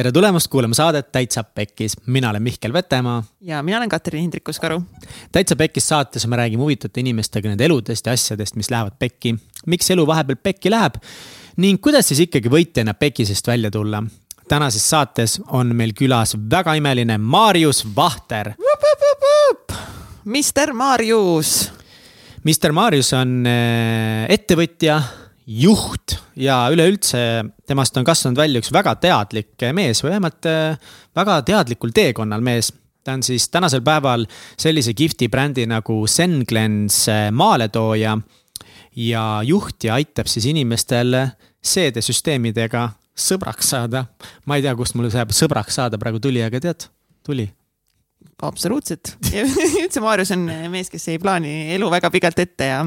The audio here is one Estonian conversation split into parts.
tere tulemast kuulama saadet Täitsa Pekkis, mina olen Mihkel Vetemaa. ja mina olen Katrin Hindrikus-Karu. täitsa Pekkis saates me räägime huvitavate inimestega nende eludest ja asjadest, mis lähevad pekki. miks elu vahepeal pekki läheb ning kuidas siis ikkagi võitjana pekisest välja tulla. tänases saates on meil külas väga imeline Marius Vahter. Mister Marius. Mister Marius on äh, ettevõtja juht ja üleüldse temast on kasvanud välja üks väga teadlik mees või vähemalt äh, väga teadlikul teekonnal mees. ta on siis tänasel päeval sellise kihvti brändi nagu Senglens äh, maaletooja ja juht ja aitab siis inimestel seedesüsteemidega sõbraks saada. ma ei tea, kust mul see sõbraks saada praegu tuli, aga tead, tuli absoluutselt üldse Maarjus on mees, kes ei plaani elu väga pikalt ette ja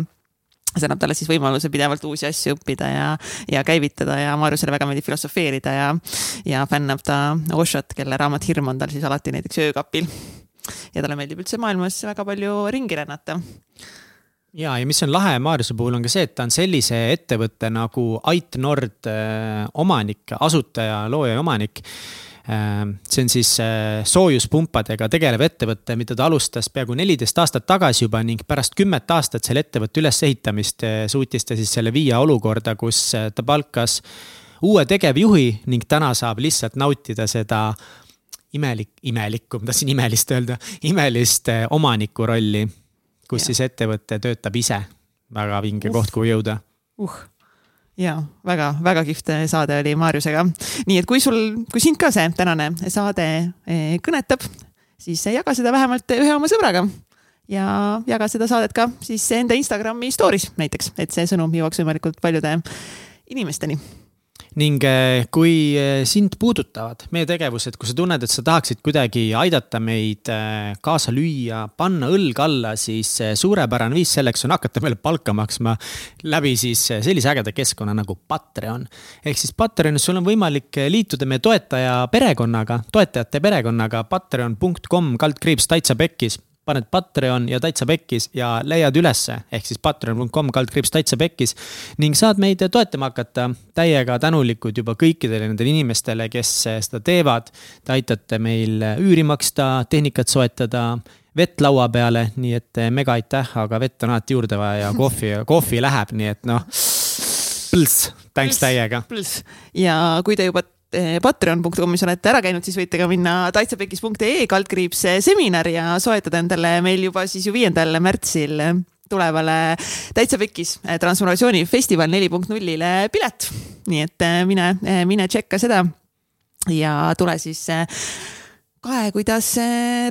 see annab talle siis võimaluse pidevalt uusi asju õppida ja, ja käivitada ja Maarjusele väga meeldib filosofeerida ja, ja fännab ta Oshot, kelle raamat Hirm on tal siis alati näiteks öökapil. ja talle meeldib üldse maailmas väga palju ringi rännata ja, ja mis on lahe Maarjuse puhul on ka see, et ta on sellise ettevõtte nagu Ait Nord äh, omanik, asutaja, looja ja omanik see on siis äh, soojuspumpadega tegelev ettevõte, mida ta alustas peaaegu neliteist aastat tagasi juba ning pärast kümmet aastat selle ettevõtte ülesehitamist äh, suutis ta siis selle viia olukorda, kus äh, ta palkas uue tegevjuhi ning täna saab lihtsalt nautida seda imelik, imelikku, ma tahtsin imelist öelda, imelist omaniku rolli, kus ja. siis ettevõte töötab ise. väga vinge uh. koht, kuhu jõuda uh ja väga-väga kihvt saade oli Maarjusega. nii et kui sul, kui sind ka see tänane saade eh, kõnetab, siis jaga seda vähemalt ühe oma sõbraga ja jaga seda saadet ka siis enda Instagrami story's näiteks, et see sõnum jõuaks võimalikult paljude inimesteni ning eh, kui eh, sind puudutavad meie tegevused, kui sa tunned, et sa tahaksid kuidagi aidata meid eh, kaasa lüüa, panna õlg alla, siis suurepärane viis selleks on hakata meile palka maksma läbi siis sellise ägeda keskkonna nagu Patreon. ehk siis Patreonis sul on võimalik liituda meie toetaja perekonnaga, toetajate perekonnaga patreon.com kaldkriips täitsa pekkis paned Patreon ja Täitsa Pekkis ja leiad ülesse, ehk siis patreon.com kaldkriips Täitsa Pekkis. ning saad meid toetama hakata, täiega tänulikud juba kõikidele nendele inimestele, kes seda teevad. Te aitate meil üüri maksta, tehnikat soetada, vett laua peale, nii et mega aitäh, aga vett on alati juurde vaja ja kohvi, kohvi läheb, nii et noh. Thanks täiega. ja kui te juba patreon.com'is olete ära käinud, siis võite ka minna taitsapekis.ee kaldkriips seminar ja soetada endale meil juba siis ju viiendal märtsil tulevale Täitsa Pekis eh, transformatsioonifestival neli punkt nullile pilet. nii et eh, mine, mine tšekka seda ja tule siis kae, kuidas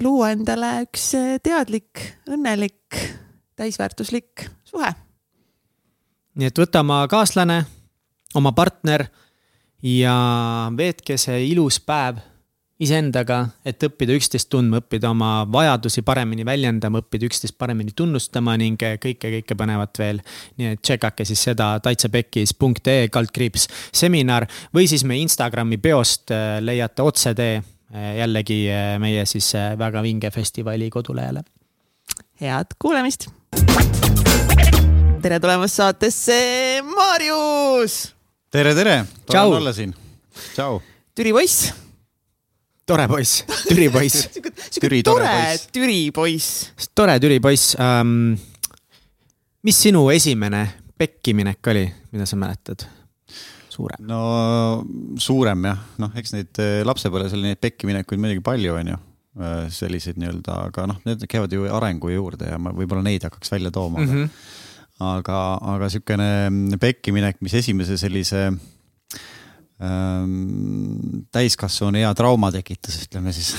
luua endale üks teadlik, õnnelik, täisväärtuslik suhe. nii et võta oma kaaslane, oma partner ja veetke see ilus päev iseendaga, et õppida üksteist tundma, õppida oma vajadusi paremini väljendama, õppida üksteist paremini tunnustama ning kõike, kõike põnevat veel. nii et tšekake siis seda taitsapekis.ee kaldkriips seminar või siis meie Instagrami peost äh, leiate otsetee äh, jällegi äh, meie siis väga vinge festivali kodulehele. head kuulamist. tere tulemast saatesse, Marius tere, tere, tore olla siin. tšau. Türi poiss. tore poiss, Türi poiss Türi tore Türi poiss. tore Türi poiss um,. mis sinu esimene pekkiminek oli, mida sa mäletad? suurem? no suurem jah, noh, eks neid eh, lapsepõlves oli neid pekkiminekuid muidugi palju, onju eh, selliseid nii-öelda, aga noh, need käivad ju arengu juurde ja ma võib-olla neid hakkaks välja tooma mm. -hmm aga, aga sihukene pekkiminek, mis esimese sellise ähm, täiskasvanu hea trauma tekitas, ütleme siis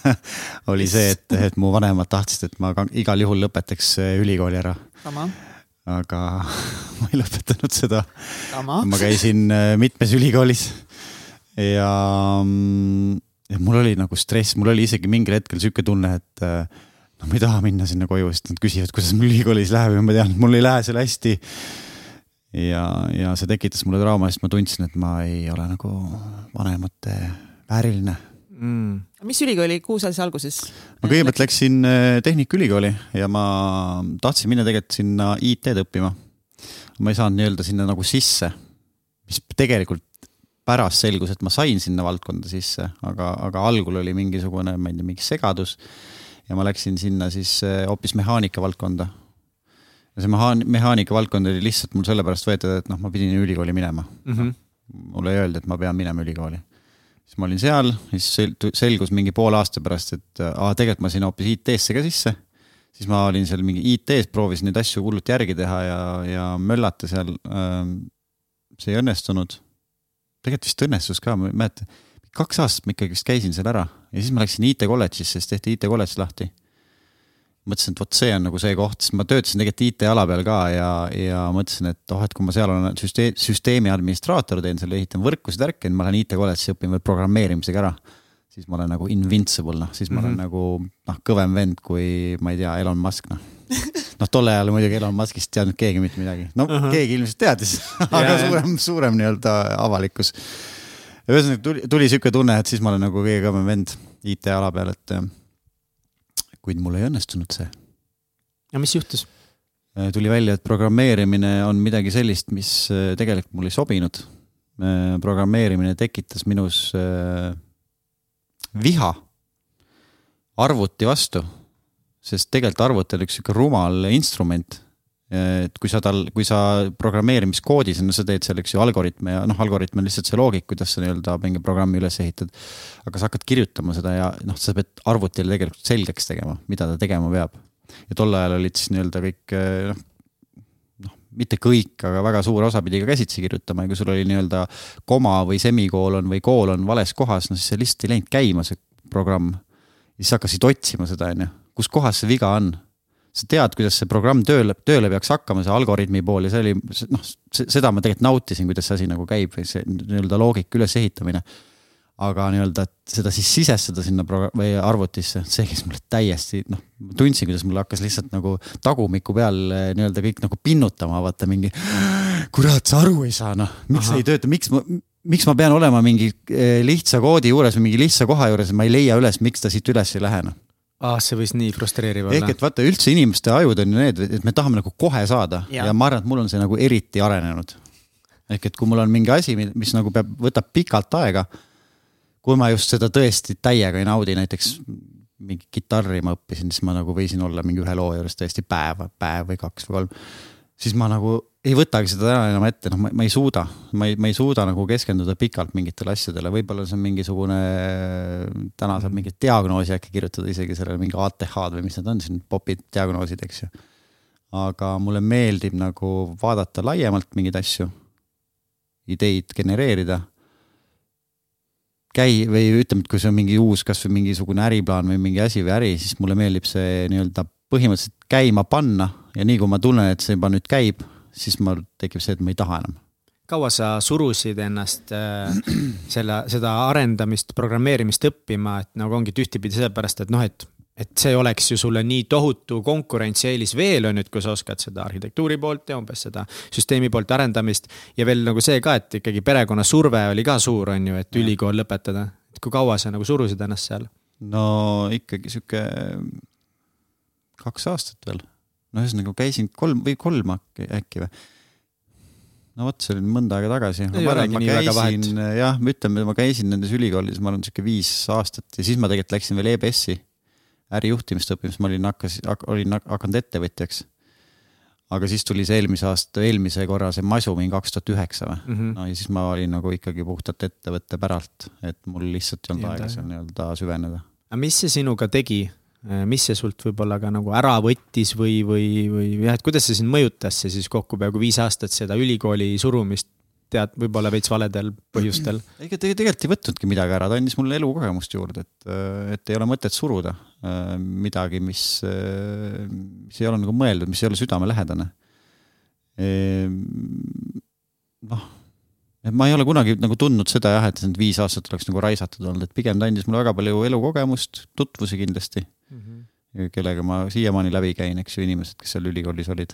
oli see, et, et mu vanemad tahtsid, et ma igal juhul lõpetaks ülikooli ära. aga ma ei lõpetanud seda. ma käisin äh, mitmes ülikoolis ja, mm, ja mul oli nagu stress, mul oli isegi mingil hetkel sihuke tunne, et äh, ma ei taha minna sinna koju, sest nad küsivad, kuidas mul ülikoolis läheb ja ma tean, et mul ei lähe seal hästi. ja, ja see tekitas mulle trauma, sest ma tundsin, et ma ei ole nagu vanemate vääriline mm.. mis ülikooli, kuhu sa siis alguses? ma kõigepealt läksin äh, Tehnikaülikooli ja ma tahtsin minna tegelikult sinna IT-d õppima. ma ei saanud nii-öelda sinna nagu sisse, mis tegelikult pärast selgus, et ma sain sinna valdkonda sisse, aga, aga algul oli mingisugune, ma ei tea, mingi segadus. Ja ma läksin sinna siis äh, hoopis mehaanika valdkonda. ja see mehaan-, mehaanika valdkond oli lihtsalt mul sellepärast võetud, et noh, ma pidin ülikooli minema mm. -hmm. mulle ei öeldi, et ma pean minema ülikooli. siis ma olin seal, siis selgus mingi poole aasta pärast, et aa, tegelikult ma sain hoopis IT-sse ka sisse siis ma olin seal mingi IT-s, proovisin neid asju hullult järgi teha ja, ja möllata seal. see ei õnnestunud tegelikult vist õnnestus ka, ma ei mäleta, kaks aastat ma ikkagi vist käisin seal ära ja siis ma läksin IT kolledžisse, siis tehti IT kolledž lahti. mõtlesin, et vot see on nagu see koht, sest ma töötasin tegelikult IT-ala peal ka ja, ja mõtlesin, et oh, et kui ma seal olen süsteem, süsteemi administraator, teen selle, ehitan võrkusid, värki, ma lähen IT kolledži õpin veel programmeerimisega ära siis ma olen nagu invincible, noh, siis ma mm -hmm. olen mhm. nagu noh, kõvem vend kui ma ei tea, Elon Musk, noh. noh, tol ajal muidugi Elon Muskist teadnud keegi mitte midagi, no uh -huh. keegi ilmselt teadis aga yeah. suurem, suurem nii-öelda avalikkus. Ühesõnaga tuli, tuli sihuke tunne, et siis ma olen nagu kõige kõvem vend IT-ala peal, et äh, kuid mul ei õnnestunud see. ja mis juhtus? Äh, tuli välja, et programmeerimine on midagi sellist, mis äh, tegelikult mulle ei sobinud. programmeerimine tekitas minus viha arvuti vastu sest tegelikult arvuti on üks sihuke rumal instrument. Et kui sa tal, kui sa programmeerimiskoodis, no sa teed seal, eks ju, algoritme ja noh, algoritm on lihtsalt see loogika, kuidas sa nii-öelda mingi programmi üles ehitad. aga sa hakkad kirjutama seda ja noh, sa pead arvutile tegelikult selgeks tegema, mida ta tegema peab. ja tol ajal olid siis nii-öelda kõik noh, noh, mitte kõik, aga väga suur osa pidi ka käsitsi kirjutama ja kui sul oli nii-öelda koma või semikoolon või koolon vales kohas, no siis see lihtsalt ei läinud käima, see programm. siis hakkasid otsima seda, onju kus kohas see viga on. Sa tead, kuidas see programm tööle, tööle peaks hakkama, see algoritmi pool ja see oli noh, seda ma tegelikult nautisin, kuidas see asi nagu käib või see nii-öelda loogika ülesehitamine. aga nii-öelda, et seda siis sisestada sinna või arvutisse, see käis mulle täiesti noh, tundsin, kuidas mul hakkas lihtsalt nagu tagumiku peal eh, nii-öelda kõik nagu pinnutama, vaata mingi. kurat, sa aru ei saa, noh, miks see ei tööta, miks ma miks ma pean olema mingi eh, lihtsa koodi juures või mingi lihtsa koha juures ma ei leia üles, miks ta siit üles ei lähe, noh ah,. see võis nii frustreeriv olla. ehk et vaata üldse inimeste ajud on ju need, et me tahame nagu kohe saada ja, ja ma arvan, et mul on see nagu eriti arenenud. ehk et kui mul on mingi asi, mis nagu peab, võtab pikalt aega. kui ma just seda tõesti täiega ei naudi, näiteks mingi kitarri ma õppisin, siis ma nagu võisin olla mingi ühe loo juures tõesti päev, päev või kaks või kolm. Siis ma nagu ei võtagi seda täna enam ette, noh, ma ei suuda, ma ei, ma ei suuda nagu keskenduda pikalt mingitele asjadele, võib-olla see on mingisugune, täna saab mingit diagnoosi äkki kirjutada isegi sellele mingi ATH-d või mis need on siin, popid diagnoosid, eks ju. aga mulle meeldib nagu vaadata laiemalt mingeid asju, ideid genereerida. käi- või ütleme, et kui see on mingi uus, kasvõi mingisugune äriplaan või mingi asi või äri, siis mulle meeldib see nii-öelda põhimõtteliselt käima panna ja nii kui ma tunnen, et see juba nüüd käib siis mul tekib see, et ma ei taha enam. kaua sa surusid ennast äh, selle, seda arendamist, programmeerimist õppima, et nagu ongi ühtepidi sellepärast, et noh, et et see oleks ju sulle nii tohutu konkurentsieelis veel on ju, et kui sa oskad seda arhitektuuri poolt ja umbes seda süsteemi poolt arendamist. ja veel nagu see ka, et ikkagi perekonna surve oli ka suur, on ju, et ülikool lõpetada. et kui kaua sa nagu surusid ennast seal? no ikkagi sihuke kaks aastat veel no ühesõnaga käisin kolm või kolm äkki, või? no vot, see oli mõnda aega tagasi. ma jah, ütleme, ma käisin nendes ülikoolides, ma arvan, sihuke viis aastat ja siis ma tegelikult läksin veel EBS-i ärijuhtimist õppima, sest ma olin hakkas, olin hakanud ettevõtjaks. aga siis tuli see eelmise aasta, eelmise korra see masu mingi kaks tuhat üheksa või -hmm. no ja siis ma olin nagu ikkagi puhtalt ettevõtte päralt, et mul lihtsalt ei olnud aega seal nii-öelda süveneda. aga mis see sinuga tegi, mis see sult võib-olla ka nagu ära võttis või, või, või jah, et kuidas see sind mõjutas, see siis kokku peaaegu viis aastat seda ülikooli surumist, tead, võib-olla veits valedel põhjustel? ega tegelikult ei võtnudki midagi ära, ta andis mulle elukogemust juurde, et, et ei ole mõtet suruda äh, midagi, mis, äh, mis ei ole nagu mõeldud, mis ei ole südamelähedane. Ehm, noh et ma ei ole kunagi nagu tundnud seda jah, et need viis aastat oleks nagu raisatud olnud, et pigem ta andis mulle väga palju elukogemust, tutvusi kindlasti mm, -hmm. kellega ma siiamaani läbi käin, eks ju, inimesed, kes seal ülikoolis olid.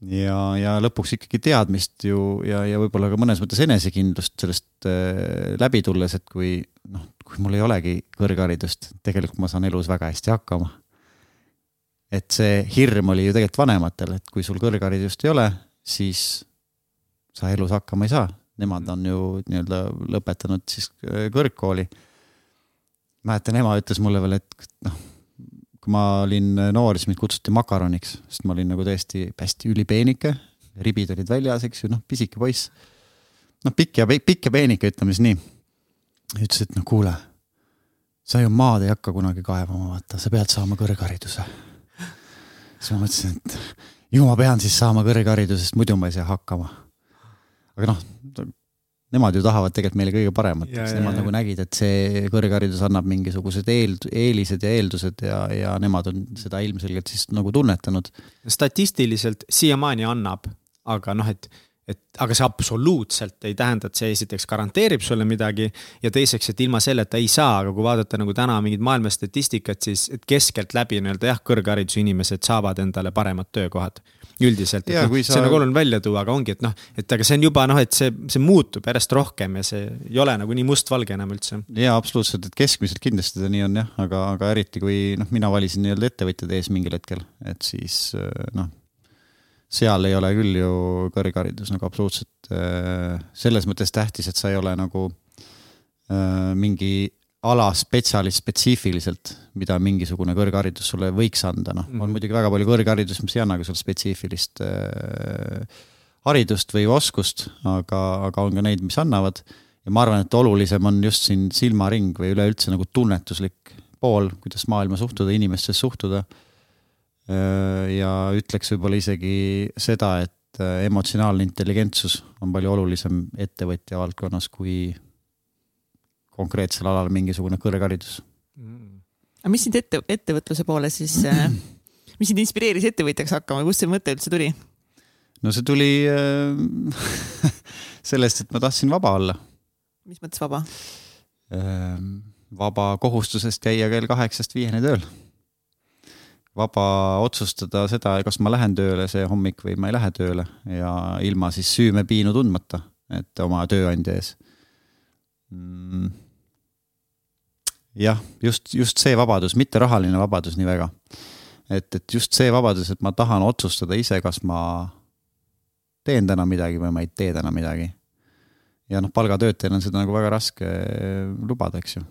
ja, ja lõpuks ikkagi teadmist ju ja, ja võib-olla ka mõnes mõttes enesekindlust sellest äh, läbi tulles, et kui noh, kui mul ei olegi kõrgharidust, tegelikult ma saan elus väga hästi hakkama. et see hirm oli ju tegelikult vanematel, et kui sul kõrgharidust ei ole, siis sa elus hakkama ei saa. nemad on ju nii-öelda lõpetanud siis äh, kõrgkooli. mäletan, ema ütles mulle veel, et noh, kui ma olin noor, siis mind kutsuti makaroniks, sest ma olin nagu tõesti hästi ülipeenike, ribid olid väljas, eks ju, noh, pisike poiss. noh, pikk ja, pikk ja peenike, ütleme siis nii. ütles, et no kuule, sa ju maad ei hakka kunagi kaevama, vaata, sa pead saama kõrghariduse. siis ma mõtlesin, et ju ma pean siis saama kõrghariduse, sest muidu ma ei saa hakkama aga noh, nemad ju tahavad tegelikult meile kõige paremat, eks nemad ja, nagu nägid, et see kõrgharidus annab mingisugused eel, eelised ja eeldused ja, ja nemad on seda ilmselgelt siis nagu tunnetanud. statistiliselt siiamaani annab, aga noh, et et aga see absoluutselt ei tähenda, et see esiteks garanteerib sulle midagi ja teiseks, et ilma selleta ei saa, aga kui vaadata nagu täna mingit maailma statistikat, siis et keskeltläbi nii-öelda jah, kõrghariduse inimesed saavad endale paremad töökohad üldiselt, et noh, sa... see on nagu oluline välja tuua, aga ongi, et noh, et aga see on juba noh, et see, see muutub järjest rohkem ja see ei ole nagu nii mustvalge enam üldse. jaa, absoluutselt, et keskmiselt kindlasti ta nii on jah, aga, aga eriti kui noh, mina valisin nii-öelda ettevõtjate ees mingil hetkel, et siis noh, seal ei ole küll ju kõrgharidus nagu absoluutselt selles mõttes tähtis, et sa ei ole nagu mingi alaspetsialist spetsiifiliselt, mida mingisugune kõrgharidus sulle võiks anda, noh mm -hmm., on mhm. muidugi väga palju kõrgharidust, mis ei annagi sulle spetsiifilist äh, haridust või oskust, aga, aga on ka neid, mis annavad. ja ma arvan, et olulisem on just siin silmaring või üleüldse nagu tunnetuslik pool, kuidas maailma suhtuda, inimestesse suhtuda äh,. ja ütleks võib-olla isegi seda, et äh, emotsionaalne intelligentsus on palju olulisem ettevõtja valdkonnas kui konkreetsel alal mingisugune kõrgharidus mm.. aga mis sind ette, ettevõtluse poole siis äh,, mis sind inspireeris ettevõtjaks hakkama, kust see mõte üldse tuli? no see tuli äh, sellest, et ma tahtsin vaba olla. mis mõttes vaba äh,? vaba kohustusest käia kell kaheksast viieni tööl. vaba otsustada seda, kas ma lähen tööle see hommik või ma ei lähe tööle ja ilma siis süümepiinu tundmata, et oma tööandja ees mm jah, just, just see vabadus, mitte rahaline vabadus nii väga. et, et just see vabadus, et ma tahan otsustada ise, kas ma teen täna midagi või ma ei tee täna midagi. ja noh, palgatöötajal on seda nagu väga raske lubada, eks ju.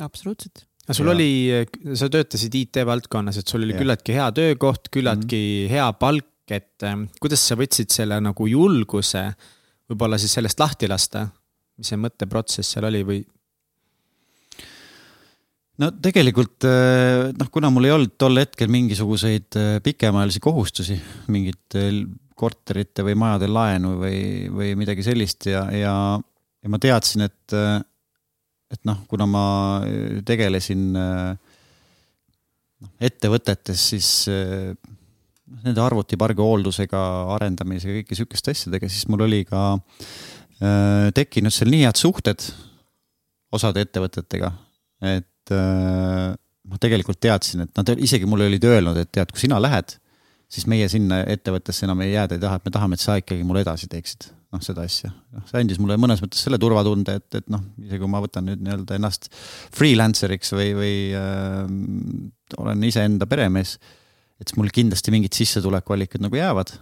absoluutselt aga sul ja. oli, sa töötasid IT-valdkonnas, et sul oli ja. küllaltki hea töökoht, küllaltki mm -hmm. hea palk, et eh, kuidas sa võtsid selle nagu julguse võib-olla siis sellest lahti lasta? mis see mõtteprotsess seal oli või no tegelikult eh, noh, kuna mul ei olnud tol hetkel mingisuguseid eh, pikemaajalisi kohustusi, mingit eh, korterite või majade laenu või, või midagi sellist ja, ja, ja ma teadsin, et, et noh, kuna ma tegelesin noh, ettevõtetes, siis nende arvutipargi hooldusega, arendamisega, kõike sihukeste asjadega, siis mul oli ka tekkinud seal nii head suhted osade ettevõtetega, et et äh, ma tegelikult teadsin, et nad isegi mulle olid öelnud, et tead, kui sina lähed, siis meie sinna ettevõttesse enam ei jääda ei taha, et me tahame, et sa ikkagi mulle edasi teeksid. noh, seda asja, noh, see andis mulle mõnes mõttes selle turvatunde, et, et noh, isegi kui ma võtan nüüd nii-öelda ennast freelancer'iks või, või äh, olen iseenda peremees, et siis mul kindlasti mingid sissetulekuallikad nagu jäävad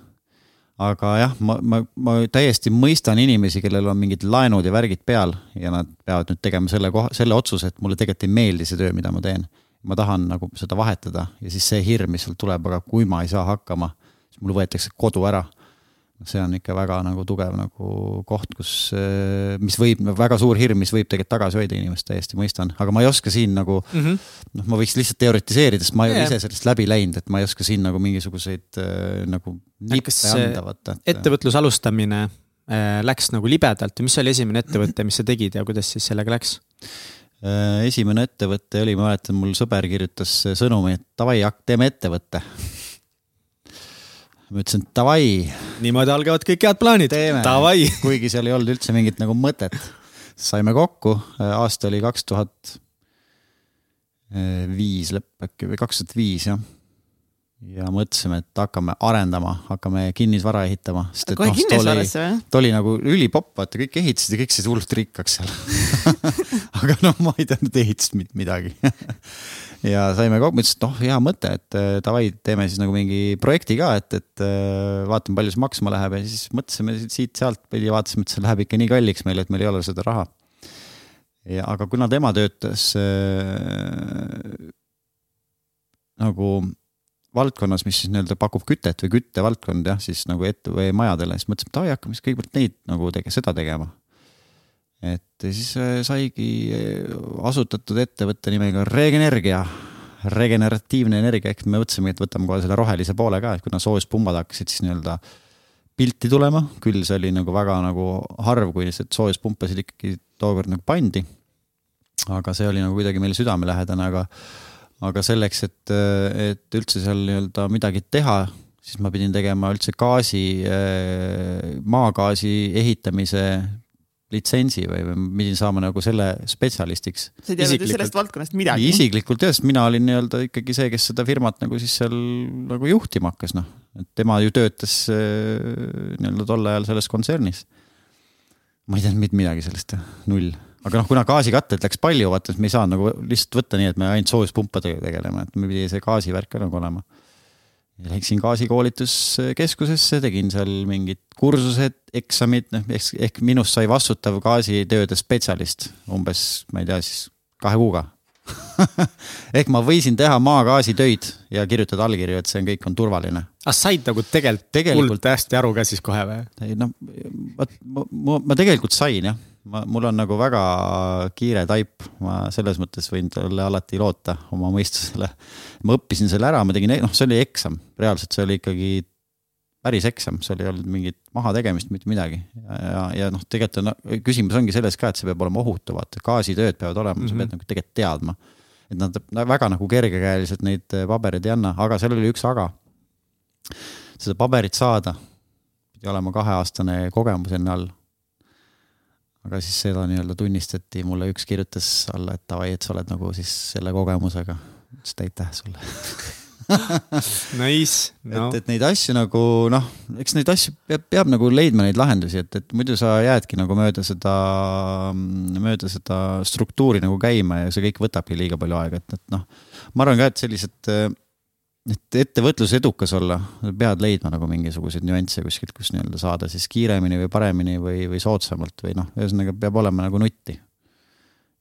aga jah, ma, ma, ma täiesti mõistan inimesi, kellel on mingid laenud ja värgid peal ja nad peavad nüüd tegema selle koha, selle otsuse, et mulle tegelikult ei meeldi see töö, mida ma teen. ma tahan nagu seda vahetada ja siis see hirm, mis sul tuleb, aga kui ma ei saa hakkama, siis mul võetakse kodu ära see on ikka väga nagu tugev nagu koht, kus, eh, mis võib, väga suur hirm, mis võib tegelikult tagasi hoida inimest, täiesti mõistan, aga ma ei oska siin nagu mm -hmm. noh, ma võiks lihtsalt teoritiseerida, sest ma ei yeah. ole ise sellest läbi läinud, et ma ei oska siin nagu mingisuguseid äh, nagu nippe anda, vaata et.... ettevõtluse alustamine äh, läks nagu libedalt ja mis oli esimene ettevõte, mis sa tegid ja kuidas siis sellega läks? esimene ettevõte oli, ma mäletan, mul sõber kirjutas sõnumi, et davai, teeme ettevõtte ma ütlesin davai. niimoodi algavad kõik head plaanid, davai. kuigi seal ei olnud üldse mingit nagu mõtet. saime kokku, aasta oli kaks tuhat viis lõpp äkki või kaks tuhat viis jah. ja mõtlesime, et hakkame arendama, hakkame kinnisvara ehitama. kohe no, kinnisvarasse või? ta oli nagu ülipopp, vaata kõik ehitasid ja kõik said hullult rikkaks seal aga noh, ma ei teadnud ehitust midagi ja saime kokku, mõtlesin, et noh, hea mõte, et äh, davai, teeme siis nagu mingi projekti ka, et, et äh, vaatame, palju see maksma läheb ja siis mõtlesime siit-sealt pidi, vaatasime, et see läheb ikka nii kalliks meile, et meil ei ole seda raha. ja aga kuna tema töötas äh, nagu valdkonnas, mis siis nii-öelda pakub kütet või küttevaldkond jah, siis nagu ette või majadele, siis mõtlesime, et ai, hakkame siis kõigepealt neid nagu tege-, seda tegema. Et siis äh, saigi äh, asutatud ettevõtte nimega Regenergia, regeneratiivne energia, ehk me mõtlesime, et võtame kohe selle rohelise poole ka, et kuna soojuspumbad hakkasid siis nii-öelda pilti tulema, küll see oli nagu väga nagu harv, kui lihtsalt soojuspumpasid ikkagi tookord nagu pandi. aga see oli nagu kuidagi meile südamelähedane, aga aga selleks, et, et üldse seal nii-öelda midagi teha, siis ma pidin tegema üldse gaasi, maagaasi ehitamise litsentsi või, või pidin saama nagu selle spetsialistiks. sa ei teadnud ju sellest valdkonnast midagi? isiklikult jah, sest mina olin nii-öelda ikkagi see, kes seda firmat nagu siis seal nagu juhtima hakkas, noh. et tema ju töötas nii-öelda tol ajal selles kontsernis. ma ei teadnud mitte midagi sellest, null aga noh, kuna gaasikatteid läks palju, vaata, siis me ei saanud nagu lihtsalt võtta nii, et me ainult soojuspumpadega tegeleme, et meil pidi see gaasivärk ka nagu olema. Läksin gaasikoolituskeskusesse, tegin seal mingid kursused, eksamid, noh ehk, ehk minust sai vastutav gaasitööde spetsialist umbes, ma ei tea, siis kahe kuuga ehk ma võisin teha maagaasitöid ja kirjutada allkirju, et see on, kõik on turvaline. aga said nagu tegelikult, tegelikult hästi aru ka siis kohe või? ei noh, ma, ma, ma tegelikult sain jah ma, mul on nagu väga kiire taip, ma selles mõttes võin talle alati loota oma mõistusele. ma õppisin selle ära, ma tegin, noh, see oli eksam, reaalselt see oli ikkagi päris eksam, seal ei olnud mingit mahategemist, mitte midagi. ja, ja, ja noh, tegelikult on no,, küsimus ongi selles ka, et see peab olema ohutu, vaata, gaasitööd peavad olema mm, -hmm. sa pead mhm. nagu tegelikult teadma. et nad väga nagu kergekäeliselt neid pabereid ei anna, aga seal oli üks aga. seda paberit saada, pidi olema kaheaastane kogemus enne all aga siis seda nii-öelda tunnistati, mulle üks kirjutas alla, et davai, et sa oled nagu siis selle kogemusega. ütles, et aitäh sulle Nice no.. et, et neid asju nagu noh, eks neid asju peab, peab nagu leidma neid lahendusi, et, et muidu sa jäädki nagu mööda seda, mööda seda struktuuri nagu käima ja see kõik võtabki liiga palju aega, et, et noh. ma arvan ka, et sellised et ettevõtlus edukas olla, pead leidma nagu mingisuguseid nüansse kuskilt, kus nii-öelda saada siis kiiremini või paremini või, või soodsamalt või noh, ühesõnaga peab olema nagu nutti.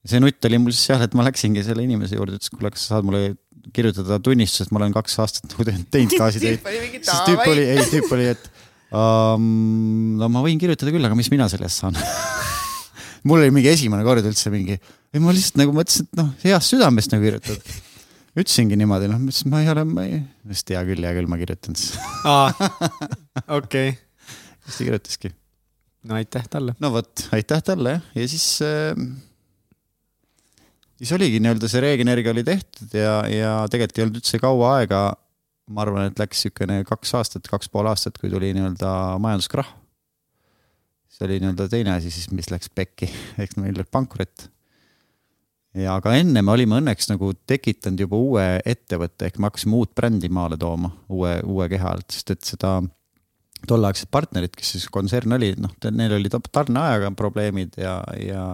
see nutt oli mul siis jah, et ma läksingi selle inimese juurde, ütles, kuule, kas sa saad mulle kirjutada tunnistuse, et ma olen kaks aastat nagu teinud gaasitöid. siis tüüp oli, ei tüüp oli, et um, no ma võin kirjutada küll, aga mis mina selle eest saan mul oli mingi esimene kord üldse mingi, ei ma lihtsalt nagu mõtlesin, et noh, heast südamest nagu kirjutad ütlesingi niimoodi, noh, ma ütlesin, ma ei ole, ma ei, vist hea küll, hea küll, ma kirjutan siis. okei. siis ta kirjutaski. no aitäh talle. no vot, aitäh talle jah, ja siis äh, siis oligi nii-öelda see Regenergia oli tehtud ja, ja tegelikult ei olnud üldse kaua aega. ma arvan, et läks niisugune kaks aastat, kaks pool aastat, kui tuli nii-öelda majanduskrahh. see oli nii-öelda teine asi siis, mis läks pekki, ehk meil oli pankrot ja aga enne me olime õnneks nagu tekitanud juba uue ettevõtte, ehk me hakkasime uut brändi maale tooma uue, uue keha alt, sest et seda tolleaegsed partnerid, kes siis kontsern oli, noh, neil olid tarneajaga probleemid ja, ja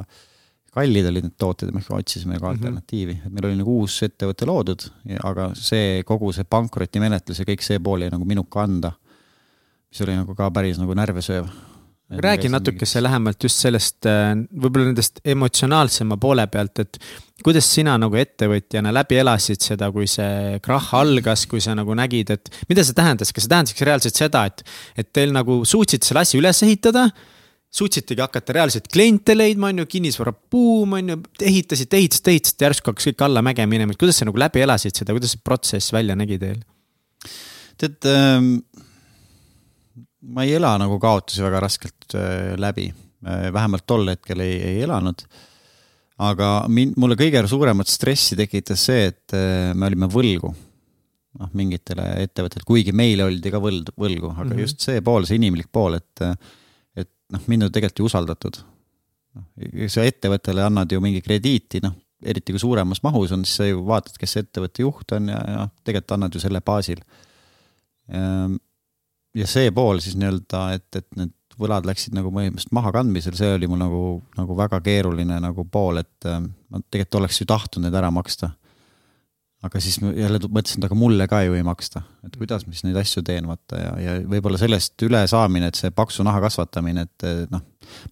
kallid olid need tooted ja me otsisime ka mhm. alternatiivi, et meil oli nagu uus ettevõte loodud, aga see kogu see pankrotimenetlus ja kõik see pool jäi nagu minu kanda. mis oli nagu ka päris nagu närvesööv räägi natukese lähemalt just sellest, äh, võib-olla nendest emotsionaalsema poole pealt, et kuidas sina nagu ettevõtjana läbi elasid seda, kui see krahh algas, kui sa nagu nägid, et mida see tähendas, kas see tähendas reaalselt seda, et, et teil nagu suutsite selle asja üles ehitada? suutsitegi hakata reaalselt kliente leidma, on ju, kinnisvara buum, on ju, ehitasite, ehitasite, ehitasite, järsku hakkas kõik allamäge minema, et kuidas sa nagu läbi elasid seda, kuidas see protsess välja nägi teil? tead ähm ma ei ela nagu kaotusi väga raskelt äh, läbi, äh, vähemalt tol hetkel ei, ei elanud. aga mind, mulle kõige suuremat stressi tekitas see, et äh, me olime võlgu noh, mingitele ettevõtetele, kuigi meile oldi ka võld, võlgu, aga mm -hmm. just see pool, see inimlik pool, et, et noh, mind on tegelikult ju usaldatud. noh, sa ettevõttele annad ju mingi krediiti, noh, eriti kui suuremas mahus on, siis sa ju vaatad, kes see ettevõtte juht on ja, ja tegelikult annad ju selle baasil Ehm, ja see pool siis nii-öelda, et, et need võlad läksid nagu põhimõtteliselt mahakandmisel, see oli mul nagu, nagu väga keeruline nagu pool, et ehm, ma tegelikult oleks ju tahtnud need ära maksta. aga siis jälle mõtlesin, et aga mulle ka ju ei maksta, et kuidas ma siis neid asju teen, vaata ja, ja võib-olla sellest ülesaamine, et see paksu naha kasvatamine, et noh,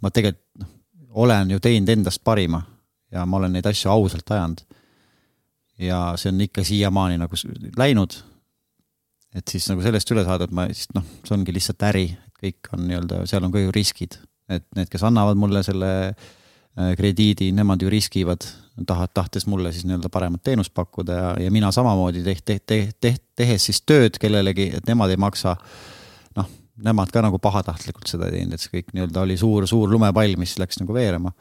ma tegelikult noh, olen ju teinud endast parima ja ma olen neid asju ausalt ajanud. ja see on ikka siiamaani nagu läinud et siis nagu sellest üle saada, et ma siis noh, see ongi lihtsalt äri, kõik on nii-öelda, seal on ka ju riskid, et need, kes annavad mulle selle äh, krediidi, nemad ju riskivad, tahavad, tahtes mulle siis nii-öelda paremat teenust pakkuda ja, ja mina samamoodi teht-, teht-, teht-, teht, tehes siis tööd kellelegi, et nemad ei maksa. noh, nemad ka nagu pahatahtlikult seda ei teinud, et see kõik nii-öelda oli suur, suur lumepall, mis läks nagu veerema.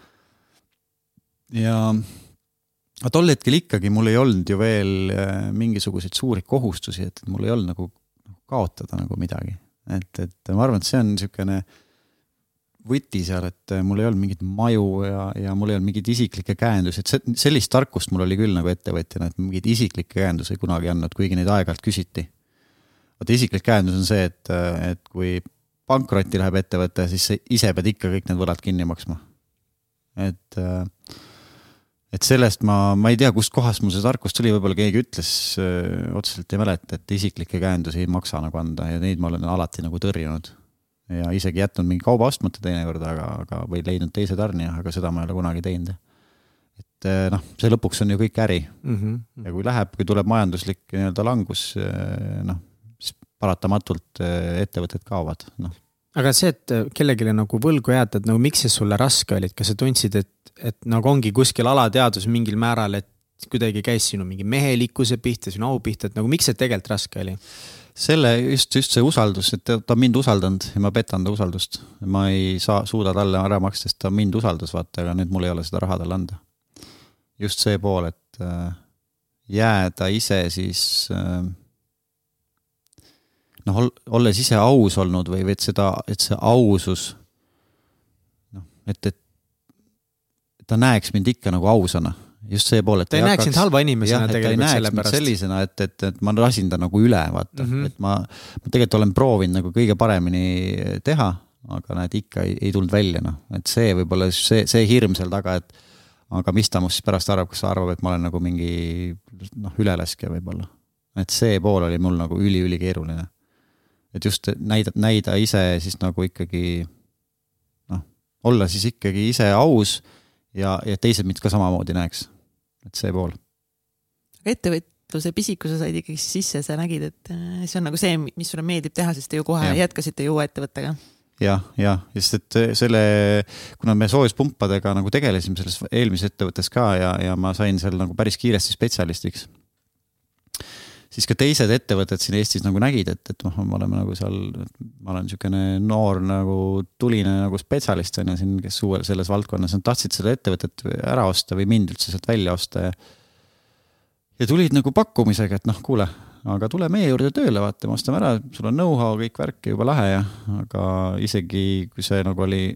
ja aga tol hetkel ikkagi mul ei olnud ju veel äh, mingisuguseid suuri kohustusi, et mul ei olnud nagu kaotada nagu midagi. et, et ma arvan, et see on niisugune võti seal, et äh, mul ei olnud mingeid maju ja, ja mul ei olnud mingeid isiklikke käendusi, et see, sellist tarkust mul oli küll nagu ettevõtjana, et mingeid isiklikke käendusi kunagi ei andnud, kuigi neid aeg-ajalt küsiti. vaata isiklik käendus on see, et, äh, et kui pankrotti läheb ettevõte, siis sa ise pead ikka kõik need võlad kinni maksma. et äh, et sellest ma, ma ei tea, kustkohast mul see tarkus tuli, võib-olla keegi ütles öö, otseselt ei mäleta, et isiklikke käendusi ei maksa nagu anda ja neid ma olen alati nagu tõrjunud. ja isegi jätnud mingi kauba ostmata teinekord, aga, aga või leidnud teise tarnija, aga seda ma ei ole kunagi teinud. et noh, see lõpuks on ju kõik äri mm. -hmm. ja kui läheb, kui tuleb majanduslik nii-öelda langus, noh, siis paratamatult ettevõtted kaovad, noh aga see, et kellelegi nagu võlgu jääda, et nagu miks see sulle raske oli, et kas sa tundsid, et, et nagu ongi kuskil alateadvus mingil määral, et kuidagi käis sinu mingi mehelikkuse pihta, sinu au pihta, et nagu miks see tegelikult raske oli? selle just, just see usaldus, et ta on mind usaldanud ja ma petan ta usaldust. ma ei saa, suuda talle ära maksta, sest ta mind usaldas, vaata, aga nüüd mul ei ole seda raha talle anda. just see pool, et äh, jääda ise siis äh, noh, olles ise aus olnud või, või et seda, et see ausus noh, et, et ta näeks mind ikka nagu ausana, just see pool, et ta ei näeks sind halva inimesena jah, tegelikult sellepärast. sellisena, et, et, et ma lasin ta nagu üle, vaata mm, -hmm. et ma, ma tegelikult olen proovinud nagu kõige paremini teha, aga näed, ikka ei, ei tulnud välja, noh, et see võib-olla see, see hirm seal taga, et aga mis ta must siis pärast arvab, kas ta arvab, et ma olen nagu mingi noh, ülelaskja võib-olla. et see pool oli mul nagu üli-ülikeeruline et just näida, näida ise siis nagu ikkagi noh, olla siis ikkagi ise aus ja, ja teised mind ka samamoodi näeks. et see pool. aga ettevõtluse pisiku sa said ikkagi sisse, sa nägid, et äh, see on nagu see, mis sulle meeldib teha, sest te ju kohe ja. jätkasite ju uue ettevõttega jah, jah, sest et selle, kuna me soojuspumpadega nagu tegelesime selles eelmises ettevõttes ka ja, ja ma sain seal nagu päris kiiresti spetsialistiks siis ka teised ettevõtted siin Eestis nagu nägid, et, et noh, me oleme nagu seal, ma olen niisugune noor nagu tuline nagu spetsialist on ju siin, kes uue selles valdkonnas, nad tahtsid seda ettevõtet ära osta või mind üldse sealt välja osta ja. ja tulid nagu pakkumisega, et noh, kuule, aga tule meie juurde tööle, vaata, me ostame ära, sul on know-how, kõik värk juba lahe ja, aga isegi kui see nagu oli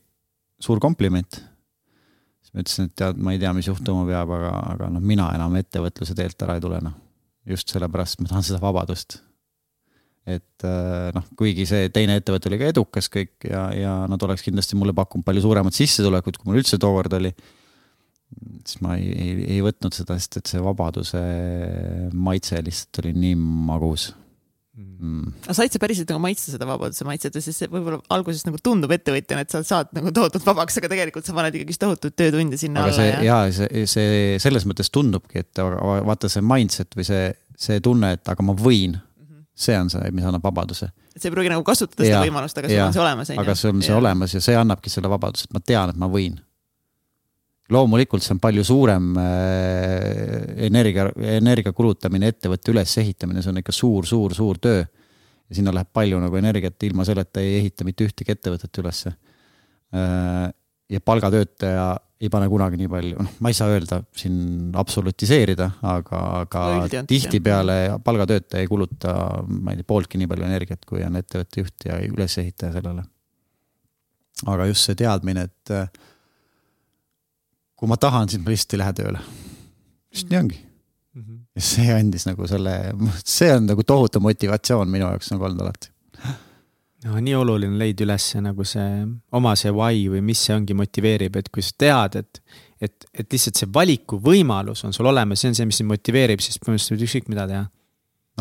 suur kompliment siis ma ütlesin, et tead, ma ei tea, mis juhtuma peab, aga, aga noh, mina enam ettevõtluse teelt ära ei tule, noh just sellepärast ma tahan seda vabadust. et äh, noh, kuigi see teine ettevõte oli ka edukas kõik ja, ja nad oleks kindlasti mulle pakkunud palju suuremat sissetulekut, kui mul üldse tookord oli. siis ma ei, ei, ei võtnud seda, sest et see vabaduse maitse lihtsalt oli nii magus mm.. aga said sa päriselt nagu maitsta seda vabaduse maitset, sest see võib-olla alguses nagu tundub ettevõtjana, et sa saad nagu tohutult vabaks, aga tegelikult sa paned ikkagi tohutut töötunde sinna aga alla. see ja, ja see, see selles mõttes tundubki, et vaata see mindset või see, see tunne, et aga ma võin mm. -hmm. see on see, mis annab vabaduse. et sa ei pruugi nagu kasutada seda ja, võimalust, aga sul on see olemas. aga sul on see ja. olemas ja see annabki selle vabaduse, et ma tean, et ma võin loomulikult see on palju suurem äh, energia, energia kulutamine, ettevõtte ülesehitamine, see on ikka suur, suur, suur töö. ja sinna läheb palju nagu energiat, ilma selleta ei ehita mitte ühtegi ettevõtet ülesse. Äh, ja palgatöötaja ei pane kunagi nii palju, noh, ma ei saa öelda siin absolutiseerida, aga, aga tihtipeale palgatöötaja ei kuluta, ma ei tea, pooltki nii palju energiat, kui on ettevõtte juht ja ülesehitaja sellele. aga just see teadmine, et kui ma tahan, siis ma lihtsalt ei lähe tööle. vist nii ongi. mm. -hmm. ja see andis nagu selle, see on nagu tohutu motivatsioon minu jaoks nagu olnud alati. no nii oluline leida üles nagu see oma see why või mis see ongi motiveerib, et kui sa tead, et et, et lihtsalt see valikuvõimalus on sul olemas, see on see, mis sind motiveerib, siis põhimõtteliselt võid ükskõik mida teha.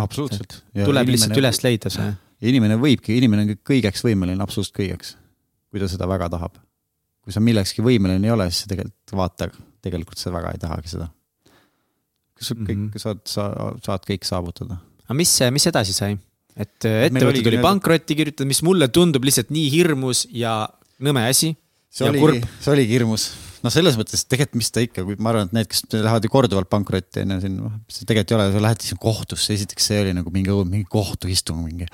absoluutselt. tuleb lihtsalt üles leida see. inimene võibki, inimene on kõigeks võimeline, absoluutselt kõigeks, kui ta seda väga tahab. Kui sa millekski võimeline ei ole, siis tegelikult vaata, tegelikult sa väga ei tahagi seda. kas sa kõik mm -hmm. saad, sa saad kõik saavutada. aga mis, mis edasi sai? et ettevõte tuli pankrotti kirjutada, mis mulle tundub lihtsalt nii hirmus ja nõme asi. see oligi, see oligi hirmus no selles mõttes tegelikult, mis ta ikka, kui ma arvan, et need, kes lähevad ju korduvalt pankrotti on ju siin, noh, see tegelikult ei ole, sa lähed siis kohtusse, esiteks see oli nagu mingi, mingi kohtuistung, mingi.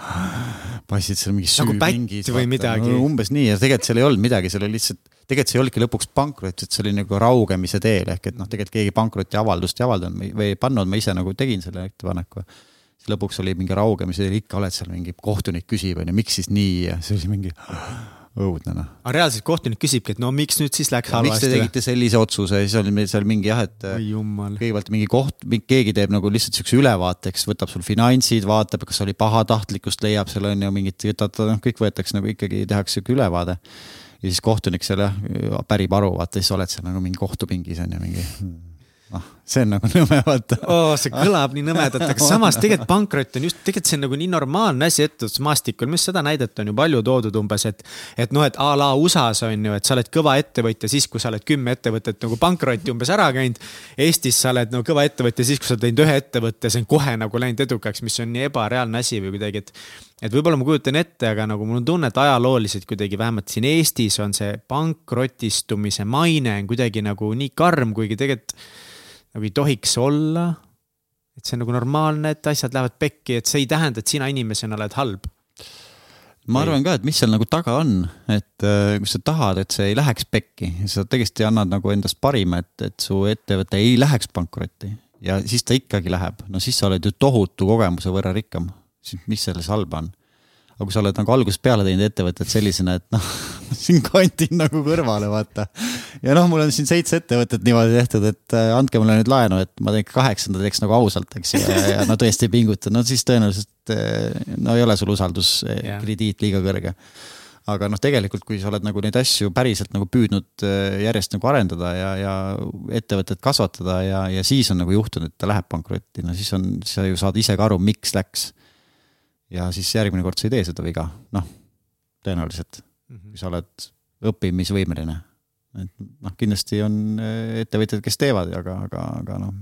passid seal mingi süü nagu mingi. või midagi no,. umbes nii ja tegelikult seal ei olnud midagi, seal oli lihtsalt, tegelikult see ei olnudki lõpuks pankrot, et see oli nagu raugemise teel ehk et noh, tegelikult keegi pankrotiavaldust ei avaldanud või ei pannud, ma ise nagu tegin selle ettepaneku siis lõpuks oli mingi raugemise, ikka oled seal mingi kohtunik küsib onju, miks siis nii ja oli mingi õudne noh. aga reaalselt kohtunik küsibki, et no miks nüüd siis läks halvasti? miks te tegite sellise otsuse siis oli meil seal mingi jah, et kõigepealt mingi koht, keegi teeb nagu lihtsalt siukse ülevaate, eks võtab sul finantsid, vaatab, kas oli pahatahtlikkust, leiab seal on ju mingit, noh, kõik võetakse nagu ikkagi tehakse sihuke ülevaade. ja siis kohtunik seal jah pärib aru, vaata siis oled seal nagu mingi kohtupingis on ju mingi noh, see on nagu nõme, vaata oh,. see kõlab nii nõmedalt, aga samas tegelikult pankrot on just, tegelikult see on nagu nii normaalne asi ettevõtlusmaastikul, minu arust seda näidet on ju palju toodud umbes, et. et noh, et a la USA-s on ju, et sa oled kõva ettevõtja siis, kui sa oled kümme ettevõtet nagu pankrotti umbes ära käinud. Eestis sa oled no kõva ettevõtja siis, kui sa oled teinud ühe ettevõtte, see on kohe nagu läinud edukaks, mis on nii ebareaalne asi või kuidagi, et et võib-olla ma kujutan ette, aga nagu mul on tunne, et ajalooliselt kuidagi vähemalt siin Eestis on see pankrotistumise maine on kuidagi nagu nii karm, kuigi tegelikult nagu ei tohiks olla. et see on nagu normaalne, et asjad lähevad pekki, et see ei tähenda, et sina inimesena oled halb. ma arvan ka, et mis seal nagu taga on, et äh, kui sa tahad, et see ei läheks pekki, sa tõesti annad nagu endast parima, et, et su ettevõte ei läheks pankrotti ja siis ta ikkagi läheb, no siis sa oled ju tohutu kogemuse võrra rikkam. siis mis selles halba on? Aga kui sa oled nagu algusest peale teinud ettevõtet sellisena, et noh, siin kantin nagu kõrvale, vaata. ja noh, mul on siin seitse ettevõtet niimoodi tehtud, et äh, andke mulle nüüd laenu, et ma teen kaheksanda teeks nagu ausalt, eks ju, ja, ja no tõesti ei pinguta, no siis tõenäoliselt äh, no ei ole sul usalduskrediit liiga kõrge. Aga noh, tegelikult, kui sa oled nagu neid asju päriselt nagu püüdnud äh, järjest nagu arendada ja, ja ettevõtet kasvatada ja, ja siis on nagu juhtunud, et ta läheb pankrotti, no siis on, sa ju saad ise ka aru, miks läks ja siis järgmine kord sa ei tee seda viga, noh, tõenäoliselt mm, -hmm. kui sa oled õppimisvõimeline. et noh, kindlasti on äh, ettevõtjad, kes teevad, aga, aga, aga noh,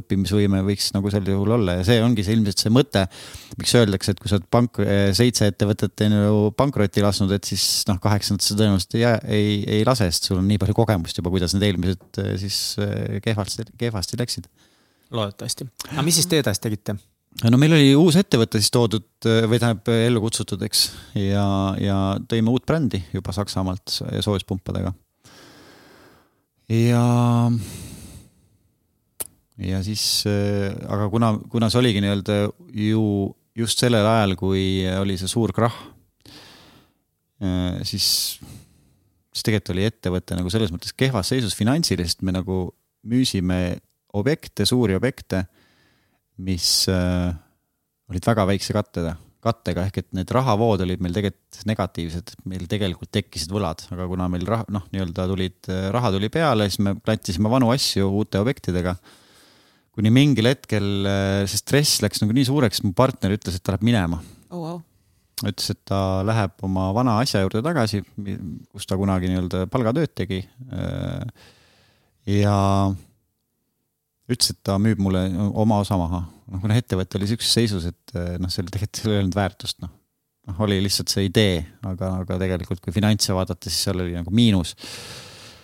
õppimisvõime võiks nagu sel juhul olla ja see ongi see ilmselt see mõte, miks öeldakse, et kui sa oled pank-, äh, seitse ettevõtet on ju pankrotti lasknud, et siis noh, kaheksandat sa tõenäoliselt ei, ei, ei lase, sest sul on nii palju kogemust juba, kuidas need eelmised äh, siis kehvasti, kehvasti läksid. loodetavasti, aga mis siis te edasi tegite? No meil oli uus ettevõte siis toodud või tähendab ellu kutsutud, eks, ja, ja tõime uut brändi juba Saksamaalt soojuspumpadega. ja, ja siis, aga kuna, kuna see oligi nii-öelda ju just sellel ajal, kui oli see suur krahh, siis, siis tegelikult oli ettevõte nagu selles mõttes kehvas seisus finantsiliselt, me nagu müüsime objekte, suuri objekte mis äh, olid väga väikse kattega, kattega ehk et need rahavood olid meil tegelikult negatiivsed, meil tegelikult tekkisid võlad, aga kuna meil raha, noh, nii-öelda tulid, äh, raha tuli peale, siis me klattisime vanu asju uute objektidega. kuni mingil hetkel äh, see stress läks nagu nii suureks, mu partner ütles, et ta läheb minema oh,. Wow. ütles, et ta läheb oma vana asja juurde tagasi, kus ta kunagi nii-öelda palgatööd tegi. Äh, ja ütles, et ta müüb mulle oma osa maha. noh, kuna ettevõte oli sihukeses seisus, et eh, noh, seal tegelikult ei olnud väärtust, noh. noh, oli lihtsalt see idee, aga, aga tegelikult kui finantse vaadata, siis seal oli nagu miinus.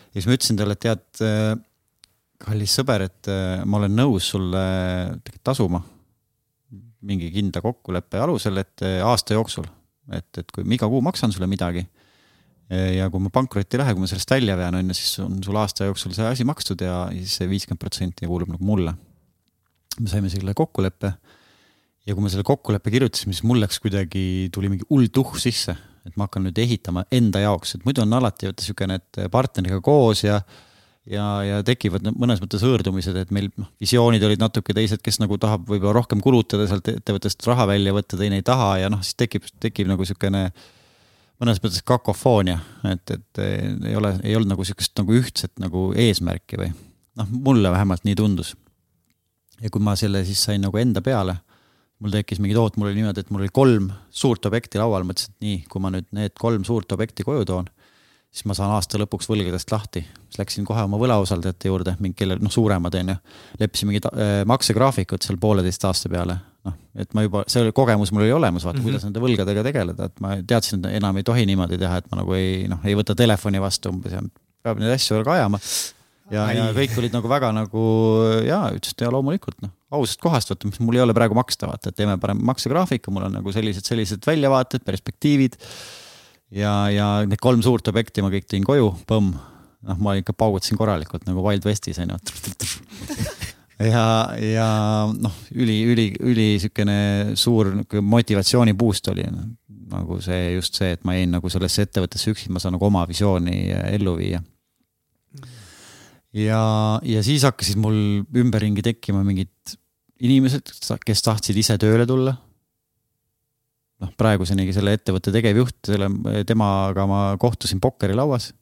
ja siis ma ütlesin talle, et tead, eh, kallis sõber, et eh, ma olen nõus sulle tegelikult tasuma mingi kindla kokkuleppe alusel, et aasta jooksul, et, et kui ma iga kuu maksan sulle midagi ja kui ma pankrotti ei lähe, kui ma sellest välja vean, on ju, siis on sul aasta jooksul see asi makstud ja siis see viiskümmend protsenti kuulub nagu mulle. me saime selle kokkuleppe ja kui me selle kokkuleppe kirjutasime, siis mul läks kuidagi, tuli mingi hull tuhh sisse, et ma hakkan nüüd ehitama enda jaoks, et muidu on alati vaata siukene, et partneriga koos ja ja, ja tekivad mõnes mõttes hõõrdumised, et meil noh, visioonid olid natuke teised, kes nagu tahab võib-olla rohkem kulutada sealt ettevõttest raha välja võtta, teine ei taha ja noh, siis tekib, tekib nagu niisugune mõnes mõttes kakofoonia, et, et ei ole, ei olnud nagu sihukest nagu ühtset nagu eesmärki või noh, mulle vähemalt nii tundus. ja kui ma selle siis sain nagu enda peale, mul tekkis mingi toot, mul oli niimoodi, et mul oli kolm suurt objekti laual, mõtlesin, et nii, kui ma nüüd need kolm suurt objekti koju toon siis ma saan aasta lõpuks võlgadest lahti. siis läksin kohe oma võlausaldajate juurde, mingi kellel noh, suuremad on ju, leppisin mingid äh, maksegraafikud seal pooleteist aasta peale. Noh, et ma juba, see kogemus mul oli olemas, vaata mm -hmm. kuidas nende võlgadega tegeleda, et ma teadsin, et enam ei tohi niimoodi teha, et ma nagu ei noh, ei võta telefoni vastu umbes ja peab neid asju väga ajama. ja, ja kõik olid nagu väga nagu jaa, ütlesid ja loomulikult noh, ausast kohast võtta, mis mul ei ole praegu maksta, vaata, et teeme parem maksegraafiku, mul on nagu sellised, sellised väljavaated, perspektiivid ja, ja need kolm suurt objekti ma kõik tõin koju, põmm. noh, ma ikka paugutasin korralikult nagu Wild Westis on ju. ja, ja noh, üli, üli, üli sihukene suur motivatsiooni boost oli nagu see just see, et ma jäin nagu sellesse ettevõttesse üksi, ma saan nagu oma visiooni ellu viia. ja, ja siis hakkasid mul ümberringi tekkima mingid inimesed, kes tahtsid ise tööle tulla. Noh, praegusenigi selle ettevõtte tegevjuht, selle, temaga ma kohtusin pokkerilauas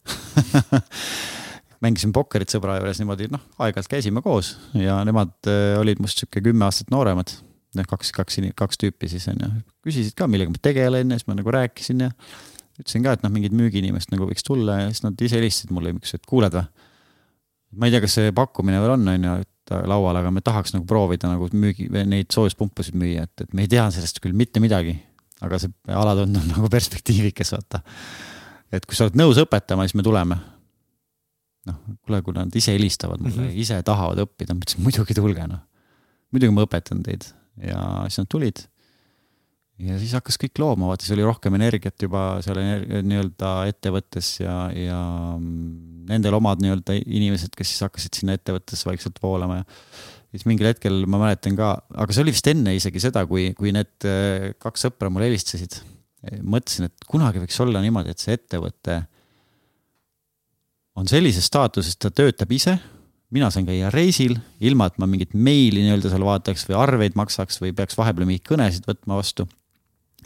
mängisin pokkerit sõbra juures niimoodi, noh, aeg-ajalt käisime koos ja nemad äh, olid must sihuke kümme aastat nooremad. noh, kaks, kaks, kaks tüüpi siis on ju, küsisid ka, millega ma tegelen ja siis ma nagu rääkisin ja ütlesin ka, et noh, mingid müügiinimest nagu võiks tulla ja siis nad ise helistasid mulle, ütlesid, et kuuled või. ma ei tea, kas see pakkumine veel on, on ju, et laual, aga me tahaks nagu proovida nagu müügi, neid soojuspumpasid müüa, et, et me ei tea sellest küll mitte midagi aga see alatund on nagu perspektiivikas, vaata. et kui sa oled nõus õpetama, siis me tuleme. Noh, kuule, kui nad ise helistavad mulle mm, -hmm. ise tahavad õppida, ma ütlesin muidugi tulge noh. muidugi ma õpetan teid ja siis nad tulid. ja siis hakkas kõik looma, vaata, siis oli rohkem energiat juba seal nii-öelda ettevõttes ja, ja nendel omad nii-öelda inimesed, kes siis hakkasid sinna ettevõttesse vaikselt voolama ja siis mingil hetkel ma mäletan ka, aga see oli vist enne isegi seda, kui, kui need äh, kaks sõpra mulle helistasid. mõtlesin, et kunagi võiks olla niimoodi, et see ettevõte on sellises staatuses, ta töötab ise. mina saan käia reisil, ilma et ma mingit meili nii-öelda seal vaataks või arveid maksaks või peaks vahepeal mingeid kõnesid võtma vastu.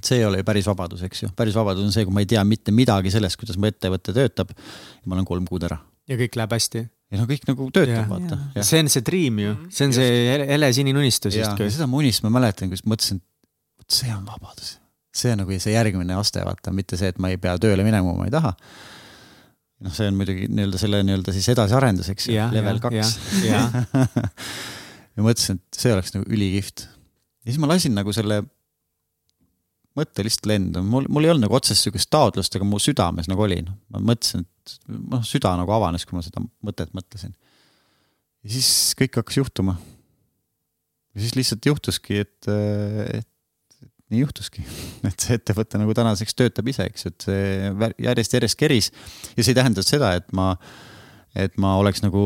see ei ole ju päris vabadus, eks ju, päris vabadus on see, kui ma ei tea mitte midagi sellest, kuidas mu ettevõte töötab. ja ma olen kolm kuud ära. ja kõik läheb hästi ja no kõik nagu töötab, vaata. see on see dream ju, see on see hele sinine unistus justkui. seda ma unist-, ma mäletan, kus mõtlesin, et vot see on vabadus. see on nagu see järgmine aste, vaata, mitte see, et ma ei pea tööle minema, ma ei taha. Noh, see on muidugi nii-öelda selle nii-öelda siis edasiarendus, eks ju, level kaks. ja mõtlesin, et see oleks nagu ülikihvt. ja siis ma lasin nagu selle mõte lihtsalt lendama, mul, mul ei olnud nagu otsest sihukest taotlust, aga mu südames nagu oli, noh, ma mõtlesin, et noh, süda nagu avanes, kui ma seda mõtet mõtlesin. ja siis kõik hakkas juhtuma. ja siis lihtsalt juhtuski, et, et nii juhtuski, et see ettevõte nagu tänaseks töötab ise, eks et see järjest-järjest keris ja see ei tähenda seda, et ma, et ma oleks nagu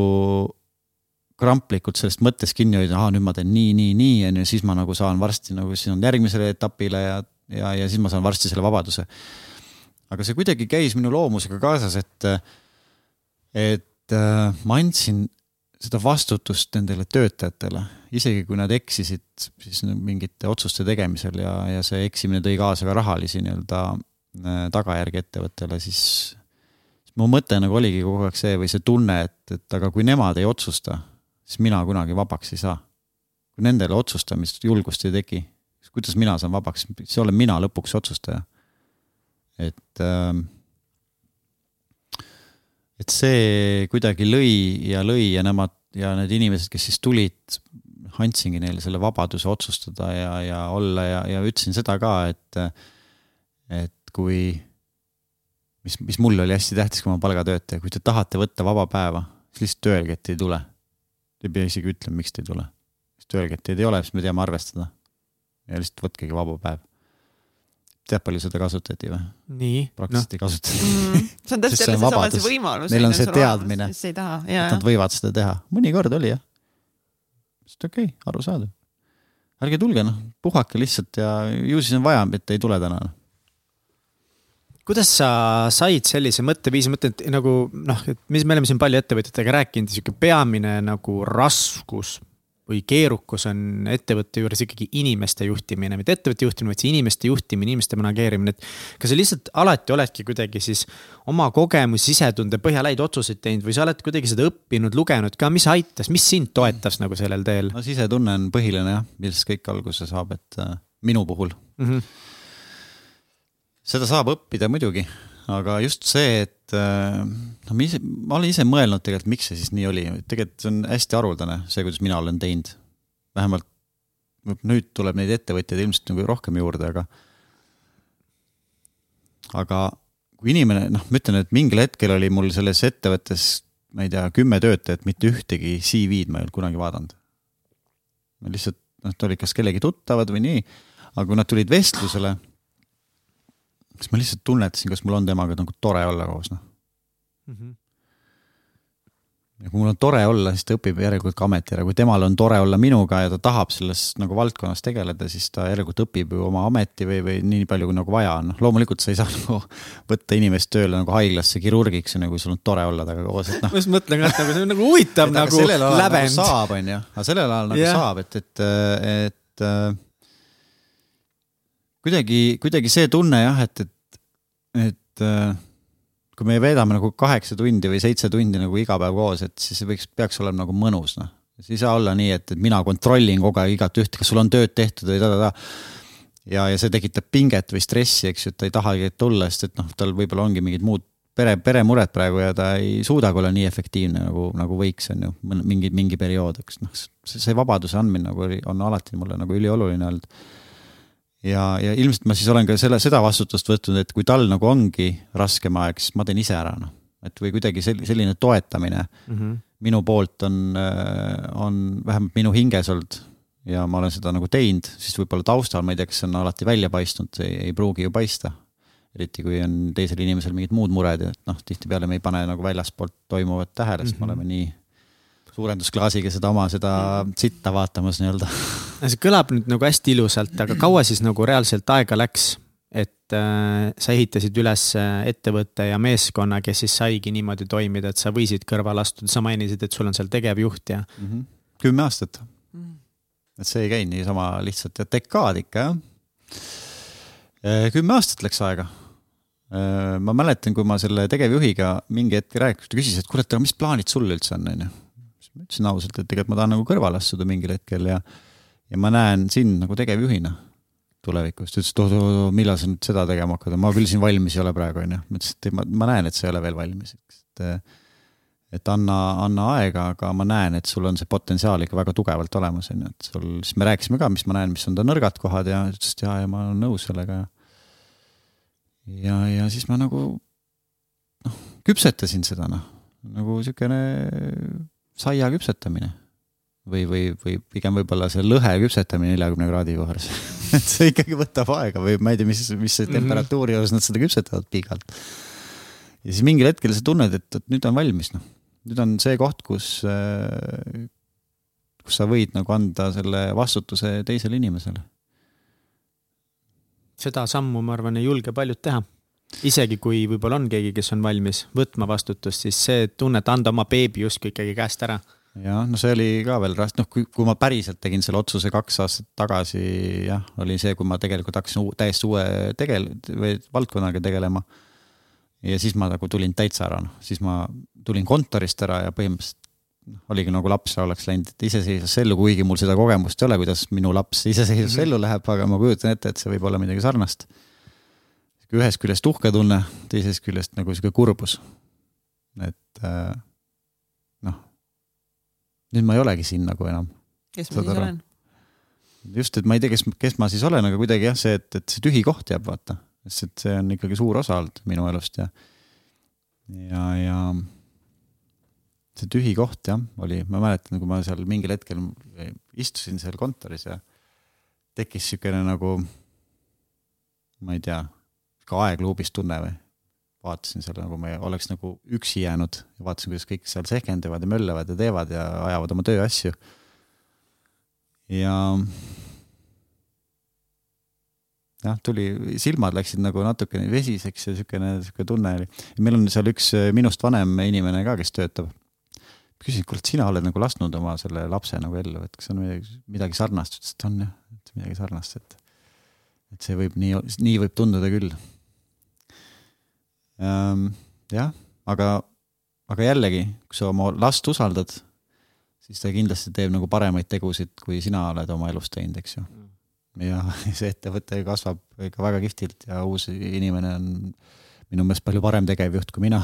kramplikult sellest mõttest kinni hoida, aa nüüd ma teen nii, nii, nii on ju, siis ma nagu saan varsti nagu siin on järgmisele etapile ja ja, ja siis ma saan varsti selle vabaduse. aga see kuidagi käis minu loomusega kaasas, et, et äh, ma andsin seda vastutust nendele töötajatele, isegi kui nad eksisid siis mingite otsuste tegemisel ja, ja see eksimine tõi kaasa ka rahalisi nii-öelda äh, tagajärgi ettevõttele, siis mu mõte nagu oligi kogu aeg see või see tunne, et, et aga kui nemad ei otsusta, siis mina kunagi vabaks ei saa. kui nendele otsustamist julgust ei teki, kuidas mina saan vabaks, siis olen mina lõpuks otsustaja. et äh, et see kuidagi lõi ja lõi ja nemad ja need inimesed, kes siis tulid, andsingi neile selle vabaduse otsustada ja, ja olla ja, ja ütlesin seda ka, et, et kui, mis, mis mulle oli hästi tähtis, kui ma palgatöötaja, kui te tahate võtta vaba päeva, siis lihtsalt öelge, et ei tule. Te ei pea isegi ütlema, miks te ei tule. lihtsalt öelge, et teid ei ole, siis me teame arvestada ja lihtsalt võtkegi vaba päev. tead, palju seda kasutati või? nii. praktiliselt no. ei kasutata mm,. see on täpselt jälle seesama see võimalus. Neil on see teadmine, et nad võivad seda teha, mõnikord oli jah. Sest okei okay,, arusaadav. ärge tulge noh, puhake lihtsalt ja ju siis on vaja, et ei tule täna. kuidas sa said sellise mõtteviisi, mõtlen, et nagu noh, et mis me oleme siin palju ettevõtjatega rääkinud, sihuke peamine nagu raskus või keerukus on ettevõtte juures ikkagi inimeste juhtimine, mitte ettevõtte juhtimine, vaid see inimeste juhtimine, inimeste manageerimine, et. kas sa lihtsalt alati oledki kuidagi siis oma kogemusi, sisetunde põhjal häid otsuseid teinud või sa oled kuidagi seda õppinud, lugenud ka, mis aitas, mis sind toetas nagu sellel teel? no sisetunne on põhiline jah, millest kõik alguse saab, et äh, minu puhul mm. -hmm. seda saab õppida muidugi aga just see, et äh, no ma ise, ma olen ise mõelnud tegelikult, miks see siis nii oli, tegelikult see on hästi haruldane, see, kuidas mina olen teinud. vähemalt nüüd tuleb neid ettevõtjaid ilmselt nagu rohkem juurde, aga aga kui inimene, noh, ma ütlen, et mingil hetkel oli mul selles ettevõttes, ma ei tea, kümme töötajat, mitte ühtegi CV-d ma ei olnud kunagi vaadanud. lihtsalt, noh, ta oli kas kellegi tuttavad või nii, aga kui nad tulid vestlusele siis ma lihtsalt tunnetasin, kas mul on temaga nagu tore olla koos, noh mm -hmm. ja kui mul on tore olla, siis ta õpib järelikult ka ameti ära, kui temal on tore olla minuga ja ta tahab selles nagu valdkonnas tegeleda, siis ta järelikult õpib ju oma ameti või, või nii palju, kui nagu vaja on, noh loomulikult sa ei saa nagu võtta inimest tööle nagu haiglasse kirurgiks, on ju, kui sul on tore olla temaga koos, et noh. ma just mõtlen ka, et nagu see on nagu huvitav nagu lävend. Nagu saab, on ju, aga sellel ajal nagu yeah. saab, et, et, et kuidagi, kuidagi see tunne jah, et, et, et äh, kui me veedame nagu kaheksa tundi või seitse tundi nagu iga päev koos, et siis see võiks, peaks olema nagu mõnus, noh. siis ei saa olla nii, et, et mina kontrollin kogu aeg igat ühte, kas sul on tööd tehtud või ta-ta-ta. ja, ja see tekitab pinget või stressi, eks ju, et ta ei tahagi tulla, sest et noh, tal võib-olla ongi mingid muud pere, peremured praegu ja ta ei suudagi olla nii efektiivne nagu, nagu võiks, on ju, mingi, mingi periood, eks noh, see vabaduse andmine nagu on alati mulle nagu ülioluline olnud ja, ja ilmselt ma siis olen ka selle, seda vastutust võtnud, et kui tal nagu ongi raskem aeg, siis ma teen ise ära, noh. et või kuidagi selline toetamine mm -hmm. minu poolt on, äh, on vähemalt minu hinges olnud ja ma olen seda nagu teinud, siis võib-olla taustal, ma ei tea, kas see on alati välja paistnud, ei, ei pruugi ju paista. eriti kui on teisel inimesel mingid muud mured ja noh, tihtipeale me ei pane nagu väljaspoolt toimuvat tähele, sest mm -hmm. me oleme nii suurendusklaasiga seda oma, seda sitta vaatamas nii-öelda. see kõlab nüüd nagu hästi ilusalt, aga kaua siis nagu reaalselt aega läks, et äh, sa ehitasid üles äh, ettevõtte ja meeskonna, kes siis saigi niimoodi toimida, et sa võisid kõrvale astuda, sa mainisid, et sul on seal tegevjuht ja mm. -hmm. kümme aastat mm.. et see ei käinud niisama lihtsalt ja dekaad ikka jah. Äh, kümme aastat läks aega äh, ma mäletan, kui ma selle tegevjuhiga mingi hetk rääkisin, ta küsis, et kurat, aga mis plaanid sul üldse on, onju ma ütlesin ausalt, et tegelikult ma tahan nagu kõrvale astuda mingil hetkel ja, ja ma näen sind nagu tegevjuhina tulevikus. ta ütles, et oot-oot, millal sa nüüd seda tegema hakkad, ma küll siin valmis ei ole praegu, onju. ma ütlesin, et ma, ma näen, et sa ei ole veel valmis, et, et anna, anna aega, aga ma näen, et sul on see potentsiaal ikka väga tugevalt olemas, onju, et sul, siis me rääkisime ka, mis ma näen, mis on ta nõrgad kohad ja ütles, et jaa, ja ma olen nõus sellega. Ja ja, ja siis ma nagu noh, küpsetasin seda noh, nagu siukene saia küpsetamine või, või, või pigem võib-olla see lõhe küpsetamine neljakümne kraadi juures et see ikkagi võtab aega või ma ei tea, mis, mis mhm. temperatuuri juures nad seda küpsetavad pikalt. ja siis mingil hetkel sa tunned, et, et nüüd on valmis, noh. nüüd on see koht, kus, äh, kus sa võid nagu anda selle vastutuse teisele inimesele. seda sammu, ma arvan, ei julge paljud teha isegi kui võib-olla on keegi, kes on valmis võtma vastutust, siis see tunne, et anda oma beebi justkui ikkagi käest ära. jah, no see oli ka veel raske, noh, kui, kui ma päriselt tegin selle otsuse kaks aastat tagasi, jah, oli see, kui ma tegelikult hakkasin uu, täiesti uue tegel- või valdkonnaga tegelema. ja siis ma nagu tulin täitsa ära, noh, siis ma tulin kontorist ära ja põhimõtteliselt noh, oligi nagu laps oleks läinud iseseisvasse ellu, kuigi mul seda kogemust ei ole, kuidas minu laps iseseisvasse -hmm. ellu läheb, aga ma kujutan ette, et see võib olla midagi sarnast ühest küljest uhke tunne, teisest küljest nagu sihuke kurbus. et äh, noh, nüüd ma ei olegi siin nagu enam. kes ma siis olen? just, et ma ei tea, kes, kes ma siis olen, aga kuidagi jah, see, et, et see tühi koht jääb, vaata. sest et see on ikkagi suur osa olnud minu elust ja, ja, ja see tühi koht jah, oli, ma mäletan, kui ma seal mingil hetkel istusin seal kontoris ja tekkis niisugune nagu, ma ei tea ka aegluubis tunne või? vaatasin seal nagu me oleks nagu üksi jäänud ja vaatasin, kuidas kõik seal sehkenduvad ja möllavad ja teevad ja ajavad oma tööasju. ja, jah, tuli, silmad läksid nagu natukene vesiseks ja siukene, siuke tunne oli. meil on seal üks minust vanem inimene ka, kes töötab. küsisin, kuule, sina oled nagu lasknud oma selle lapse nagu ellu, et kas on midagi, midagi sarnast, ütles, et on jah, et midagi sarnast, et, et see võib nii, nii võib tunduda küll. Jah, aga, aga jällegi, kui sa oma last usaldad, siis ta kindlasti teeb nagu paremaid tegusid, kui sina oled oma elus teinud, eks ju. Mm. Ja see ettevõte kasvab ikka väga kihvtilt ja uus inimene on minu meelest palju parem tegevjuht kui mina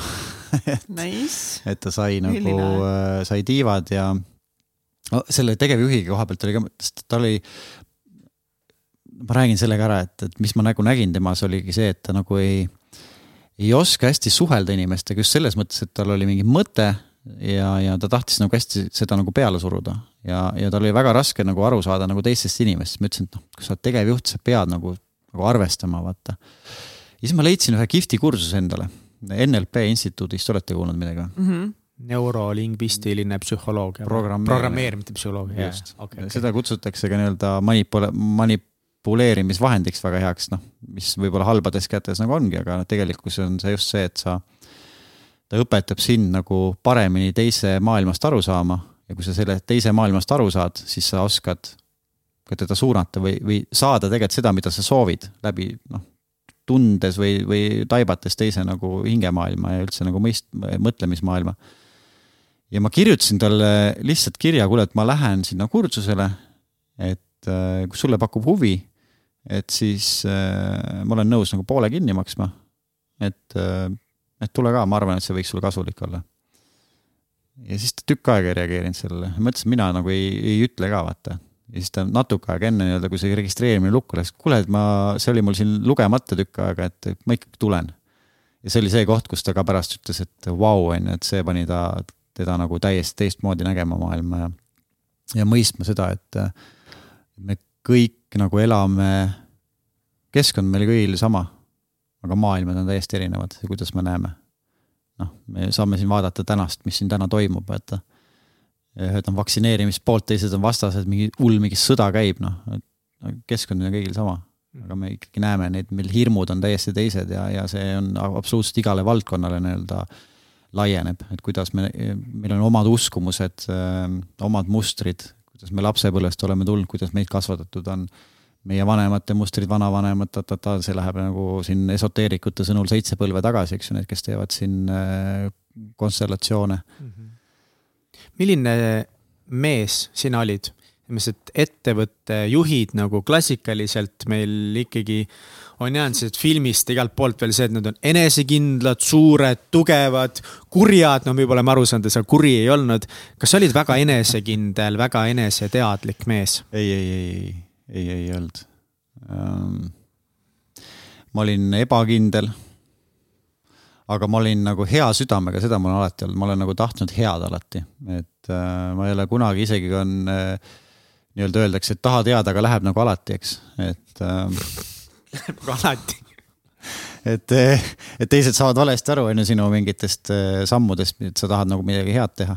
et, nice. et ta sai nagu, äh, sai tiivad ja no, selle tegevjuhi koha pealt oli ka, sest ta oli, ma räägin selle ka ära, et, et mis ma nagu nägin temas oligi see, et ta nagu ei, ei oska hästi suhelda inimestega just selles mõttes, et tal oli mingi mõte ja, ja ta tahtis nagu hästi seda nagu peale suruda ja, ja tal oli väga raske nagu aru saada nagu teistest inimestest, ma ütlesin, et noh, kui sa oled tegevjuht, sa pead nagu, nagu arvestama, vaata. ja siis ma leidsin ühe kihvti kursuse endale, NLP instituudist, olete kuulnud midagi mm? -hmm neurolingvistiline psühholoogia Programmeerimine. programmeerimine psühholoogia, just okay,. Okay. seda kutsutakse ka nii-öelda manipule-, manipuleerimisvahendiks väga heaks, noh, mis võib-olla halbades kätes nagu ongi, aga tegelikkus on see just see, et sa ta õpetab sind nagu paremini teise maailmast aru saama ja kui sa selle teise maailmast aru saad, siis sa oskad ka teda suunata või, või saada tegelikult seda, mida sa soovid läbi noh, tundes või, või taibates teise nagu hingemaailma ja üldse nagu mõist-, mõtlemismaailma. ja ma kirjutasin talle lihtsalt kirja, kuule, et ma lähen sinna kursusele, et äh, kui sulle pakub huvi, et siis äh, ma olen nõus nagu poole kinni maksma. et äh, et tule ka, ma arvan, et see võiks sulle kasulik olla. ja siis ta tükk aega ei reageerinud sellele, mõtlesin, mina nagu ei, ei ütle ka vaata. ja siis ta natuke aega enne nii-öelda, kui see registreerimine lukku läks, kuule, et ma, see oli mul siin lugemata tükk aega, et ma ikkagi tulen. ja see oli see koht, kus ta ka pärast ütles, et vau on ju, et see pani ta, teda nagu täiesti teistmoodi nägema maailma ja, ja mõistma seda, et me kõik nagu elame, keskkond meil kõigil sama aga maailmad on täiesti erinevad kuidas me näeme. noh, me saame siin vaadata tänast, mis siin täna toimub, et ühed on vaktsineerimise poolt, teised on vastased, mingi hull mingi sõda käib, noh, keskkond on kõigil sama. aga me ikkagi näeme neid, meil hirmud on täiesti teised ja, ja see on absoluutselt igale valdkonnale nii-öelda laieneb, et kuidas me, meil on omad uskumused, omad mustrid, kuidas me lapsepõlvest oleme tulnud, kuidas meid kasvatatud on meie vanemate mustrid, vanavanemad, ta-ta-ta, see läheb nagu siin esoteerikute sõnul seitse põlve tagasi, eks ju, need, kes teevad siin äh, konstellatsioone mm. -hmm. milline mees sina olid? sellised ettevõtte juhid nagu klassikaliselt meil ikkagi on jäänud sellest filmist igalt poolt veel see, et nad on enesekindlad, suured, tugevad, kurjad, no me aru saanud, et seal kuri ei olnud. kas sa olid väga enesekindel, väga eneseteadlik mees? ei, ei, ei ei, ei olnud ähm,. ma olin ebakindel. aga ma olin nagu hea südamega, seda ma olen alati olnud, ma olen nagu tahtnud head alati, et äh, ma ei ole kunagi, isegi kui on äh, nii-öelda öeldakse, et tahad head, aga läheb nagu alati, eks, et äh,. Nagu alati et, et teised saavad valesti aru, on ju, sinu mingitest äh, sammudest, et sa tahad nagu midagi head teha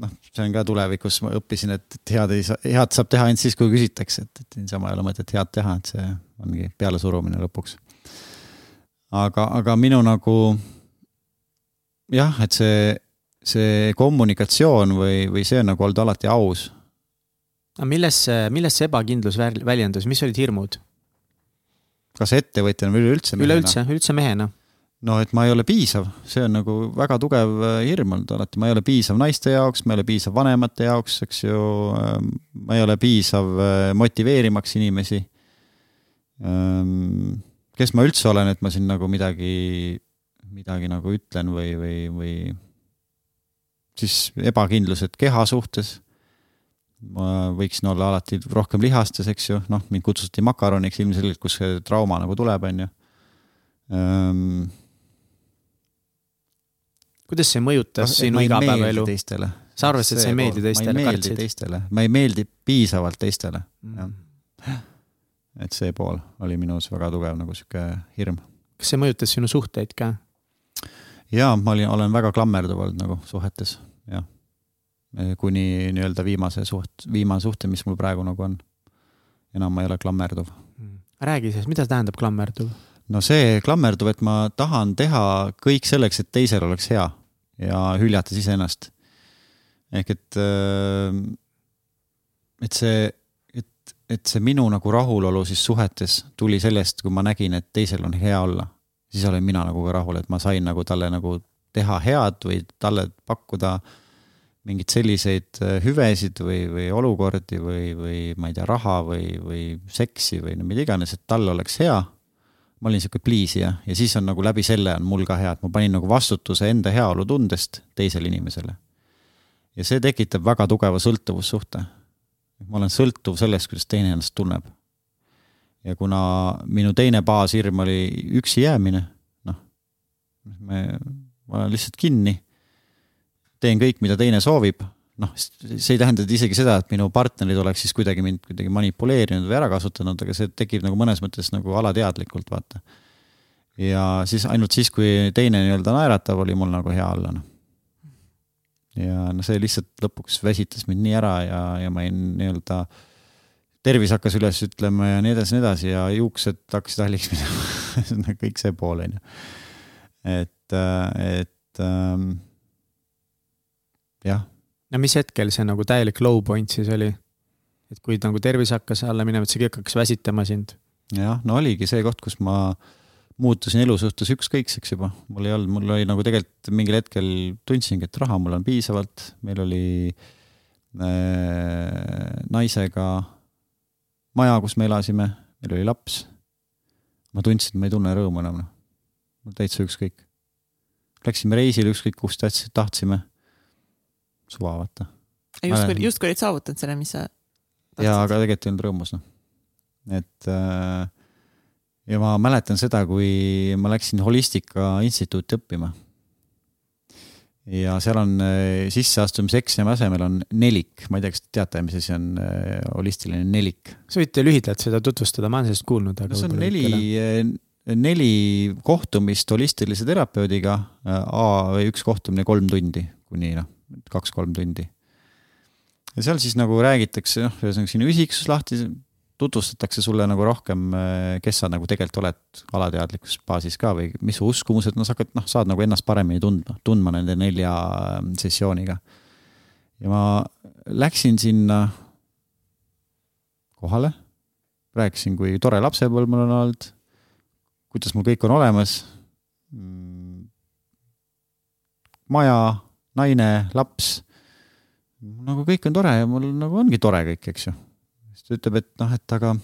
noh, see on ka tulevikus, ma õppisin, et, et head ei saa, head saab teha ainult siis, kui küsitakse, et, et niisama ei ole mõtet head teha, et see ongi pealesurumine lõpuks. aga, aga minu nagu jah, et see, see kommunikatsioon või, või see on nagu olnud alati aus. aga milles, milles see ebakindlus väljendus, mis olid hirmud? Kas ettevõtjana või üleüldse mehena? üleüldse, üldse mehena no et ma ei ole piisav, see on nagu väga tugev äh, hirm olnud alati, ma ei ole piisav naiste jaoks, ma ei ole piisav vanemate jaoks, eks ju. Ähm, ma ei ole piisav äh, motiveerimaks inimesi. Ähm, kes ma üldse olen, et ma siin nagu midagi, midagi nagu ütlen või, või, või siis ebakindlused keha suhtes. Ma võiksin olla alati rohkem lihastes, eks ju, noh, mind kutsuti makaroniks ilmselgelt, kus see trauma nagu tuleb, on ju ähm, kuidas see mõjutas sinu igapäevaelu? sa arvasid, et sa ei meeldi teistele? ma ei meeldi teistele, ma ei meeldi piisavalt teistele mm., jah. et see pool oli minus väga tugev nagu sihuke hirm. kas see mõjutas sinu suhteid ka? jaa, ma olin, olen väga klammerduv olnud nagu suhetes, jah. Kuni nii-öelda viimase suht-, viimane suhte, mis mul praegu nagu on. enam ma ei ole klammerduv mm.. räägi siis, mida tähendab klammerduv? no see klammerduv, et ma tahan teha kõik selleks, et teisel oleks hea ja hüljates iseennast. ehk et, äh, et see, et, et see minu nagu rahulolu siis suhetes tuli sellest, kui ma nägin, et teisel on hea olla. siis olin mina nagu ka rahul, et ma sain nagu talle nagu teha head või talle pakkuda mingeid selliseid äh, hüvesid või, või olukordi või, või ma ei tea, raha või, või seksi või no mida iganes, et tal oleks hea. ma olin sihuke pliisija ja siis on nagu läbi selle on mul ka hea, et ma panin nagu vastutuse enda heaolu tundest teisele inimesele. ja see tekitab väga tugeva sõltuvussuhte. ma olen sõltuv sellest, kuidas teine ennast tunneb. ja kuna minu teine baashirm oli üksi jäämine, noh, me, ma olen lihtsalt kinni teen kõik, mida teine soovib, noh, see ei tähenda isegi seda, et minu partnerid oleks siis kuidagi mind kuidagi manipuleerinud või ära kasutanud, aga see tekib nagu mõnes mõttes nagu alateadlikult, vaata. ja siis ainult siis, kui teine nii-öelda naeratab, oli mul nagu hea olla, noh. ja no see lihtsalt lõpuks väsitas mind nii ära ja, ja ma jäin nii-öelda, tervis hakkas üles ütlema ja nii edasi, nii edasi ja juuksed hakkasid halliks minema kõik see pool, on ju. et, et ähm, jah. no mis hetkel see nagu täielik low point siis oli? et kui nagu tervis hakkas alla minema, et see kõik hakkas väsitama sind? jah, no oligi see koht, kus ma muutusin elu suhtes ükskõikseks juba, mul ei olnud, mul oli nagu tegelikult mingil hetkel tundsingi, et raha mul on piisavalt, meil oli äh, naisega maja, kus me elasime, meil oli laps. ma tundsin, et ma ei tunne rõõmu enam, noh. mul täitsa ükskõik. Läksime reisile ükskõik kus tahtsime suva, vaata. justkui, justkui olid saavutanud selle, mis sa jaa, aga tegelikult ei olnud rõõmus, noh. et äh, ja ma mäletan seda, kui ma läksin Holistika Instituuti õppima. ja seal on äh, sisseastumiseksami asemel on nelik, ma ei tea, kas te teate, mis asi on äh, holistiline nelik? sa võite lühidalt seda tutvustada, ma olen sellest kuulnud, aga no see on neli, äh, neli kohtumist holistilise terapeudiga, A või üks kohtumine kolm tundi kuni noh kaks-kolm tundi. ja seal siis nagu räägitakse, noh, ühesõnaga sinu isiksus lahti, tutvustatakse sulle nagu rohkem, kes sa nagu tegelikult oled alateadlikus baasis ka või mis su uskumused, no sa hakkad, noh, saad nagu ennast paremini tundma, tundma nende nelja ähm, sessiooniga. ja ma läksin sinna kohale, rääkisin, kui tore lapsepõlv mul on olnud, kuidas mul kõik on olemas. Mm, maja naine, laps. nagu kõik on tore ja mul nagu ongi tore kõik, eks ju. siis ta ütleb, et noh, et aga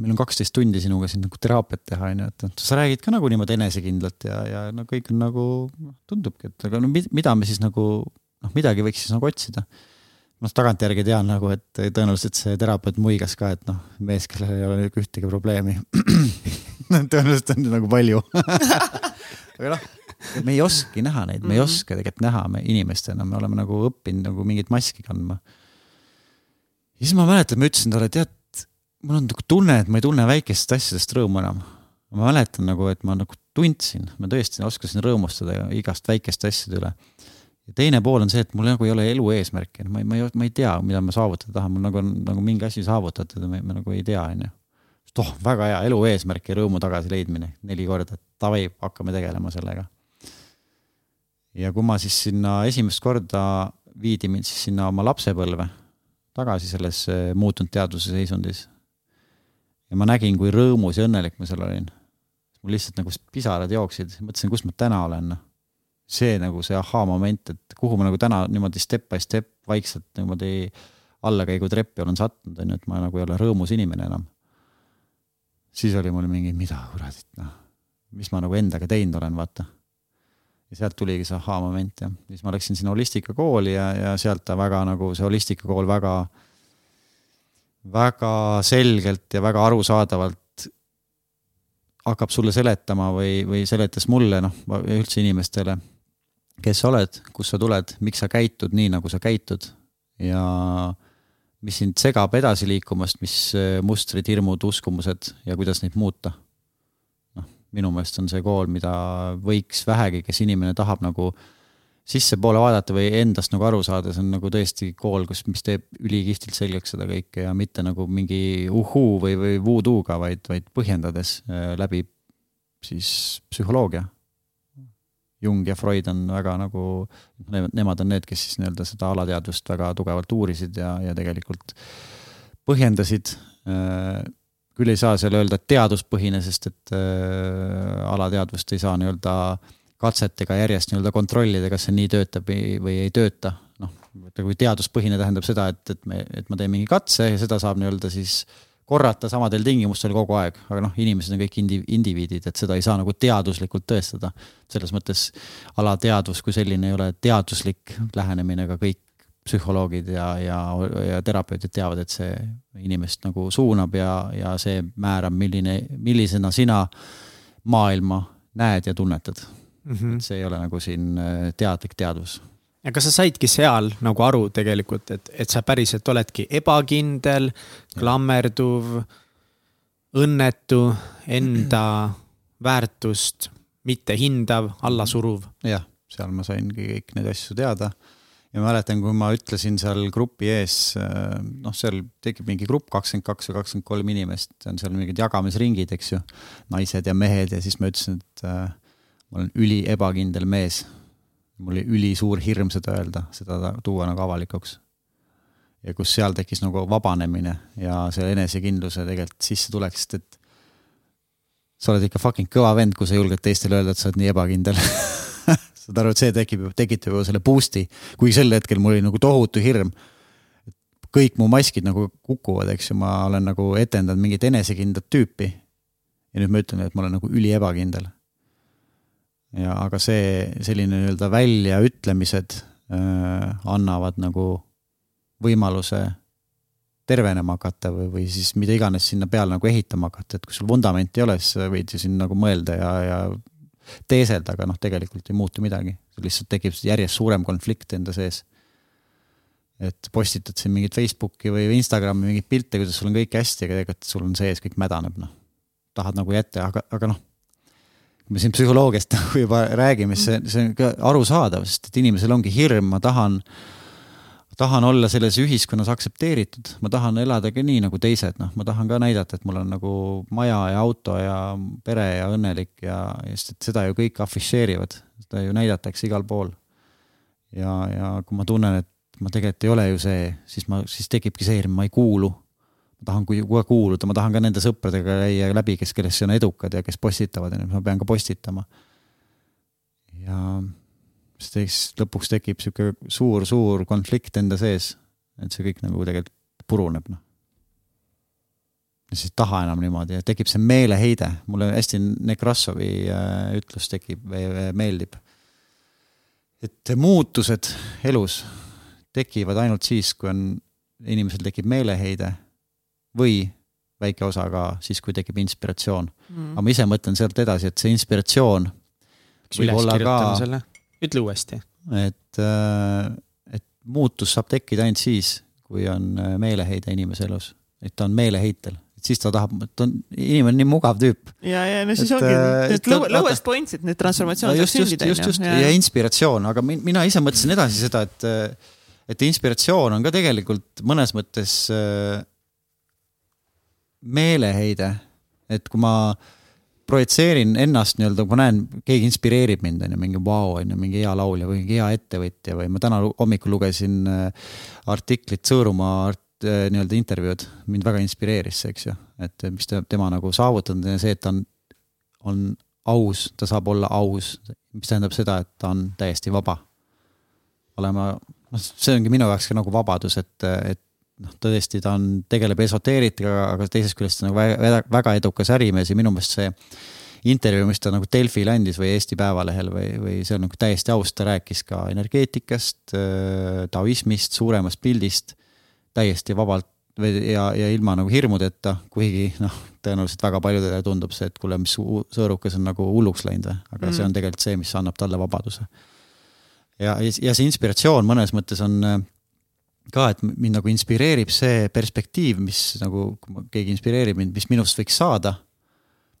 meil on kaksteist tundi sinuga siin nagu teraapiat teha, onju, et noh, sa räägid ka nagu niimoodi enesekindlalt ja, ja no kõik on nagu, noh, tundubki, et aga no mida me siis nagu, noh, midagi võiks siis nagu otsida. noh, tagantjärgi tean nagu, et tõenäoliselt see terapeut muigas ka, et noh, mees, kellel ei ole ühtegi probleemi tõenäoliselt on nagu palju aga noh me ei oskagi näha neid, me ei mhm. oska tegelikult näha me inimestena, me oleme nagu õppinud nagu mingit maski kandma. ja siis ma mäletan, ma ütlesin talle, tead, mul on nagu tunne, et ma ei tunne väikestest asjadest rõõmu enam. ma mäletan nagu, et ma nagu tundsin, ma tõesti oskasin rõõmustada igast väikeste asjade üle. ja teine pool on see, et mul nagu ei ole elu eesmärki, ma ei, ma ei, ma ei tea, mida ma saavutada tahan, mul nagu on nagu mingi asi saavutatud ja ma, ma nagu ei tea, onju. oh, väga hea, elu eesmärk ja rõõmu tagasileidmine neli korda, davai, hakkame tegelema sellega ja kui ma siis sinna esimest korda viidi mind siis sinna oma lapsepõlve tagasi sellesse muutunud teadvuse seisundis. ja ma nägin, kui rõõmus ja õnnelik ma seal olin. mul lihtsalt nagu pisarad jooksid, mõtlesin, kus ma täna olen. Noh. see nagu see ahhaa-moment, et kuhu ma nagu täna niimoodi step by step vaikselt niimoodi allakäigutreppi olen sattunud, on ju, et ma nagu ei ole rõõmus inimene enam. siis oli mul mingi, mida kuradit, noh, mis ma nagu endaga teinud olen, vaata ja sealt tuligi see ahhaa-moment ja siis ma läksin sinna holistikakooli ja, ja sealt ta väga nagu see holistikakool väga, väga selgelt ja väga arusaadavalt hakkab sulle seletama või, või seletas mulle noh, üldse inimestele, kes sa oled, kust sa tuled, miks sa käitud nii, nagu sa käitud. Ja mis sind segab edasi liikumast, mis mustrid, hirmud, uskumused ja kuidas neid muuta minu meelest on see kool, mida võiks vähegi, kes inimene tahab nagu sissepoole vaadata või endast nagu aru saada, see on nagu tõesti kool, kus, mis teeb ülikihvtilt selgeks seda kõike ja mitte nagu mingi uhuu või, või voodoo'ga, vaid, vaid põhjendades äh, läbi siis psühholoogia. Jung ja Freud on väga nagu, nemad on need, kes siis nii-öelda seda alateadvust väga tugevalt uurisid ja, ja tegelikult põhjendasid. Küll ei saa seal öelda, teaduspõhine, sest et äh, alateadvust ei saa nii-öelda katsetega järjest nii-öelda kontrollida, kas see nii töötab või, või ei tööta. noh, kui teaduspõhine tähendab seda, et, et me, et ma teen mingi katse ja seda saab nii-öelda siis korrata samadel tingimustel kogu aeg, aga noh, inimesed on kõik indi-, indiviidid, et seda ei saa nagu teaduslikult tõestada. selles mõttes alateadvus kui selline ei ole teaduslik lähenemine, aga kõik psühholoogid ja, ja, ja terapeudid teavad, et see inimest nagu suunab ja, ja see määrab, milline, millisena sina maailma näed ja tunnetad mm. -hmm. see ei ole nagu siin äh, teadlik teadvus. ja kas sa saidki seal nagu aru tegelikult, et, et sa päriselt oledki ebakindel, klammerduv, õnnetu, enda väärtust mitte hindav, allasuruv? jah, seal ma saingi kõik neid asju teada ja mäletan, kui ma ütlesin seal grupi ees, äh, noh, seal tekib mingi grupp kakskümmend kaks või kakskümmend kolm inimest, on seal mingid jagamisringid, eks ju, naised ja mehed ja siis ma ütlesin, et äh, ma olen üli ebakindel mees. mul oli ülisuur hirm seda öelda, seda tuua nagu avalikuks. ja kus seal tekkis nagu vabanemine ja selle enesekindluse tegelikult sissetulek, sest et sa oled ikka fucking kõva vend, kui sa julged teistele öelda, et sa oled nii ebakindel saad aru, et see tekib, tekitab ju selle boost'i, kuigi sel hetkel mul oli nagu tohutu hirm. kõik mu maskid nagu kukuvad, eks ju, ma olen nagu etendanud mingit enesekindlat tüüpi. ja nüüd ma ütlen, et ma olen nagu üli ebakindel ja aga see selline nii-öelda väljaütlemised äh, annavad nagu võimaluse tervenema hakata või, või siis mida iganes sinna peale nagu ehitama hakata, et kui sul vundamenti ei ole, siis sa võid ju siin nagu mõelda ja, ja teeselda, aga noh, tegelikult ei muutu midagi. lihtsalt tekib järjest suurem konflikt enda sees. et postitad siin mingit Facebooki või Instagrami mingeid pilte, kuidas sul on kõik hästi, aga tegelikult sul on sees kõik mädaneb, noh. tahad nagu jätta, aga, aga noh kui me siin psühholoogiast nagu juba räägime, siis see, see on ka arusaadav, sest et inimesel ongi hirm, ma tahan, tahan olla selles ühiskonnas aktsepteeritud, ma tahan elada ka nii nagu teised, noh, ma tahan ka näidata, et mul on nagu maja ja auto ja pere ja õnnelik ja, sest et seda ju kõik afišeerivad, seda ju näidatakse igal pool. ja, ja kui ma tunnen, et ma tegelikult ei ole ju see, siis ma, siis tekibki see hirm, ma ei kuulu ma tahan aeg kuuluda, ma tahan ka nende sõpradega käia läbi, kes, kellest on edukad ja kes postitavad, onju, ma pean ka postitama. ja siis lõpuks tekib sihuke suur-suur konflikt enda sees, et see kõik nagu tegelikult puruneb, noh. ja siis ei taha enam niimoodi ja tekib see meeleheide, mulle hästi Nekrassovi äh, ütlus tekib, meeldib. et muutused elus tekivad ainult siis, kui on, inimesel tekib meeleheide või väike osa ka siis, kui tekib inspiratsioon mm.. aga ma ise mõtlen sealt edasi, et see inspiratsioon. Ütle uuesti. et, äh, et muutus saab tekkida ainult siis, kui on äh, meeleheide inimese elus, et ta on meeleheitel et siis ta tahab, ta on, inimene on nii mugav tüüp. ja, ja no siis et, ongi äh, need lowest points, et need transformatsioonid no, sündida. just, just, just ja. ja inspiratsioon, aga mina ise mõtlesin edasi seda, et, et inspiratsioon on ka tegelikult mõnes mõttes äh, meeleheide, et kui ma projitseerin ennast nii-öelda, kui ma näen, keegi inspireerib mind, on ju, mingi vau, on ju, mingi hea laulja või hea ettevõtja või ma täna hommikul lugesin äh, artiklit Sõõrumaa art, äh, nii-öelda intervjuud, mind väga inspireeris see, eks ju, et mis ta, tema nagu saavutanud on see, et ta on, on aus, ta saab olla aus, mis tähendab seda, et ta on täiesti vaba. olema, noh, see ongi minu jaoks ka nagu vabadus, et, et noh, tõesti, ta on, tegeleb esoteerikaga, aga teisest küljest nagu väga, väga edukas ärimees ja minu meelest see intervjuu, mis ta nagu Delfile andis või Eesti Päevalehel või, või see on nagu täiesti aus, ta rääkis ka energeetikast, taoismist, suuremast pildist täiesti vabalt ja, ja ilma nagu hirmudeta, kuigi noh, tõenäoliselt väga paljudele tundub see, et kuule, mis sõõrukas on nagu hulluks läinud aga mm. see on tegelikult see, mis annab talle vabaduse. ja, ja see inspiratsioon mõnes mõttes on ka, et mind nagu inspireerib see perspektiiv, mis nagu, kui keegi inspireerib mind, mis minust võiks saada.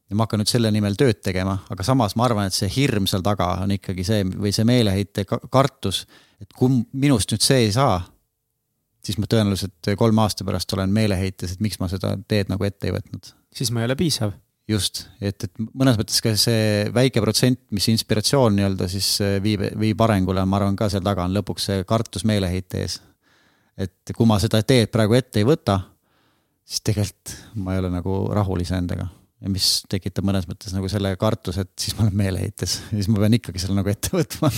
ja ma hakkan nüüd selle nimel tööd tegema, aga samas ma arvan, et see hirm seal taga on ikkagi see või see meeleheite kartus, et kui minust nüüd see ei saa, siis ma tõenäoliselt kolme aasta pärast olen meeleheites, et miks ma seda teed nagu ette ei võtnud. siis ma ei ole piisav. just, et, et mõnes mõttes ka see väike protsent, mis inspiratsioon nii-öelda siis viib, viib arengule, ma arvan ka seal taga on lõpuks see kartus meeleheite ees. Et kui ma seda teed praegu ette ei võta, siis tegelikult ma ei ole nagu rahul iseendaga. Ja mis tekitab mõnes mõttes nagu selle kartuse, et siis ma olen meeleheites ja siis ma pean ikkagi selle nagu ette võtma.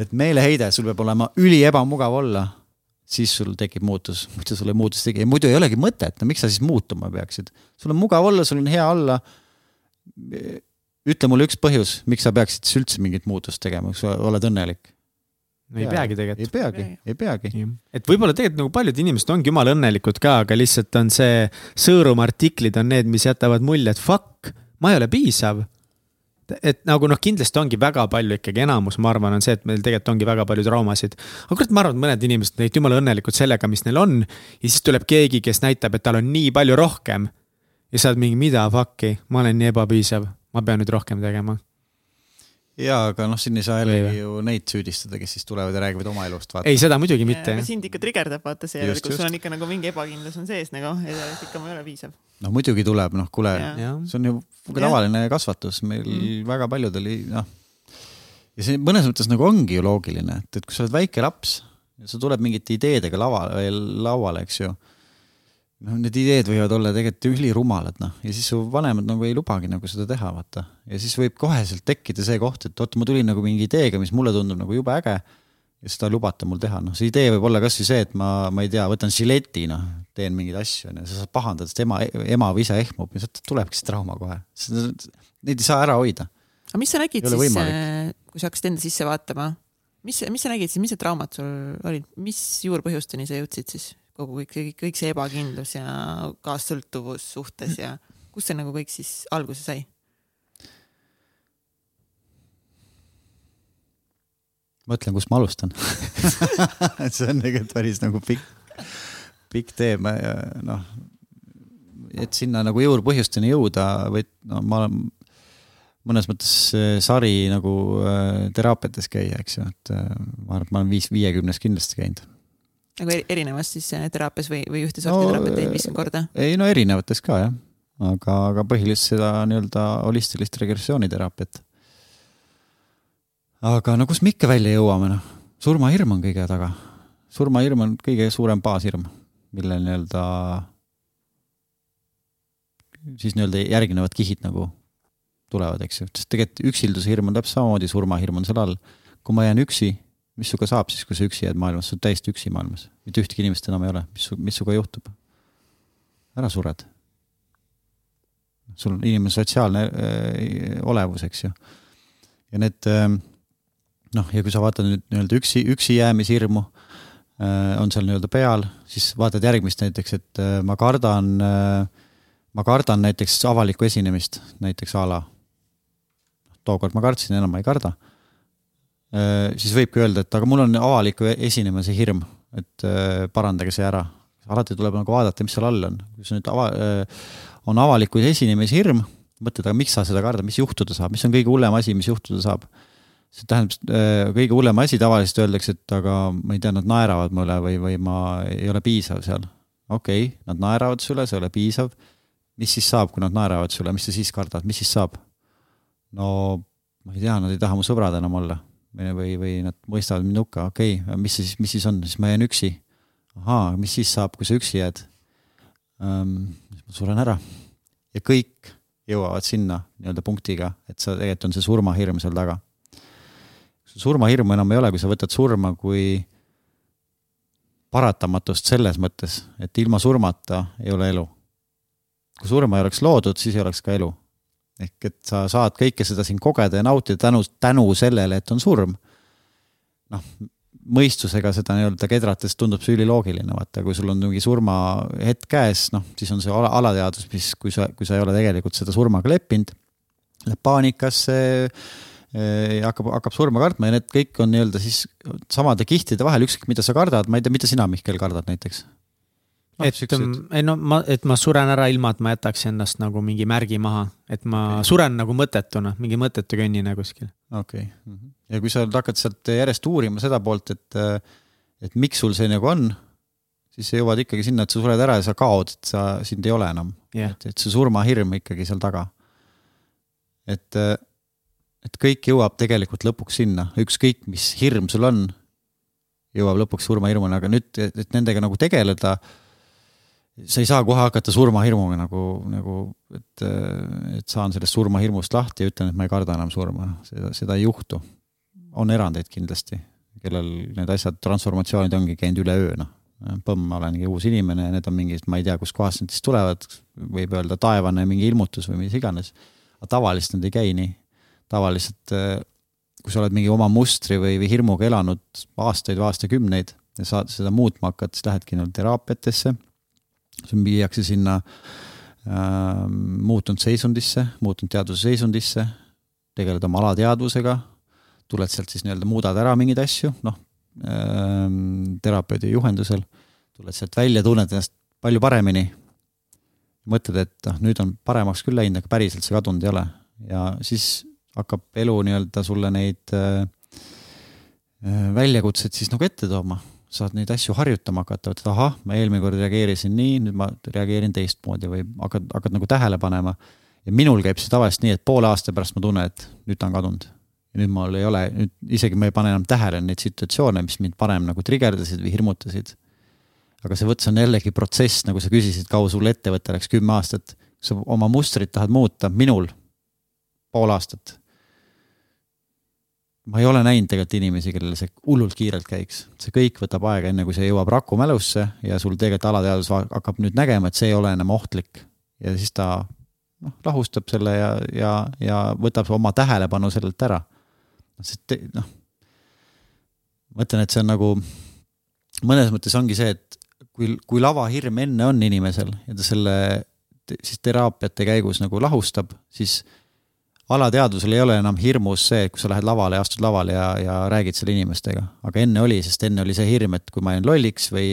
Et meeleheide, sul peab olema üli ebamugav olla, siis sul tekib muutus, muidu sul ei muutus tegi ja muidu ei olegi mõtet, no miks sa siis muutuma peaksid. sul on mugav olla, sul on hea olla. ütle mulle üks põhjus, miks sa peaksid siis üldse mingit muutust tegema, kui sa oled õnnelik ei peagi tegelikult. ei peagi, ei peagi. et võib-olla tegelikult nagu paljud inimesed ongi jumala õnnelikud ka, aga lihtsalt on see sõõrumartiklid on need, mis jätavad mulje, et fuck, ma ei ole piisav. et nagu noh, kindlasti ongi väga palju ikkagi enamus, ma arvan, on see, et meil tegelikult ongi väga palju traumasid. aga kurat, ma arvan, et mõned inimesed on jumala õnnelikud sellega, mis neil on. ja siis tuleb keegi, kes näitab, et tal on nii palju rohkem. ja sa oled mingi, mida fuck'i, ma olen nii ebapiisav, ma pean nüüd rohkem tegema jaa, aga noh, siin ei saa jällegi ju neid süüdistada, kes siis tulevad ja räägivad oma elust. ei, seda muidugi mitte. sind ikka trigerdab vaata see, kus sul on ikka nagu mingi ebakindlus on sees nagu, et ikka ma ei ole piisav. no muidugi tuleb, noh, kuule, see on ju tavaline kasvatus meil mm. väga paljudel, noh. ja see mõnes mõttes nagu ongi ju loogiline, et, et kui sa oled väike laps ja sa tuled mingite ideedega lavale, lauale, eks ju noh, need ideed võivad olla tegelikult ülirumalad, noh, ja siis su vanemad nagu ei lubagi nagu seda teha, vaata. ja siis võib koheselt tekkida see koht, et oot, ma tulin nagu mingi ideega, mis mulle tundub nagu jube äge. ja seda ei lubata mul teha, noh, see idee võib olla kasvõi see, et ma, ma ei tea, võtan žileti, noh, teen mingeid asju, onju, sa saad pahandada, sest ema, ema või isa ehmub ja sealt tulebki see trauma kohe. Neid ei saa ära hoida. aga mis sa nägid siis, äh, kui sa hakkasid enda sisse vaatama? mis, mis sa nägid siis, mis need traumad sul olid, mis juurpõhjusteni sa jõudsid siis? Kogu kõik, kõik see ebakindlus ja kaassõltuvus suhtes ja kust see nagu kõik siis alguse sai? mõtlen, kust ma alustan see on tegelikult päris nagu pikk, pikk tee, ma noh, et sinna nagu juurpõhjusteni jõuda või no ma olen mõnes mõttes sari nagu äh, teraapiates käia, eks ju, et äh, ma arvan, et ma olen viis, viiekümnes kindlasti käinud nagu erinevas siis äh, teraapias või, või ühte sorti no, teraapiat teinud viiskümmend korda? ei no erinevates ka jah, aga, aga põhiliselt seda nii-öelda holistilist regressiooniteraapiat. aga no kus me ikka välja jõuame, noh, surmahirm on kõige taga. surmahirm on kõige suurem baashirm, millel nii-öelda siis nii-öelda järgnevad kihid nagu tulevad, eks ju, sest tegelikult üksilduse hirm on täpselt samamoodi, surmahirm on seal all. kui ma jään üksi mis sinuga saab siis, kui sa üksi jääd maailmas, sa oled täiesti üksi maailmas, mitte ühtegi inimest enam ei ole, mis, mis sinuga juhtub? ära sured. sul on inimene sotsiaalne äh, olevus, eks ju. ja need äh, noh, ja kui sa vaatad nüüd nii-öelda üksi, üksi jäämishirmu äh, on seal nii-öelda peal, siis vaatad järgmist näiteks, et ma kardan ma kardan näiteks avalikku esinemist, näiteks a la. tookord ma kartsin, enam ma ei karda siis võibki öelda, et aga mul on avaliku esinemise hirm, et äh, parandage see ära. alati tuleb nagu vaadata, mis seal all on. kui see nüüd ava-, äh, on avaliku esinemise hirm, mõtled, aga miks sa seda kardad, mis juhtuda saab, mis on kõige hullem asi, mis juhtuda saab? see tähendab, kõige hullem asi tavaliselt öeldakse, et aga ma ei tea, nad naeravad mulle või, või ma ei ole piisav seal. okei okay,, nad naeravad sulle, sa ei ole piisav. mis siis saab, kui nad naeravad sulle, mis sa siis kardad, mis siis saab? no ma ei tea, nad ei taha mu sõbrad enam olla või, või nad mõistavad mind hukka, okei okay,, mis siis, mis siis on, siis ma jään üksi. ahaa, mis siis saab, kui sa üksi jääd ähm,? ma suren ära. ja kõik jõuavad sinna nii-öelda punktiga, et sa, tegelikult on see surmahirm seal taga. surmahirmu enam ei ole, kui sa võtad surma kui paratamatust selles mõttes, et ilma surmata ei ole elu. kui surma ei oleks loodud, siis ei oleks ka elu ehk et sa saad kõike seda siin kogeda ja nautida tänu, tänu sellele, et on surm. noh, mõistusega seda nii-öelda kedrates tundub see üliloogiline, vaata, kui sul on mingi surmahetk käes, noh, siis on see ala, alateadvus, mis, kui sa, kui sa ei ole tegelikult seda surmaga leppinud, läheb paanikasse eh,, hakkab, hakkab surma kartma ja need kõik on nii-öelda siis samade kihtide vahel, ükskõik mida sa kardad, ma ei tea, mida sina, Mihkel, kardad näiteks? Et ei no ma, et ma suren ära ilma, et ma jätaks endast nagu mingi märgi maha, et ma okay. suren nagu mõttetuna, mingi mõttetu kõnnina kuskil. okei okay., mhm. ja kui sa hakkad sealt järjest uurima seda poolt, et, et miks sul see nagu on, siis sa jõuad ikkagi sinna, et sa sured ära ja sa kaod, et sa, sind ei ole enam yeah.. et, et see surmahirm ikkagi seal taga. et, et kõik jõuab tegelikult lõpuks sinna, ükskõik mis hirm sul on, jõuab lõpuks surmahirmuni, aga nüüd, et nendega nagu tegeleda sa ei saa kohe hakata surmahirmuga nagu, nagu, et, et saan sellest surmahirmust lahti ja ütlen, et ma ei karda enam surma, seda, seda ei juhtu. on erandeid kindlasti, kellel need asjad, transformatsioonid ongi käinud üleöö, noh. põmm, ma olengi uus inimene ja need on mingid, ma ei tea, kustkohast need siis tulevad, võib öelda taevane mingi ilmutus või mis iganes. aga tavaliselt nad ei käi nii. tavaliselt, kui sa oled mingi oma mustri või, või hirmuga elanud aastaid või aastakümneid ja sa seda muutma hakkad, siis lähedki nagu teraapiatesse sul viiakse sinna äh, muutunud seisundisse, muutunud teadvuse seisundisse, tegeled oma alateadvusega, tuled sealt siis nii-öelda, muudad ära mingeid asju, noh äh,, terapeudi juhendusel, tuled sealt välja, tunned ennast palju paremini. mõtled, et noh, nüüd on paremaks küll läinud, aga päriselt see kadunud ei ole ja siis hakkab elu nii-öelda sulle neid äh, äh väljakutseid siis nagu ette tooma saad neid asju harjutama hakata, et ahah, ma eelmine kord reageerisin nii, nüüd ma reageerin teistmoodi või hakkad, hakkad nagu tähele panema. ja minul käib see tavaliselt nii, et poole aasta pärast ma tunnen, et nüüd ta on kadunud. ja nüüd mul ei ole, nüüd isegi ma ei pane enam tähele neid situatsioone, mis mind varem nagu trigerdasid või hirmutasid. aga see võts on jällegi protsess, nagu sa küsisid, kaua sul ettevõte läks, kümme aastat. sa oma mustrit tahad muuta, minul pool aastat ma ei ole näinud tegelikult inimesi, kellel see hullult kiirelt käiks. see kõik võtab aega, enne kui see jõuab raku mälusse ja sul tegelikult alateadvus hakkab nüüd nägema, et see ei ole enam ohtlik. ja siis ta noh, rahustab selle ja, ja, ja võtab oma tähelepanu sellelt ära. sest noh, ma ütlen, et see on nagu, mõnes mõttes ongi see, et kui, kui lavahirm enne on inimesel ja ta selle siis teraapiate käigus nagu lahustab, siis alateadvusel ei ole enam hirmus see, et kui sa lähed lavale astud lavale ja, ja räägid selle inimestega. aga enne oli, sest enne oli see hirm, et kui ma jään lolliks või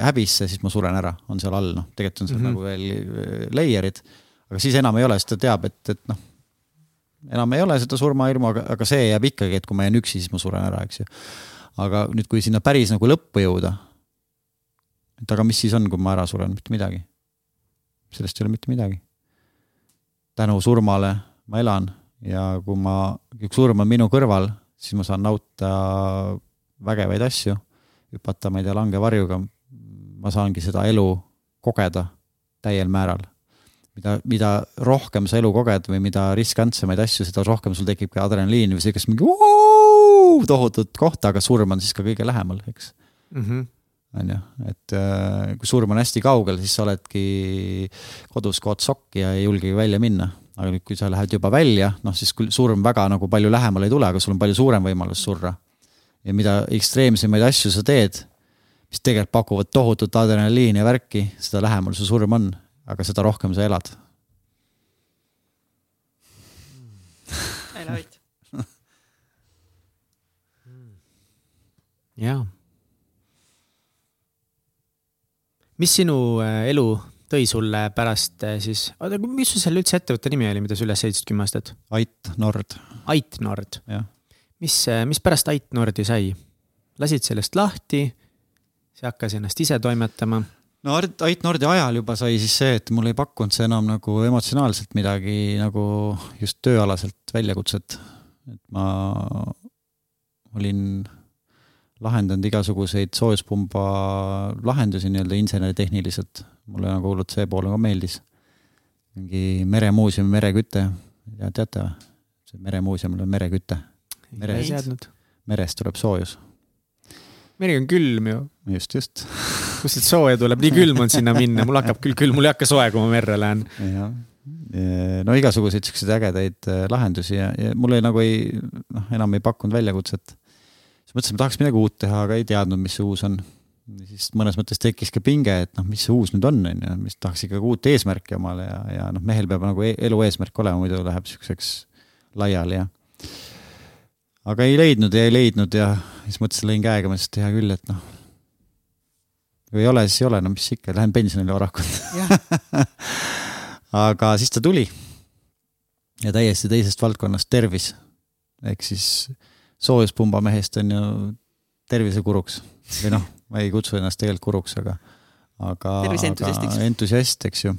häbisse, siis ma suren ära, on seal all, noh, tegelikult on seal mm -hmm. nagu veel äh, layer'id. aga siis enam ei ole, sest ta teab, et, et noh, enam ei ole seda surmahirmu, aga, aga see jääb ikkagi, et kui ma jään üksi, siis ma suren ära, eks ju. aga nüüd, kui sinna päris nagu lõppu jõuda, et aga mis siis on, kui ma ära suren, mitte midagi. sellest ei ole mitte midagi. tänu surmale ma elan ja kui ma, üks surm on minu kõrval, siis ma saan nautida vägevaid asju, hüpata, ma ei tea, langevarjuga. ma saangi seda elu kogeda täiel määral. mida, mida rohkem sa elu koged või mida riskantsemaid asju, seda rohkem sul tekib ka adrenaliini või siukest mingi tohutut kohta, aga surm on siis ka kõige lähemal, eks mm. -hmm on ju, et äh, kui surm on hästi kaugel, siis sa oledki kodus kood sokki ja ei julgegi välja minna aga nüüd, kui sa lähed juba välja, noh siis küll surm väga nagu palju lähemale ei tule, aga sul on palju suurem võimalus surra. ja mida ekstreemsemaid asju sa teed, mis tegelikult pakuvad tohutut adrenaliini ja värki, seda lähemal su surm on, aga seda rohkem sa elad. I love it. jaa. mis sinu äh, elu tõi sulle pärast eh, siis, oota, mis su selle üldse ettevõtte nimi oli, mida sa üles ehitasid kümme aastat? Ait Nord. Ait Nord. mis, eh, mis pärast Ait Nordi sai? lasid sellest lahti, see hakkas ennast ise toimetama? no Ait Nordi ajal juba sai siis see, et mulle ei pakkunud see enam nagu emotsionaalselt midagi nagu just tööalaselt väljakutset. et ma olin lahendanud igasuguseid soojuspumba lahendusi nii-öelda inseneritehniliselt mulle nagu hullult see pool nagu meeldis. mingi meremuuseumi mereküte, teate või? see meremuuseumil on mereküte. mere, merest tuleb soojus. meri on külm ju. just, just kust see sooja tuleb, nii külm on sinna minna, mul hakkab küll külm, mul ei hakka soe, kui ma merre lähen. jah, no igasuguseid siukseid ägedaid äh, lahendusi ja, ja mulle nagu ei, noh, enam ei pakkunud väljakutset. siis mõtlesin, ma tahaks midagi uut teha, aga ei teadnud, mis see uus on siis mõnes mõttes tekkis ka pinge, et noh, mis see uus nüüd on, on ju, mis tahaks ikkagi uut eesmärki omale ja, ja noh, mehel peab nagu e elu eesmärk olema, muidu läheb siukseks laiali ja. aga ei leidnud ja ei leidnud ja siis mõtlesin, lõin käega, mõtlesin, et hea küll, et noh. kui ei ole, siis ei ole, no mis ikka, lähen pensionile varakult aga siis ta tuli. ja täiesti teisest valdkonnast, tervis. ehk siis soojuspumba mehest on ju tervisekuruks või noh, ma ei kutsu ennast tegelikult kuruks, aga, aga, aga entusiast, eks ju.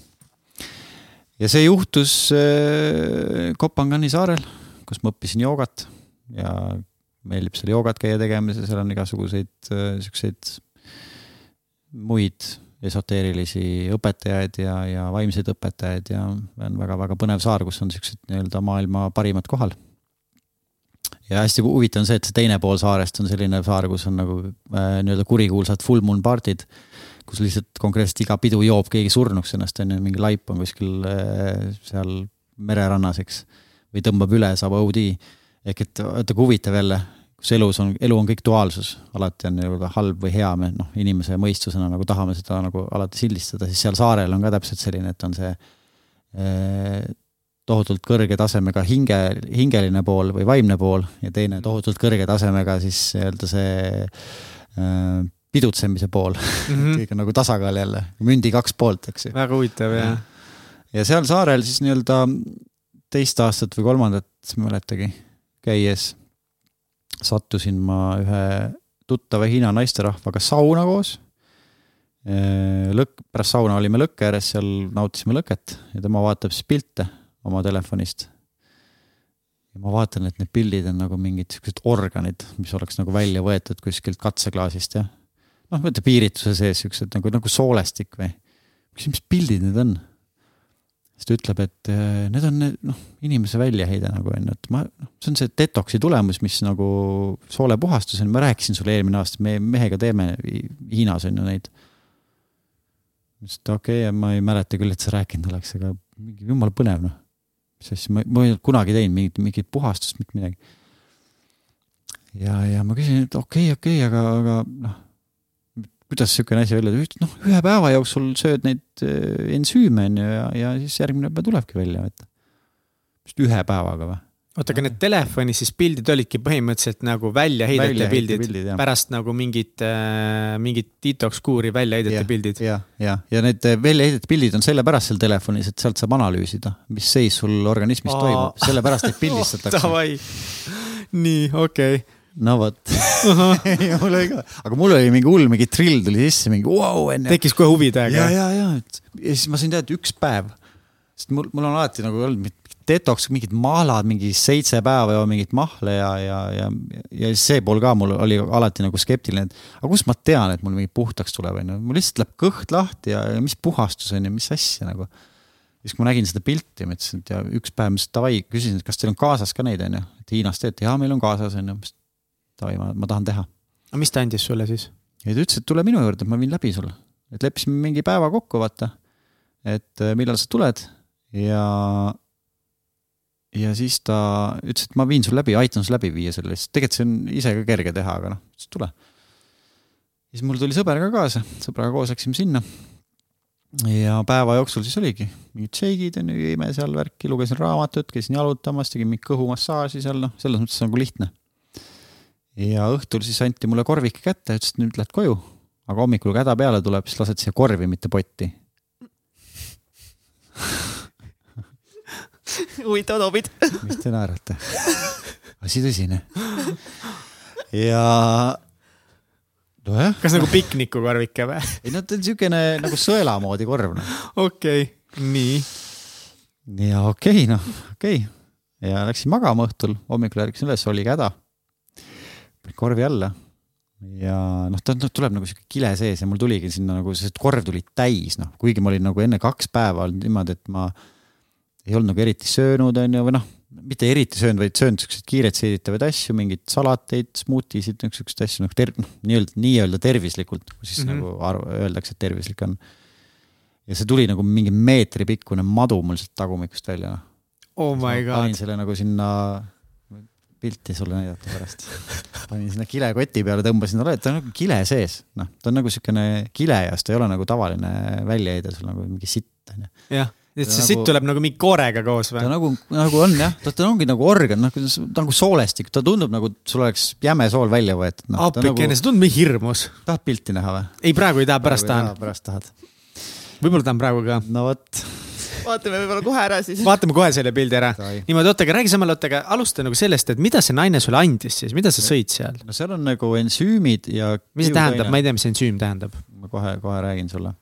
ja see juhtus äh, Kopangani saarel, kus ma õppisin joogat ja meeldib seal joogat käia tegemas ja seal on igasuguseid äh, siukseid muid esoteerilisi õpetajaid ja, ja vaimseid õpetajaid ja on väga-väga põnev saar, kus on siuksed nii-öelda maailma parimad kohal. Ja hästi huvitav on see, et see teine pool saarest on selline saar, kus on nagu äh, nii-öelda kurikuulsad full moon party'd, kus lihtsalt konkreetselt iga pidu joob keegi surnuks ennast, on ju, mingi laip on kuskil äh, seal mererannas, eks. või tõmbab üle, saab OD ehk et vaata kui huvitav jälle, kus elus on, elu on kõik duaalsus, alati on nii-öelda halb või hea, me noh, inimese mõistusena nagu tahame seda nagu alati sildistada, siis seal saarel on ka täpselt selline, et on see eh, tohutult kõrge tasemega hinge, hingeline pool või vaimne pool ja teine tohutult kõrge tasemega siis nii-öelda see äh, pidutsemise pool mm. -hmm. kõik on nagu tasakaal jälle, mündi kaks poolt, eks ju. väga huvitav, jah. ja seal saarel siis nii-öelda teist aastat või kolmandat, ma ei mäletagi käies sattusin ma ühe tuttava Hiina naisterahvaga sauna koos. lõkk, pärast sauna olime lõkke ääres, seal nautisime lõket ja tema vaatab siis pilte oma telefonist. ja ma vaatan, et need pildid on nagu mingid siuksed organid, mis oleks nagu välja võetud kuskilt katseklaasist ja noh, mõtle piirituse sees siuksed nagu, nagu soolestik või. mis, mis pildid need on? siis ta ütleb, et äh, need on noh, inimese väljaheide nagu on ju, et ma, noh, see on see detoksi tulemus, mis nagu soolepuhastus on, ma rääkisin sulle eelmine aasta, me mehega teeme Hiinas on ju neid. ma ütlesin, et okei okay,, ma ei mäleta küll, et sa rääkinud oleks, aga mingi jumala põnev noh. Asja, ma, ma ei olnud kunagi teinud mingit, mingit puhastust, mitte midagi. ja, ja ma küsin, et okei okay,, okei okay,, aga, aga noh kuidas niisugune asi välja tuli, noh, ühe päeva jooksul sööd neid äh, ensüüme on ju ja, ja siis järgmine päev tulebki välja, et. vist ühe päevaga või? Oota, aga need telefonis siis pildid olidki põhimõtteliselt nagu väljaheidete välja pildid, pildid, pärast nagu mingit äh,, mingit detox kuuri väljaheidete ja, pildid. ja, ja, ja need äh, väljaheidete pildid on sellepärast seal telefonis, et sealt saab analüüsida, mis seis sul organismis Aa. toimub, sellepärast neid pildistatakse. Nii, okei. Okay no vot. Mul oli ka, aga mul oli mingi hull, mingi trill tuli sisse, mingi vau wow, tekkis kohe huvi täiega. ja, ja, ja, et ja siis ma sain teada, et üks päev, sest mul, mul on alati nagu olnud detoks mingid mahlad, mingi seitse päeva joo mingit mahla ja, ja, ja, ja see pool ka mul oli alati nagu skeptiline, et aga kust ma tean, et mul mingi puhtaks tuleb, onju, mul lihtsalt läheb kõht lahti ja, ja mis puhastus on ju, mis asja nagu. siis, kui ma nägin seda pilti, ma ütlesin, et ja üks päev ma ütlesin davai, küsisin, et kas teil on kaasas ka neid, onju, et Hiinas teete, jaa, meil on kaasas, onju davai, ma, ma tahan teha. aga mis ta andis sulle siis? ja ta ütles, et tule minu juurde, ma viin läbi sulle. et leppisime mingi päeva kokku, vaata. et äh, millal sa tuled ja, ja siis ta ütles, et ma viin sul läbi, aitan sul läbi viia selle, sest tegelikult see on ise ka kerge teha, aga noh, siis tule. siis mul tuli sõber ka kaasa, sõbraga koos läksime sinna. ja päeva jooksul siis oligi mingid šeigid on ju, jõime seal värki, lugesin raamatut, käisin jalutamas, tegin mingit kõhumassaaži seal, noh, selles mõttes nagu lihtne ja õhtul siis anti mulle korvike kätte, ütles, et nüüd lähed koju, aga hommikul, kui häda peale tuleb, siis lased siia korvi, mitte potti huvitavad hobid mis te naerate? asi tõsine. ja nojah. kas nagu piknikukorvike või? ei no ta on siukene nagu sõela moodi korv noh. okei okay., nii. ja okei okay,, noh, okei okay. ja läksin magama õhtul, hommikul ärkasin üles, oligi häda korvi alla. ja noh, ta tuleb nagu sihuke kile sees ja mul tuligi sinna nagu see korv tuli täis, noh, kuigi ma olin nagu enne kaks päeva olnud niimoodi, et ma ei olnud nagu eriti söönud, on ju, või noh, mitte eriti söönud, vaid söönud siukseid kiiret seeditavaid asju, mingeid salateid, smuutisid, siukseid asju nagu ter-, noh, nii-öelda, nii-öelda tervislikult, siis mm -hmm. nagu arv-, öeldakse, et tervislik on. ja see tuli nagu mingi meetri pikkune madu mul sealt tagumikust välja, noh. Oh my god. panin selle nagu sinna pilti sulle näidata pärast. panin sinna kilekoti peale, tõmbasin talle, ta on nagu kile sees, noh, ta on nagu siukene kile ja siis ta ei ole nagu tavaline väljaheide sul nagu mingi sitt onju. Et see nagu, sitt tuleb nagu mingi koorega koos või? ta nagu, nagu on jah, ta, ta ongi nagu organ, noh, nagu soolestik, ta tundub nagu sul oleks jäme sool välja võetud no,. appikene nagu..., see tundub nii hirmus. tahad pilti näha või? ei, praegu ei taha, pärast tahan. pärast tahad. võib-olla tahan praegu ka. no vot vaatame võib-olla kohe ära siis. vaatame kohe selle pildi ära. niimoodi, oota, aga räägi samal, oota, aga alusta nagu sellest, et mida see naine sulle andis siis, mida sa sõid seal? no seal on nagu ensüümid ja. mis see tähendab, ma ei tea, mis ensüüm tähendab. ma kohe, kohe räägin sulle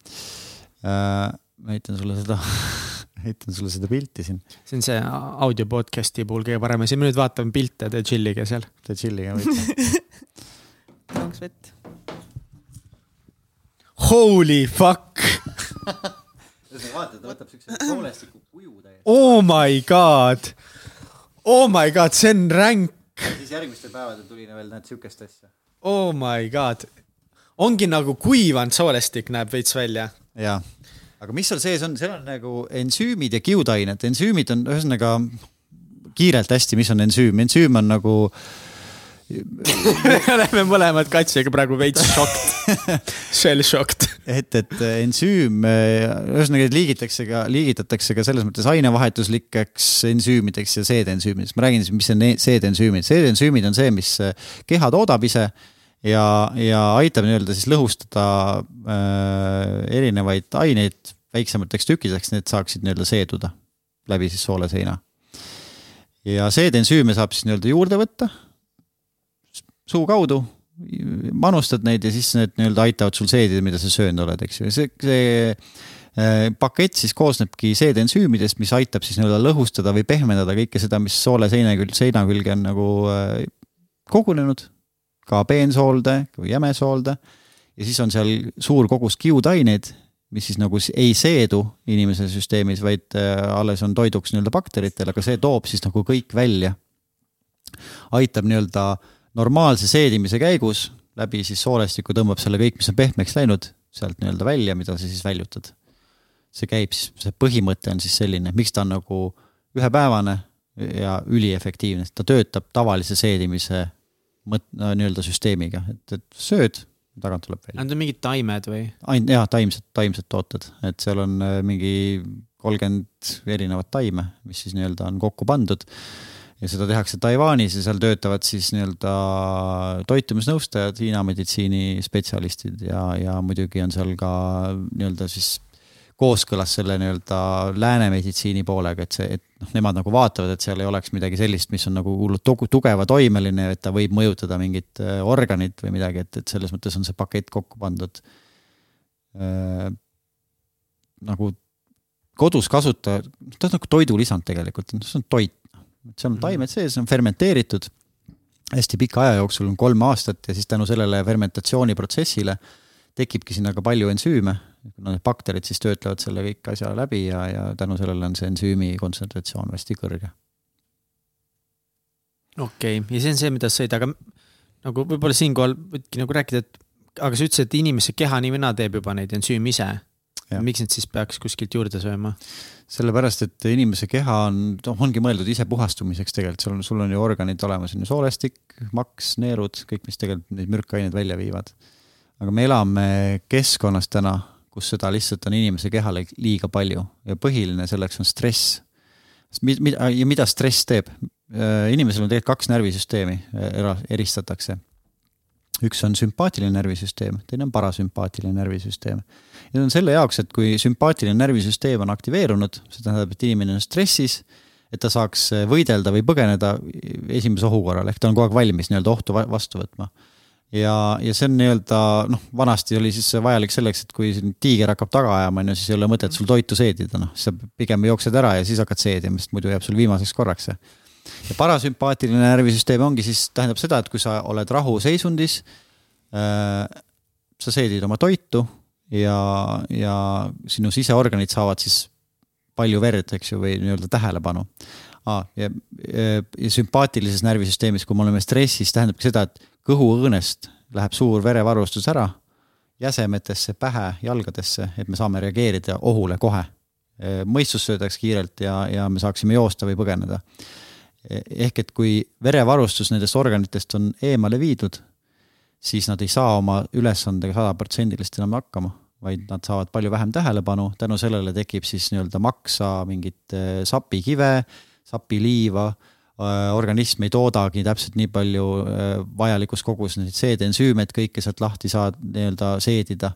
äh,. Ma näitan sulle seda näitan sulle seda pilti siin. see on see audio podcast'i puhul kõige parem asi, me nüüd vaatame pilte, te chill'ige seal. Te chill'ige võite. jooks vett. Holy fuck vaata, ta võtab siukse poolestiku kuju täiesti. Oh my god. Oh my god, see on ränk. siis järgmistel päevadel tuli veel näed siukest asja. Oh my god. ongi nagu kuivanud soolestik näeb veits välja. jaa aga mis seal sees on, seal on nagu ensüümid ja kiudained, ensüümid on ühesõnaga kiirelt hästi, mis on ensüüm, ensüüm on nagu me oleme mõlemad katsega praegu veits šokt, shell shocked. et, et ensüüm, ühesõnaga liigitakse ka, liigitatakse ka selles mõttes ainevahetuslikeks ensüümideks ja seedensüümideks. ma räägin siis, mis on seedensüümid, seedensüümid on see, mis keha toodab ise ja, ja aitab nii-öelda siis lõhustada äh, erinevaid aineid väiksemateks tükkideks, need saaksid nii-öelda seeduda läbi siis sooleseina. ja seedensüüme saab siis nii-öelda juurde võtta suu kaudu, manustad neid ja siis need nii-öelda aitavad sul seedida, mida sa söönud oled, eks ju, see, see äh, pakett siis koosnebki seedensüümidest, mis aitab siis nii-öelda lõhustada või pehmendada kõike seda, mis soole seina külge, seina külge on nagu äh, kogunenud ka peensoolde või jämesoolde. ja siis on seal suur kogus kiudaineid, mis siis nagu ei seedu inimese süsteemis, vaid äh, alles on toiduks nii-öelda bakteritele, aga see toob siis nagu kõik välja. aitab nii-öelda normaalse seedimise käigus läbi siis soolestiku tõmbab selle kõik, mis on pehmeks läinud, sealt nii-öelda välja, mida sa siis väljutad. see käib siis, see põhimõte on siis selline, miks ta on nagu ühepäevane ja üliefektiivne, ta töötab tavalise seedimise mõt-, nii-öelda süsteemiga, et, et sööd, tagant tuleb välja. Need on mingid taimed või? ainult jaa, taimsed, taimsed tooted, et seal on äh, mingi kolmkümmend erinevat taime, mis siis nii-öelda on kokku pandud. ja seda tehakse Taiwanis ja seal töötavad siis nii-öelda toitumisnõustajad, Hiina meditsiinispetsialistid ja, ja muidugi on seal ka nii-öelda siis kooskõlas selle nii-öelda lääne meditsiini poolega, et see, et noh, nemad nagu vaatavad, et seal ei oleks midagi sellist, mis on nagu hullult tugeva toimeline, et ta võib mõjutada mingit äh, organit või midagi, et, et selles mõttes on see pakett kokku pandud äh, nagu kodus kasutada, ta on nagu toidulisand tegelikult, see on toit. seal on mhm. taimed sees, on fermenteeritud hästi pika aja jooksul, on kolm aastat ja siis tänu sellele fermentatsiooniprotsessile tekibki sinna ka palju ensüüme kuna need bakterid siis töötlevad selle kõik asja läbi ja, ja tänu sellele on see ensüümi kontsentratsioon hästi kõrge. okei okay., ja see on see, mida sa sõid, aga nagu võib-olla siinkohal võidki nagu rääkida, et aga sa ütlesid, et inimese keha nii või naa teeb juba neid ensüüme ise. miks need siis peaks kuskilt juurde sööma? sellepärast, et inimese keha on, noh, ongi mõeldud ise puhastumiseks tegelikult, sul on, sul on ju organid olemas, on ju soolestik, maks, neerud, kõik, mis tegelikult neid mürkaineid välja viivad. Aga me elame keskkonnas täna kus seda lihtsalt on inimese kehale liiga palju ja põhiline selleks on stress. mida, ja mida stress teeb? Äh, inimesel on tegelikult kaks närvisüsteemi, era-, eristatakse. üks on sümpaatiline närvisüsteem, teine on parasümpaatiline närvisüsteem. ja see on selle jaoks, et kui sümpaatiline närvisüsteem on aktiveerunud, see tähendab, et inimene on stressis, et ta saaks võidelda või põgeneda esimese ohu korral, ehk ta on kogu aeg valmis nii-öelda ohtu vastu võtma ja, ja see on nii-öelda noh, vanasti oli siis vajalik selleks, et kui tiiger hakkab taga ajama, on ju, siis ei ole mõtet sul toitu seedida, noh, sa pigem jooksed ära ja siis hakkad seedima, sest muidu jääb sul viimaseks korraks see. ja parasümpaatiline närvisüsteem ongi siis, tähendab seda, et kui sa oled rahuseisundis äh,, sa seedid oma toitu ja, ja sinu siseorganid saavad siis palju verd, eks ju, või nii-öelda tähelepanu ah,. ja, ja, ja sümpaatilises närvisüsteemis, kui me oleme stressis, tähendabki seda, et kõhuõõnest läheb suur verevarustus ära jäsemetesse, pähe, jalgadesse, et me saame reageerida ohule kohe. mõistus söödaks kiirelt ja, ja me saaksime joosta või põgeneda. ehk et kui verevarustus nendest organitest on eemale viidud, siis nad ei saa oma ülesandega sajaprotsendiliselt enam hakkama. vaid nad saavad palju vähem tähelepanu, tänu sellele tekib siis nii-öelda maksa mingit äh, sapikive, sapiliiva, organism ei toodagi täpselt nii palju vajalikus koguses neid seedensüüme, et kõike sealt lahti saad nii-öelda seedida.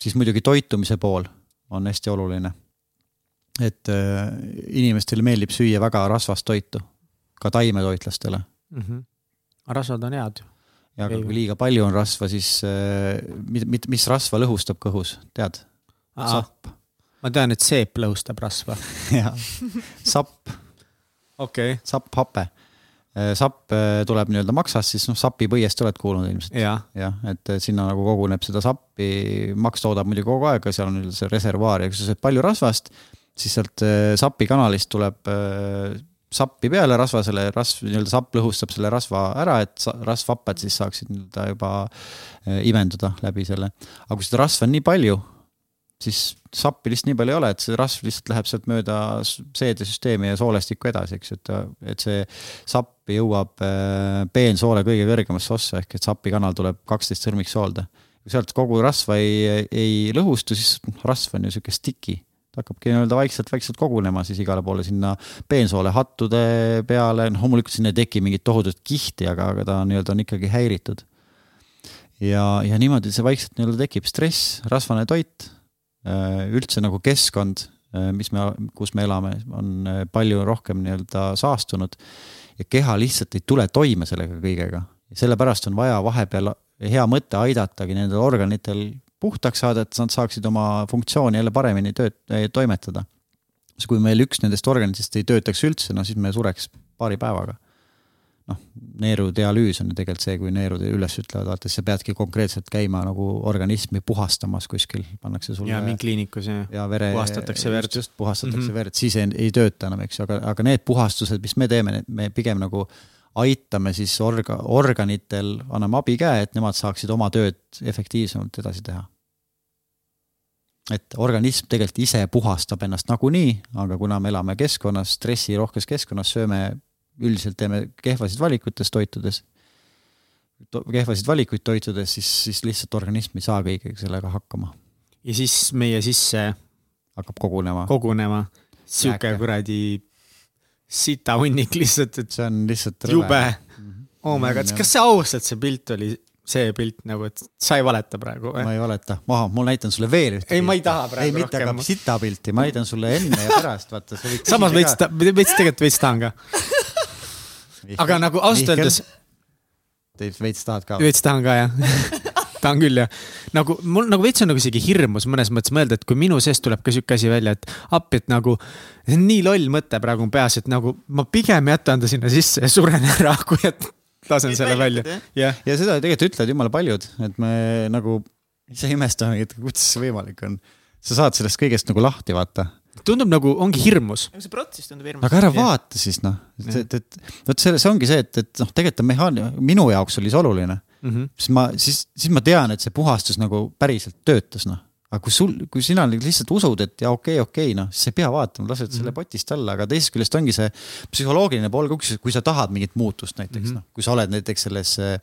siis muidugi toitumise pool on hästi oluline. et inimestele meeldib süüa väga rasvast toitu, ka taimetoitlastele mm. -hmm. rasvad on head ja aga kui liiga palju on rasva, siis äh, mis, mis rasva lõhustab kõhus, tead? sapp. ma tean, et seep lõhustab rasva jah, sapp. Okei okay.. sapp, hape. Äh, sapp äh, tuleb nii-öelda maksast, siis noh, sapipõiest oled kuulnud ilmselt ja.. jah, et sinna nagu koguneb seda sappi, maks toodab muidugi kogu aeg, seal on see reservuaar ja kui sa sööd palju rasvast, siis sealt sapikanalist tuleb sappi peale rasvasele, rasv, nii-öelda sapp lõhustab selle rasva ära, et rasvhapped siis saaksid nii-öelda juba imenduda läbi selle. aga kui seda rasva on nii palju, siis sappi lihtsalt nii palju ei ole, et see rasv lihtsalt läheb sealt mööda seedesüsteemi ja soolestikku edasi, eks et, et see sapp jõuab eh, peensoole kõige kõrgemasse ossa ehk et sapikanal tuleb kaksteist sõrmiksoolde. kui sealt kogu rasva ei, ei lõhustu, siis rasv on ju sihuke sticky ta hakkabki nii-öelda vaikselt-vaikselt kogunema siis igale poole sinna peensoole hattude peale, noh loomulikult sinna ei teki mingit tohutut kihti, aga, aga ta nii-öelda on ikkagi häiritud. ja, ja niimoodi see vaikselt nii-öelda tekib stress, rasvane toit, äh, üldse nagu keskkond, äh, mis me, kus me elame, on äh, palju rohkem nii-öelda saastunud ja keha lihtsalt ei tule toime sellega kõigega. sellepärast on vaja vahepeal hea mõte aidatagi nendel organitel puhtaks saada, et nad saaksid oma funktsiooni jälle paremini tööd, toimetada. sest kui meil üks nendest organitest ei töötaks üldse, no siis me sureks paari päevaga. Noh, neerudialüüs on ju tegelikult see, kui neerud üles ütlevad, vaata siis sa peadki konkreetselt käima nagu organismi puhastamas kuskil, pannakse sulle. ja mingi kliinikus ja, ja vere, puhastatakse verd. just, puhastatakse mm -hmm. verd, siis ei, ei tööta enam, eks ju, aga, aga need puhastused, mis me teeme, me pigem nagu aitame siis orga-, organitel, anname abikäe, et nemad saaksid oma tööd efektiivsemalt edasi teha. et organism tegelikult ise puhastab ennast nagunii, aga kuna me elame keskkonnas, stressirohkes keskkonnas, sööme, üldiselt teeme kehvasid valikutes toitudes to,, kehvasid valikuid toitudes, siis, siis lihtsalt organism ei saa kõigega sellega hakkama. ja siis meie sisse hakkab kogunema. kogunema sihuke kuradi sita hunnik lihtsalt, et see on lihtsalt jube. oh my god, kas see ausalt, see pilt oli see pilt nagu, et sa ei valeta praegu või? ma ei valeta, maha, ma näitan sulle veel ühte. ei, ma ei taha praegu ei, mitte aga sita pilti, ma näitan sulle enne ja pärast, vaata. samas veits, veits tegelikult veits tahan ka. Aga nagu ausalt öeldes. veits tahad ka? veits tahan ka jah tahan küll jah. nagu mul nagu veits on nagu isegi hirmus mõnes mõttes mõelda, et kui minu seest tuleb ka sihuke asi välja, et appi, et nagu. see on nii loll mõte praegu peas, et nagu ma pigem jätan ta sinna sisse ja suren ära, kui et lasen selle välja. ja, ja seda tegelikult ütlevad jumala paljud, et me nagu ise imestamegi, et kuidas see võimalik on. sa saad sellest kõigest nagu lahti, vaata tundub nagu ongi hirmus. see protsess tundub hirmus. aga ära vaata siis noh, et, et vot see, see ongi see, et, et noh, tegelikult on mehaanika, minu jaoks oli see oluline mm. -hmm. siis ma, siis, siis ma tean, et see puhastus nagu päriselt töötas, noh. aga kui sul, kui sina lihtsalt usud, et ja okei okay,, okei okay,, noh, siis ei pea vaatama, lased mm -hmm. selle mhm. potist alla, aga teisest küljest ongi see psühholoogiline pool, kui sa tahad mingit muutust näiteks mm, -hmm. noh, kui sa oled näiteks selles Äh,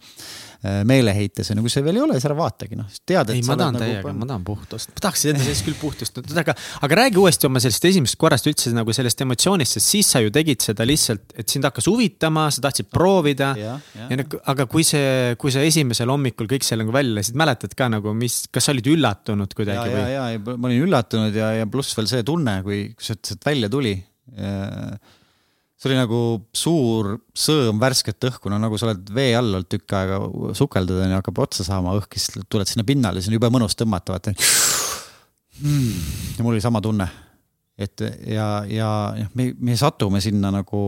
meeleheites on ju, kui see veel ei ole, siis ära vaatagi, noh, tead, et. ei, ma tahan nagu täiega nagu..., ma tahan puhtust, ma tahaks enda sees küll puhtust, aga, aga räägi uuesti oma sellest esimesest korrast üldse nagu sellest emotsioonist, sest siis sa ju tegid seda lihtsalt, et sind hakkas huvitama, sa tahtsid proovida. ja, ja, ja nagu, aga kui see, kui sa esimesel hommikul kõik seal nagu välja lasid, mäletad ka nagu, mis, kas sa olid üllatunud kuidagi ja, või? ja, ja, ma olin üllatunud ja, ja pluss veel see tunne, kui, kui sealt välja tuli see oli nagu suur sõõm värsket õhku, no nagu sa oled vee all olnud tükk aega, sukeldud on ju, hakkab otsa saama õhk, siis tuled sinna pinnale, siis on jube mõnus tõmmata, vaata mm.. ja mul oli sama tunne. et ja, ja me, me satume sinna nagu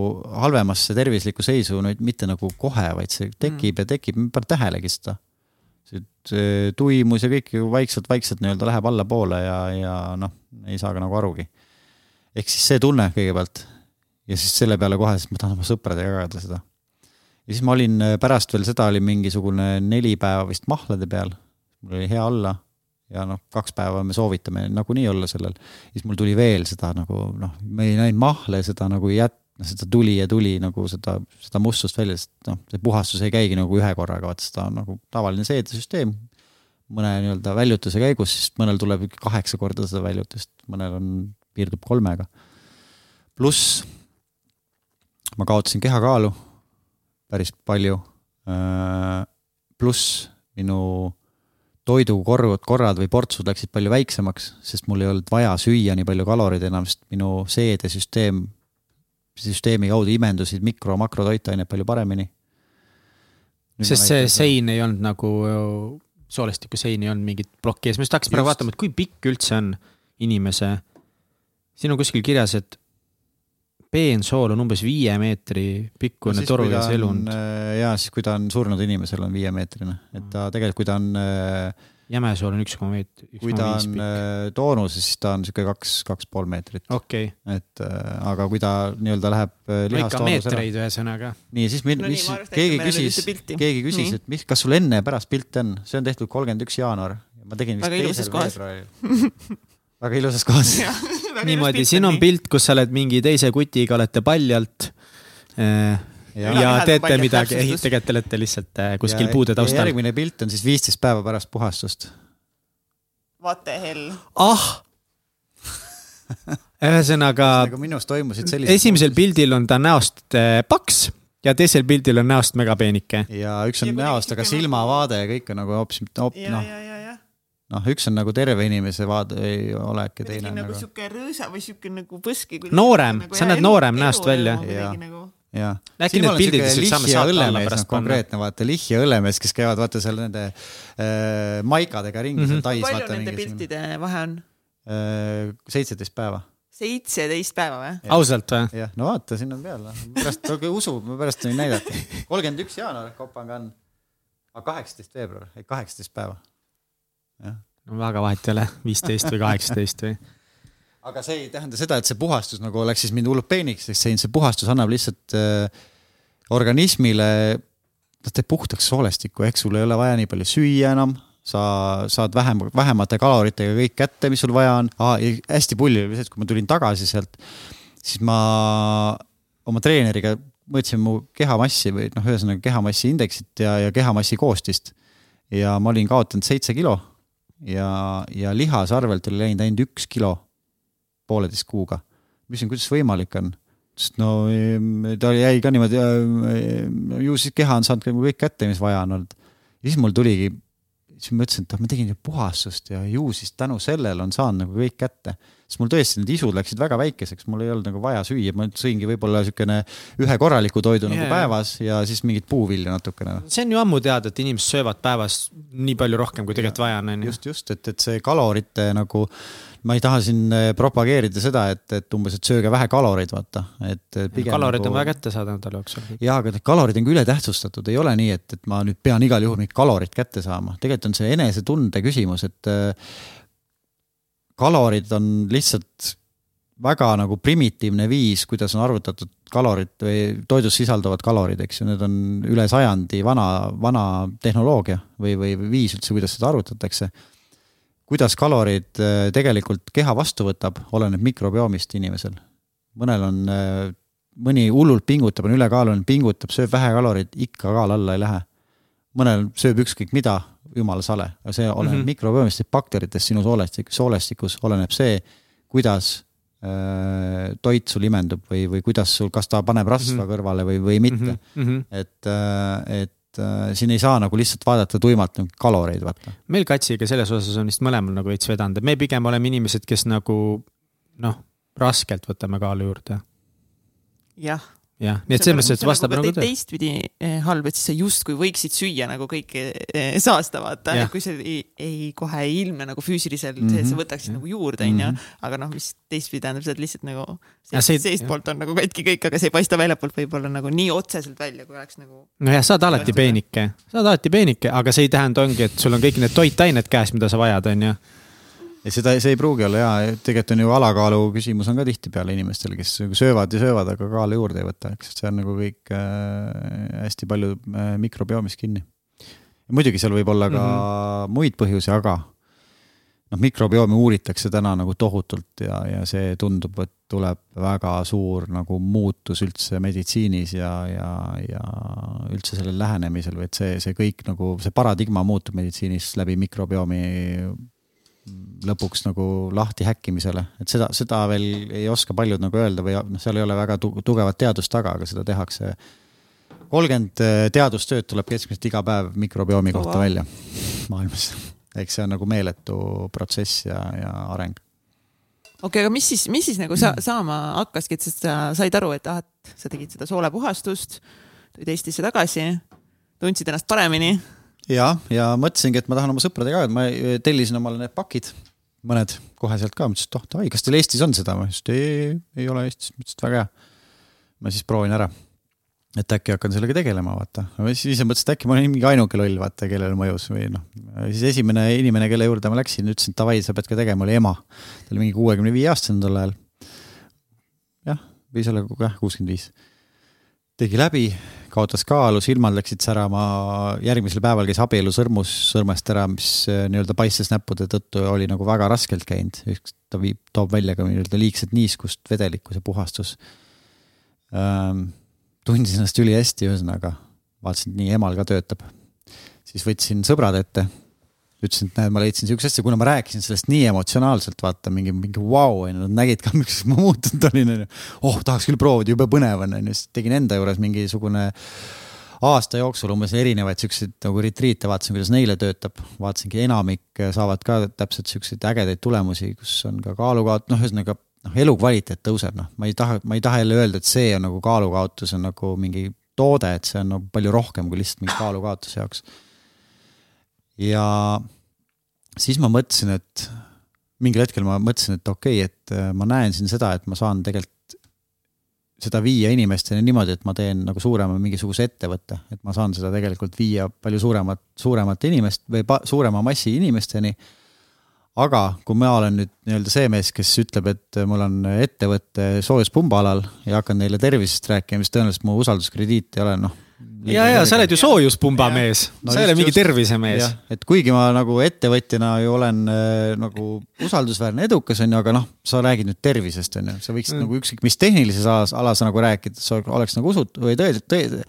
halvemasse tervislikku seisu, no mitte nagu kohe, vaid see tekib mm. ja tekib, me ei pane tähelegi seda. see tuimus ja kõik ju vaikselt-vaikselt nii-öelda läheb allapoole ja, ja noh, ei saa ka nagu arugi. ehk siis see tunne kõigepealt ja siis selle peale kohe, siis ma tahan oma sõpradega jagada seda. ja siis ma olin äh, pärast veel seda oli mingisugune neli päeva vist mahlade peal, mul oli hea olla ja noh, kaks päeva me soovitame nagunii olla sellel. siis mul tuli veel seda nagu noh, me ei näinud mahle, seda nagu jät-, noh seda tuli ja tuli nagu seda, seda mustust välja, sest noh, see puhastus ei käigi nagu ühe korraga, vaata seda on nagu tavaline seedesüsteem. mõne nii-öelda väljutuse käigus, siis mõnel tuleb kaheksa korda seda väljutust, mõnel on, piirdub kolmega. pluss ma kaotasin kehakaalu päris palju. Äh, pluss minu toidukorrud, korrad või portsud läksid palju väiksemaks, sest mul ei olnud vaja süüa nii palju kaloreid enam, sest minu seedesüsteem, süsteemi kaudu imendusid mikro- ja makrotoitained palju paremini. sest see sein ei olnud nagu, soolestiku sein ei olnud mingit plokki ees, ma just hakkasin praegu vaatama, et kui pikk üldse on inimese, siin on kuskil kirjas, et peensool on umbes viie meetri pikkune no toru ja selund. Äh, ja siis, kui ta on surnud inimesel, on viiemeetrine, et ta tegelikult, kui ta on. Äh, jämesool on üks koma meet-. kui ta on äh, toonuses, siis ta on sihuke kaks, kaks pool meetrit. okei okay.. et aga kui ta nii-öelda läheb lihast no meetreid ühesõnaga. nii, siis no, mis nii, keegi küsis, keegi küsis, et mis, kas sul enne ja pärast pilte on, see on tehtud kolmkümmend üks jaanuar. ma tegin vist teisel veebruaril väga ilusas kohas niimoodi, siin on pilt, kus sa oled mingi teise kutiga, olete paljalt äh, ja, ja teete midagi, ei, tegelikult te olete lihtsalt äh, kuskil puude taustal. järgmine pilt on siis viisteist päeva pärast puhastust. What the hell? ah ühesõnaga. minus toimusid sellised. esimesel pildil on ta näost äh, paks ja teisel pildil on näost megapeenike. ja üks on ja näost, aga silmavaade ja kõik on nagu hoopis, noh noh, üks on nagu terve inimese vaade ei olek ja teine on nagu, nagu sihuke rõõsa või sihuke nagu põski. noorem nagu,, sa näed noorem näost välja. Nagu... jah. äkki need pildid lihtsalt saame saata alla pärast panna. konkreetne vaata, Lihh ja Õllemees, kes käivad vaata seal nende äh, maikadega ringi mm -hmm. seal Tais. palju nende piltide vahe on? Äh, seitseteist päeva seitseteist päeva või? ausalt või? jah, no vaata, siin on peal, pärast, usu, ma pärast võin näidata. kolmkümmend üks jaanuar Kopangan, aga kaheksateist veebruar, kaheksateist päeva no väga vahet ei ole, viisteist või kaheksateist või. aga see ei tähenda seda, et see puhastus nagu oleks siis mind hullult peeniks teinud, see puhastus annab lihtsalt äh, organismile, ta teeb puhtaks soolestikku, ehk sul ei ole vaja nii palju süüa enam, sa saad vähem, vähemate kaloritega kõik kätte, mis sul vaja on ah,. hästi pull oli see, et kui ma tulin tagasi sealt, siis ma oma treeneriga mõõtsime mu kehamassi või noh, ühesõnaga kehamassi indeksit ja, ja kehamassi koostist. ja ma olin kaotanud seitse kilo ja, ja lihasarvelt oli läinud ainult üks kilo pooleteist kuuga. küsisin, kuidas võimalik on, sest no ta jäi ka niimoodi, ju siis keha on saanud kõik kätte, mis vaja on olnud. ja siis mul tuligi, siis ma mõtlesin, et ah, ma tegin puhastust ja ju siis tänu sellele on saanud nagu kõik kätte sest mul tõesti need isud läksid väga väikeseks, mul ei olnud nagu vaja süüa, ma sõingi võib-olla niisugune ühe korraliku toidu yeah. nagu päevas ja siis mingit puuvilja natukene. see on ju ammu teada, et inimesed söövad päevas nii palju rohkem, kui tegelikult vaja on, on ju. just, just, et, et see kalorite nagu ma ei taha siin eh, propageerida seda, et, et umbes, et sööge vähe kaloreid, vaata, et pigem. kalorid nagu... on vaja kätte saada nädala jooksul. jaa, aga need kalorid on ka ületähtsustatud, ei ole nii, et, et ma nüüd pean igal juhul mingit kalorit kätte saama, tegelikult on see enesetunde küsimus, et kalorid on lihtsalt väga nagu primitiivne viis, kuidas on arvutatud kalorid või toidus sisalduvad kalorid, eks ju, need on üle sajandi vana, vana tehnoloogia või, või viis üldse, kuidas seda arvutatakse. Kuidas kalorid äh, tegelikult keha vastu võtab, oleneb mikrobiomist inimesel. mõnel on, äh, mõni hullult pingutab, on ülekaaluline, pingutab, sööb vähe kaloreid, ikka kaal alla ei lähe. mõnel sööb ükskõik mida, jumala sale, aga see oleneb mm -hmm. mikrobiomist bakteritest sinu soolestik, soolestikus oleneb see, kuidas äh, toit sul imendub või, või kuidas sul, kas ta paneb rasva mm -hmm. kõrvale või, või mitte mm. -hmm. et äh,, et äh, siin ei saa nagu lihtsalt vaadata tuimalt nagu kaloreid, vaata. meil Katsiga selles osas on vist mõlemal nagu veits vedanud, et me pigem oleme inimesed, kes nagu noh, raskelt võtame kaalu juurde. jah jah, nii et selles mõttes, et vastab nagu, nagu tõele. teistpidi eh, halb, et siis sa justkui võiksid süüa nagu kõike eh, saasta, vaata, kui see ei, ei kohe ei ilmne nagu füüsiliselt mm, -hmm. et sa võtaksid ja. nagu juurde, onju. Mhm. aga noh, mis teistpidi tähendab seda, et lihtsalt nagu seest, seestpoolt on nagu katki kõik, aga see ei paista väljapoolt võib-olla nagu nii otseselt välja, kui oleks nagu. nojah, sa oled alati peenike, sa oled alati peenike, aga see ei tähenda, ongi, et sul on kõik need toitained käes, mida sa vajad, onju ja seda, see ei pruugi olla hea, tegelikult on ju alakaalu küsimus on ka tihtipeale inimestel, kes söövad ja söövad, aga kaalu juurde ei võta, eks see on nagu kõik äh, hästi palju äh, mikrobioomist kinni. muidugi seal võib olla ka mm -hmm. muid põhjusi, aga noh, mikrobiomi uuritakse täna nagu tohutult ja, ja see tundub, et tuleb väga suur nagu muutus üldse meditsiinis ja, ja, ja üldse sellel lähenemisel või et see, see kõik nagu, see paradigma muutub meditsiinis läbi mikrobiomi lõpuks nagu lahti häkkimisele, et seda, seda veel ei oska paljud nagu öelda või noh, seal ei ole väga tugevat teadust taga, aga seda tehakse. kolmkümmend teadustööd tuleb keskmiselt iga päev mikrobiomi kohta oh, wow. välja maailmas eks see on nagu meeletu protsess ja, ja areng. okei okay,, aga mis siis, mis siis nagu sa, saama hakkaski, et sa said aru, et ah, et sa tegid seda soolepuhastust, tulid Eestisse tagasi, tundsid ennast paremini? Ja, ja mõtlesingi, et ma tahan oma sõpradega ma tellisin omale need pakid, mõned kohe sealt ka, mõtlesin, et oh davai, kas teil Eestis on seda, ma ütlesin, et ei, ei ole Eestis, mõtlesin, et väga hea. ma siis proovin ära et äkki hakkan sellega tegelema, vaata. siis mõtlesin, et äkki ma olen mingi ainuke loll, vaata, kellele mõjus või noh. siis esimene inimene, kelle juurde ma läksin, ütlesin, et davai, sa pead ka tegema, oli ema. ta oli mingi kuuekümne viie aastane tol ajal. jah, võis olla jah, kuuskümmend viis. Tegi läbi, kaotas kaalu, silmad läksid särama, järgmisel päeval käis abielusõrmus sõrmest ära, mis äh, nii-öelda paistes näppude tõttu oli nagu väga raskelt käinud. ta viib, toob välja ka nii-öelda liigset niiskust, vedelikkus ja puhastus ähm, tundsin ennast ülihästi, ühesõnaga vaatasin, et nii emal ka töötab. siis võtsin sõbrad ette, ütlesin, et näed, ma leidsin siukest asja, kuna ma rääkisin sellest nii emotsionaalselt, vaata mingi, mingi vau wow,, onju, nad nägid ka, miks ma muutunud olin, onju. oh, tahaks küll proovida, jube põnev on, onju, siis tegin enda juures mingisugune aasta jooksul umbes erinevaid siukseid nagu retriite, vaatasin, kuidas neile töötab, vaatasingi, enamik saavad ka täpselt siukseid ägedaid tulemusi, kus on ka kaalukaot-, noh, ühesõnaga noh, elukvaliteet tõuseb, noh, ma ei taha, ma ei taha jälle öelda, et see on nagu kaalukaotus on nagu mingi toode, et see on nagu palju rohkem kui lihtsalt mingi kaalukaotuse jaoks. Ja siis ma mõtlesin, et mingil hetkel ma mõtlesin, et okei okay,, et äh, ma näen siin seda, et ma saan tegelikult seda viia inimesteni niimoodi, et ma teen nagu suurema mingisuguse ettevõtte, et ma saan seda tegelikult viia palju suuremat, suuremate inimest või suurema massi inimesteni aga kui ma olen nüüd nii-öelda see mees, kes ütleb, et mul on ettevõte soojuspumba alal ja hakkan neile tervisest rääkima, siis tõenäoliselt mu usalduskrediit ei ole noh. Ja, ja sa oled ju soojuspumba mees no, sa ei ole mingi tervisemees. et kuigi ma nagu ettevõtjana ju olen äh, nagu usaldusväärne, edukas on ju, aga noh, sa räägid nüüd tervisest on ju, sa võiksid mm. nagu ükskõik mis tehnilises alas, alas nagu rääkida, sa oleks nagu usut- või tõe, tõe,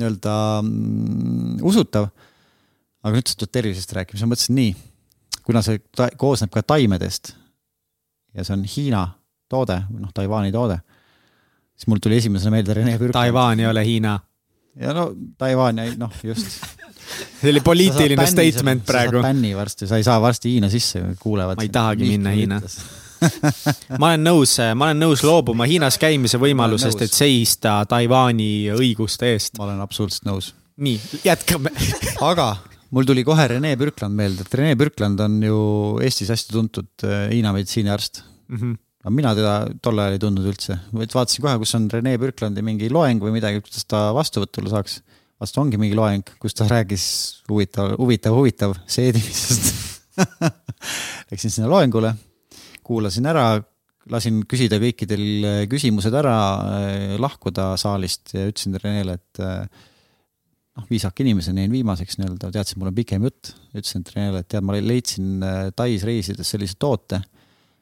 nii-öelda mm, usutav. aga nüüd sa tuled tervisest rääkima, siis ma mõtlesin nii kuna see ta, koosneb ka taimedest ja see on Hiina toode, noh, Taiwan'i toode, siis mul tuli esimesena meelde Rene Pürk. Taiwan ei ole Hiina. Ja no Taiwan ja noh, just see oli poliitiline statement sa, praegu. bänni varsti, sa ei saa varsti Hiina sisse, kuulevad. ma ei tahagi minna Hiina ma olen nõus, ma olen nõus loobuma Hiinas käimise võimalusest, et seista Taiwan'i õiguste eest. ma olen absoluutselt nõus. nii, jätkame aga mul tuli kohe Rene Pürkland meelde, et Rene Pürkland on ju Eestis hästi tuntud äh, Hiina meditsiiniarst mm. -hmm. Aga mina teda tol ajal ei tundnud üldse, vaid vaatasin kohe, kus on Rene Pürklandi mingi loeng või midagi, kuidas ta vastuvõtule saaks. vastu ongi mingi loeng, kus ta rääkis huvitav, huvitav, huvitav seedimisest. Läksin sinna loengule, kuulasin ära, lasin küsida kõikidel küsimused ära, lahkuda saalist ja ütlesin Renele, et noh, viisaka inimesena jäin viimaseks nii-öelda, teadsin, mul on pikem jutt, ütlesin treenerile, et tead, ma leidsin Tais reisides sellise toote,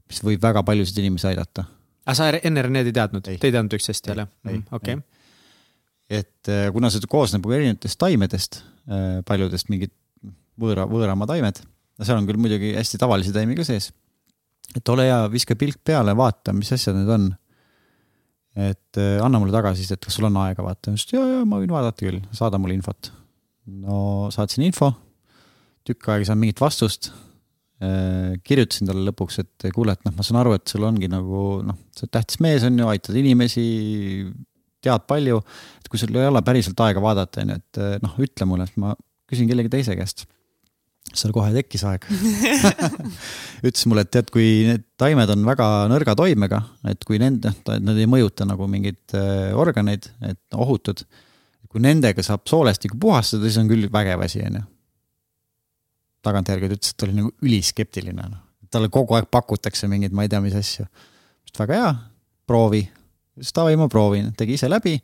mis võib väga paljusid inimesi aidata. aga sa enne Reneed ei teadnud, te ei teadnud üksteist jälle? okei. et äh, kuna see koosneb erinevatest taimedest, äh, paljudest mingid võõra, võõrama taimed, seal on küll muidugi hästi tavalisi taimi ka sees. et ole hea, viska pilk peale, vaata, mis asjad need on et äh, anna mulle tagasisidet, kas sul on aega vaata, ma ütlesin ja, ja ma võin vaadata küll, saada mulle infot. no saatsin info, tükk aega ei saanud mingit vastust. Äh, kirjutasin talle lõpuks, et kuule, et noh, ma saan aru, et sul ongi nagu noh, sa oled tähtis mees on ju, aitad inimesi, tead palju. et kui sul ei ole päriselt aega vaadata, on ju, et äh, noh, ütle mulle, et ma küsin kellegi teise käest seal kohe tekkis aeg ütles mulle, et tead, kui need taimed on väga nõrga toimega, et kui nende, nad ei mõjuta nagu mingeid äh, organeid, et ohutud. kui nendega saab soolestikku puhastada, siis on küll vägev asi, onju. Tagantjärgi ta ütles, et ta oli nagu üliskeptiline, noh. talle kogu aeg pakutakse mingeid, ma ei tea, mis asju. väga hea, proovi. siis davai, ma proovin, tegi ise läbi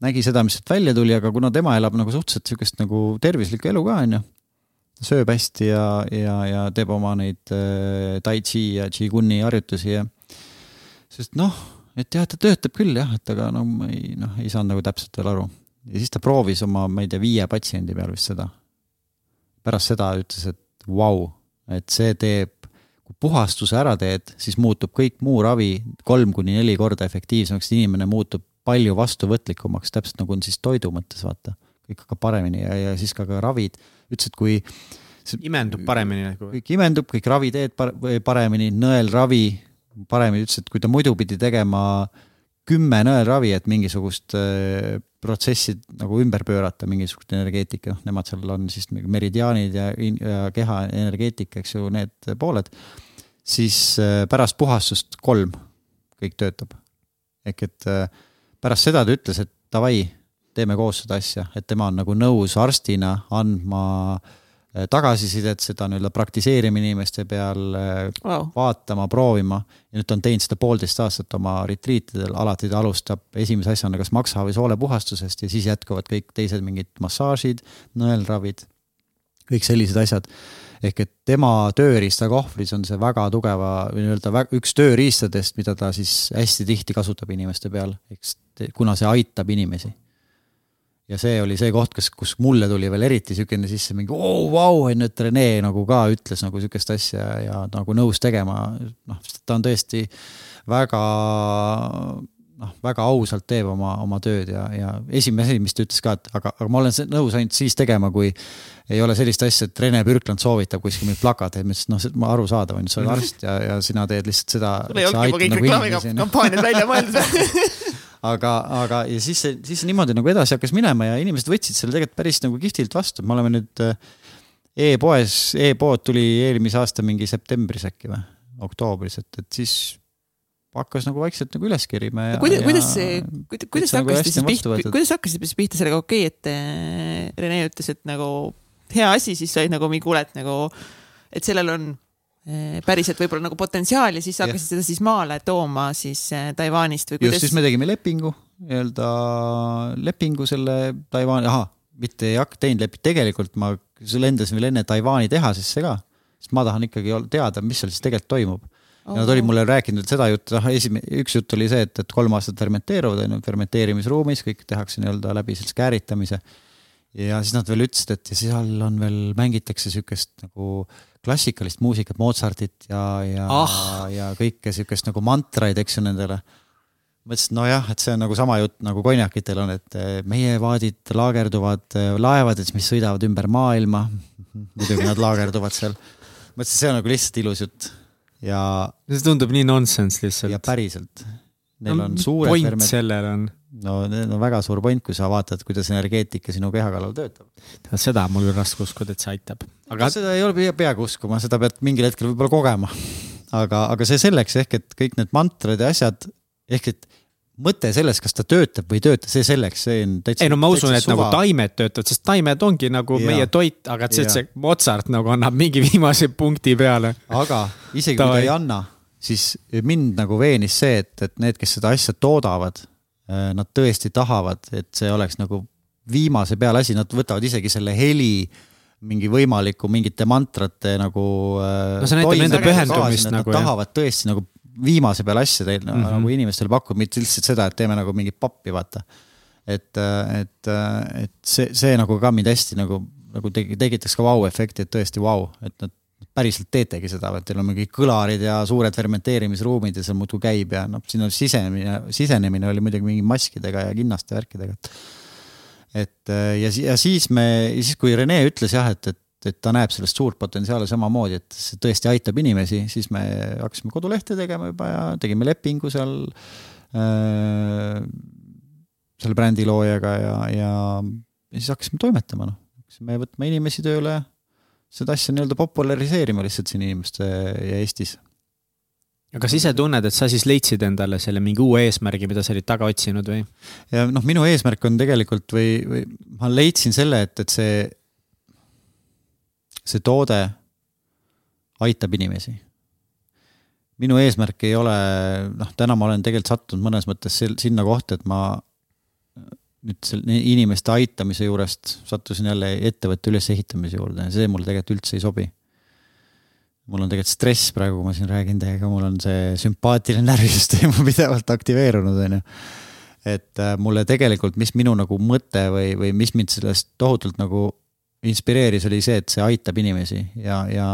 nägi seda, mis sealt välja tuli, aga kuna tema elab nagu suhteliselt sihukest nagu tervislikku elu ka, onju sööb hästi ja, ja, ja teeb oma neid äh, tai chi ja qiguni harjutusi ja sest noh, et jah, ta töötab küll jah, et aga no ma ei, noh, ei saanud nagu täpselt veel aru. ja siis ta proovis oma, ma ei tea, viie patsiendi peal vist seda. Pärast seda ütles, et vau wow,, et see teeb, kui puhastuse ära teed, siis muutub kõik muu ravi kolm kuni neli korda efektiivsemaks, inimene muutub palju vastuvõtlikumaks, täpselt nagu on siis toidu mõttes, vaata. kõik hakkab paremini ja, ja siis ka, ka ravid, ütles, et kui imendub paremini nagu. kõik imendub, kõik raviteed paremini, nõelravi paremini, ütles, et kui ta muidu pidi tegema kümme nõelravi, et mingisugust äh, protsessi nagu ümber pöörata, mingisugust energeetika, noh, nemad seal on siis meridiaanid ja, ja keha energeetika, eks ju, need pooled, siis äh, pärast puhastust kolm kõik töötab. ehk et äh, pärast seda ta ütles, et davai, teeme koos seda asja, et tema on nagu nõus arstina andma äh, tagasisidet, seda nii-öelda praktiseerima inimeste peal wow., äh, vaatama, proovima. ja nüüd ta on teinud seda poolteist aastat oma retriitidel, alati ta alustab esimese asjana kas maksa või soolepuhastusest ja siis jätkuvad kõik teised mingid massaažid, nõelravid, kõik sellised asjad ehk et tema tööriistakohvris on see väga tugeva või nii-öelda üks tööriistadest, mida ta siis hästi tihti kasutab inimeste peal, eks kuna see aitab inimesi. Ja see oli see koht, kas, kus mulle tuli veel eriti niisugune sisse mingi oo oh, vau, on ju, et Rene nagu ka ütles nagu niisugust asja ja nagu nõus tegema, noh, ta on tõesti väga noh, väga ausalt teeb oma, oma tööd ja, ja esimene asi, mis ta ütles ka, et aga, aga ma olen nõus ainult siis tegema, kui ei ole sellist asja, et Rene Pürkland soovitab kuskil mingeid plakateid, ma ütlesin, noh, ma arusaadav on ju, sa oled arst ja, ja sina teed lihtsalt seda. sul ei olnudki nagu reklaamikampaaniad välja mõeldud aga, aga ja siis see, siis niimoodi nagu edasi hakkas minema ja inimesed võtsid selle tegelikult päris nagu kihvtilt vastu, me oleme nüüd äh, e-poes e, e-pood tuli eelmise aasta mingi septembris äkki või, oktoobris, et, et siis hakkas nagu vaikselt nagu üles kerima ja. kuidas, kuidas see, kuidas te nagu hakkasite siis pihta, kuidas hakkasite siis pihta sellega, okei okay,, et äh, Rene ütles, et nagu hea asi, siis said nagu mingi kuule, et nagu, et sellel on päriselt võib-olla nagu potentsiaali, siis hakkasid seda siis maale tooma siis äh, Taiwanist või kuidas? just, siis me tegime lepingu, nii-öelda lepingu selle Taiwan'i, ahah, mitte ei hakka teinud lepingut, tegelikult ma lendasin veel enne Taiwan'i tehasesse ka, sest ma tahan ikkagi teada, mis seal siis tegelikult toimub ja nad olid mulle rääkinud seda juttu, noh esimene, üks jutt oli see, et, et kolm aastat fermenteeruvad, on ju, fermenteerimisruumis, kõik tehakse nii-öelda läbi sellise kääritamise. ja siis nad veel ütlesid, et ja seal on veel, mängitakse sihukest nagu klassikalist muusikat, Mozartit ja, ja ah., ja kõike sihukest nagu mantraid, eks ju, nendele. mõtlesin, nojah, et see on nagu sama jutt nagu konjakitel on, et eh, meie vaadid laagerduvad eh, laevades, mis sõidavad ümber maailma. muidugi nad laagerduvad seal. mõtlesin, see on nagu lihtsalt ilus jutt ja. see tundub nii nonsense lihtsalt. ja päriselt. Neil no, on suured point ferment... sellel on. No neil on väga suur point, kui sa vaatad, kuidas energeetika sinu keha kallal töötab. seda on mul küll raske uskuda, et see aitab. aga seda ei ole peaaegu uskuma, seda pead mingil hetkel võib-olla kogema. aga, aga see selleks ehk, et kõik need mantrad ja asjad ehk et mõte selles, kas ta töötab või ei tööta, see selleks, see on täitsa. ei no ma usun, et suva. nagu taimed töötavad, sest taimed ongi nagu ja. meie toit, aga et see, et see Mozart nagu annab mingi viimase punkti peale. aga isegi kui ta ei anna, siis mind nagu veenis see, et, et need, kes seda asja toodavad, nad tõesti tahavad, et see oleks nagu viimase peale asi, nad võtavad isegi selle heli mingi võimaliku mingite mantrate nagu. Äh, no see näitab nende pühendumist nagu. Nad tahavad tõesti nagu viimase peale asja teil mm -hmm. nagu inimestele pakkuda, mitte lihtsalt seda, et teeme nagu mingit pappi, vaata. et, et, et see, see nagu ka mind hästi nagu, nagu tegi, tekitaks ka vau-efekti, et tõesti vau, et nad päriselt teetegi seda, et teil on mingi kõlarid ja suured fermenteerimisruumid ja see muudkui käib ja noh, siin on sisenemine, sisenemine oli muidugi mingi maskidega ja kinnaste värkidega. et ja, ja siis me, siis kui Rene ütles jah, et, et et ta näeb sellest suurt potentsiaali samamoodi, et see tõesti aitab inimesi, siis me hakkasime kodulehte tegema juba ja tegime lepingu seal äh,, selle brändiloojaga ja, ja, ja siis hakkasime toimetama, noh. hakkasime võtma inimesi tööle, seda asja nii-öelda populariseerima lihtsalt siin inimeste ja Eestis. aga kas ise tunned, et sa siis leidsid endale selle mingi uue eesmärgi, mida sa olid taga otsinud või? ja noh, minu eesmärk on tegelikult või, või ma leidsin selle, et, et see see toode aitab inimesi. minu eesmärk ei ole, noh, täna ma olen tegelikult sattunud mõnes mõttes sinna kohta, et ma nüüd selle inimeste aitamise juurest sattusin jälle ettevõtte ülesehitamise juurde ja see mulle tegelikult üldse ei sobi. mul on tegelikult stress praegu, kui ma siin räägin teiega, mul on see sümpaatiline närvisüsteem on pidevalt aktiveerunud, on ju. et äh, mulle tegelikult, mis minu nagu mõte või, või mis mind sellest tohutult nagu inspireeris, oli see, et see aitab inimesi ja, ja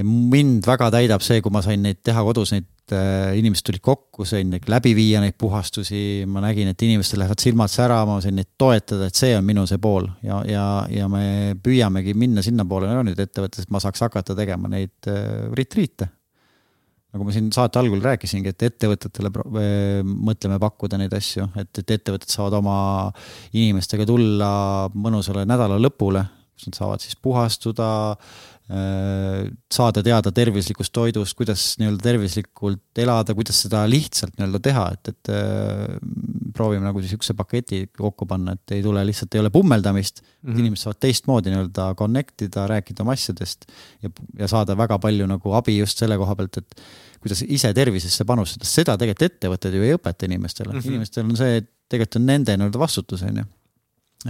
ja mind väga täidab see, kui ma sain neid teha kodus, neid äh, inimesed tulid kokku, sain läbi viia neid puhastusi, ma nägin, et inimestel lähevad silmad särama, ma sain neid toetada, et see on minu see pool. Ja, ja, ja me püüamegi minna sinnapoole. No, nüüd ettevõttes, et ma saaks hakata tegema neid äh, retriite. nagu ma siin saate algul rääkisingi, et ettevõtetele äh, mõtleme pakkuda neid asju, et, et ettevõtted saavad oma inimestega tulla mõnusale nädala lõpule, kus nad saavad siis puhastuda saada teada tervislikust toidust, kuidas nii-öelda tervislikult elada, kuidas seda lihtsalt nii-öelda teha, et, et äh, proovime nagu sihukese paketi kokku panna, et ei tule lihtsalt, ei ole pummeldamist mm. -hmm. inimesed saavad teistmoodi nii-öelda connect ida, rääkida oma asjadest ja, ja saada väga palju nagu abi just selle koha pealt, et kuidas ise tervisesse panustada, seda tegelikult ettevõtted ju ei õpeta inimestele mm, -hmm. inimestel on see, tegelikult on nende nii-öelda vastutus, on ju.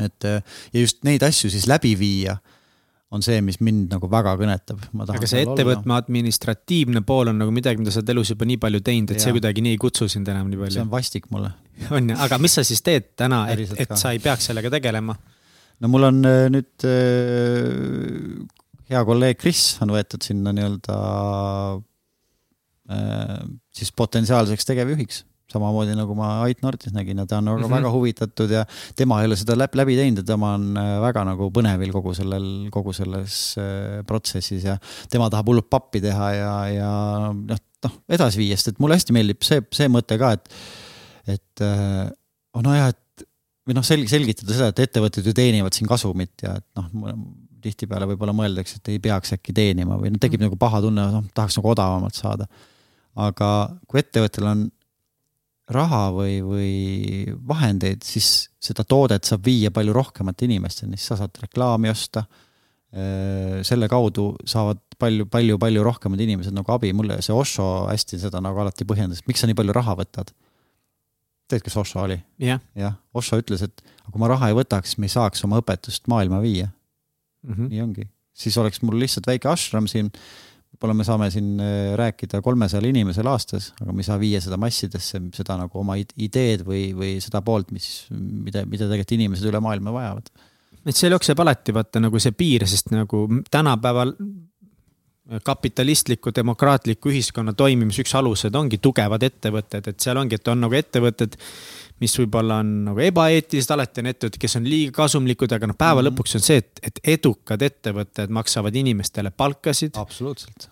et ja just neid asju siis läbi viia on see, mis mind nagu väga kõnetab. aga see ettevõtme administratiivne pool on nagu midagi, mida sa oled elus juba nii palju teinud, et ja. see kuidagi nii ei kutsu sind enam nii palju. see on vastik mulle. on ju, aga mis sa siis teed täna, et, et sa ei peaks sellega tegelema? no mul on äh, nüüd äh, hea kolleeg Kris on võetud sinna nii-öelda äh, siis potentsiaalseks tegevjuhiks samamoodi nagu ma Ait Nordis nägin ja ta on mm -hmm. väga huvitatud ja tema ei ole seda läbi, läbi teinud ja tema on äh, väga nagu põnevil kogu sellel, kogu selles äh, protsessis ja tema tahab hullult pappi teha ja, ja noh, noh edasi viia, sest et mulle hästi meeldib see, see mõte ka, et, et äh, oh nojah, et või noh, selg-, selgitada seda, et ettevõtted ju teenivad siin kasumit ja et noh, tihtipeale võib-olla mõeldakse, et ei peaks äkki teenima või noh, tekib mm -hmm. nagu paha tunne, noh, tahaks nagu odavamalt saada. aga kui ettevõttel on raha või, või vahendeid, siis seda toodet saab viia palju rohkemate inimesteni, siis sa saad reklaami osta. selle kaudu saavad palju, palju, palju rohkemad inimesed nagu abi, mulle see Osho hästi seda nagu alati põhjendas, miks sa nii palju raha võtad. tead, kes Osho oli? jah jah, Osho ütles, et kui ma raha ei võtaks, me ei saaks oma õpetust maailma viia mm. -hmm. nii ongi, siis oleks mul lihtsalt väike ashram siin võib-olla me saame siin äh, rääkida kolmesajal inimesel aastas, aga me ei saa viia seda massidesse, seda nagu oma ideed või, või seda poolt, mis, mida, mida tegelikult inimesed üle maailma vajavad. et seal jookseb alati vaata nagu see piir, sest nagu tänapäeval kapitalistliku demokraatliku ühiskonna toimimise üks alused ongi tugevad ettevõtted, et seal ongi, et on nagu ettevõtted mis võib-olla on nagu ebaeetilised, alati on ettevõtted, kes on liiga kasumlikud, aga noh, päeva mm -hmm. lõpuks on see, et, et edukad ettevõtted maksavad inimestele palkasid.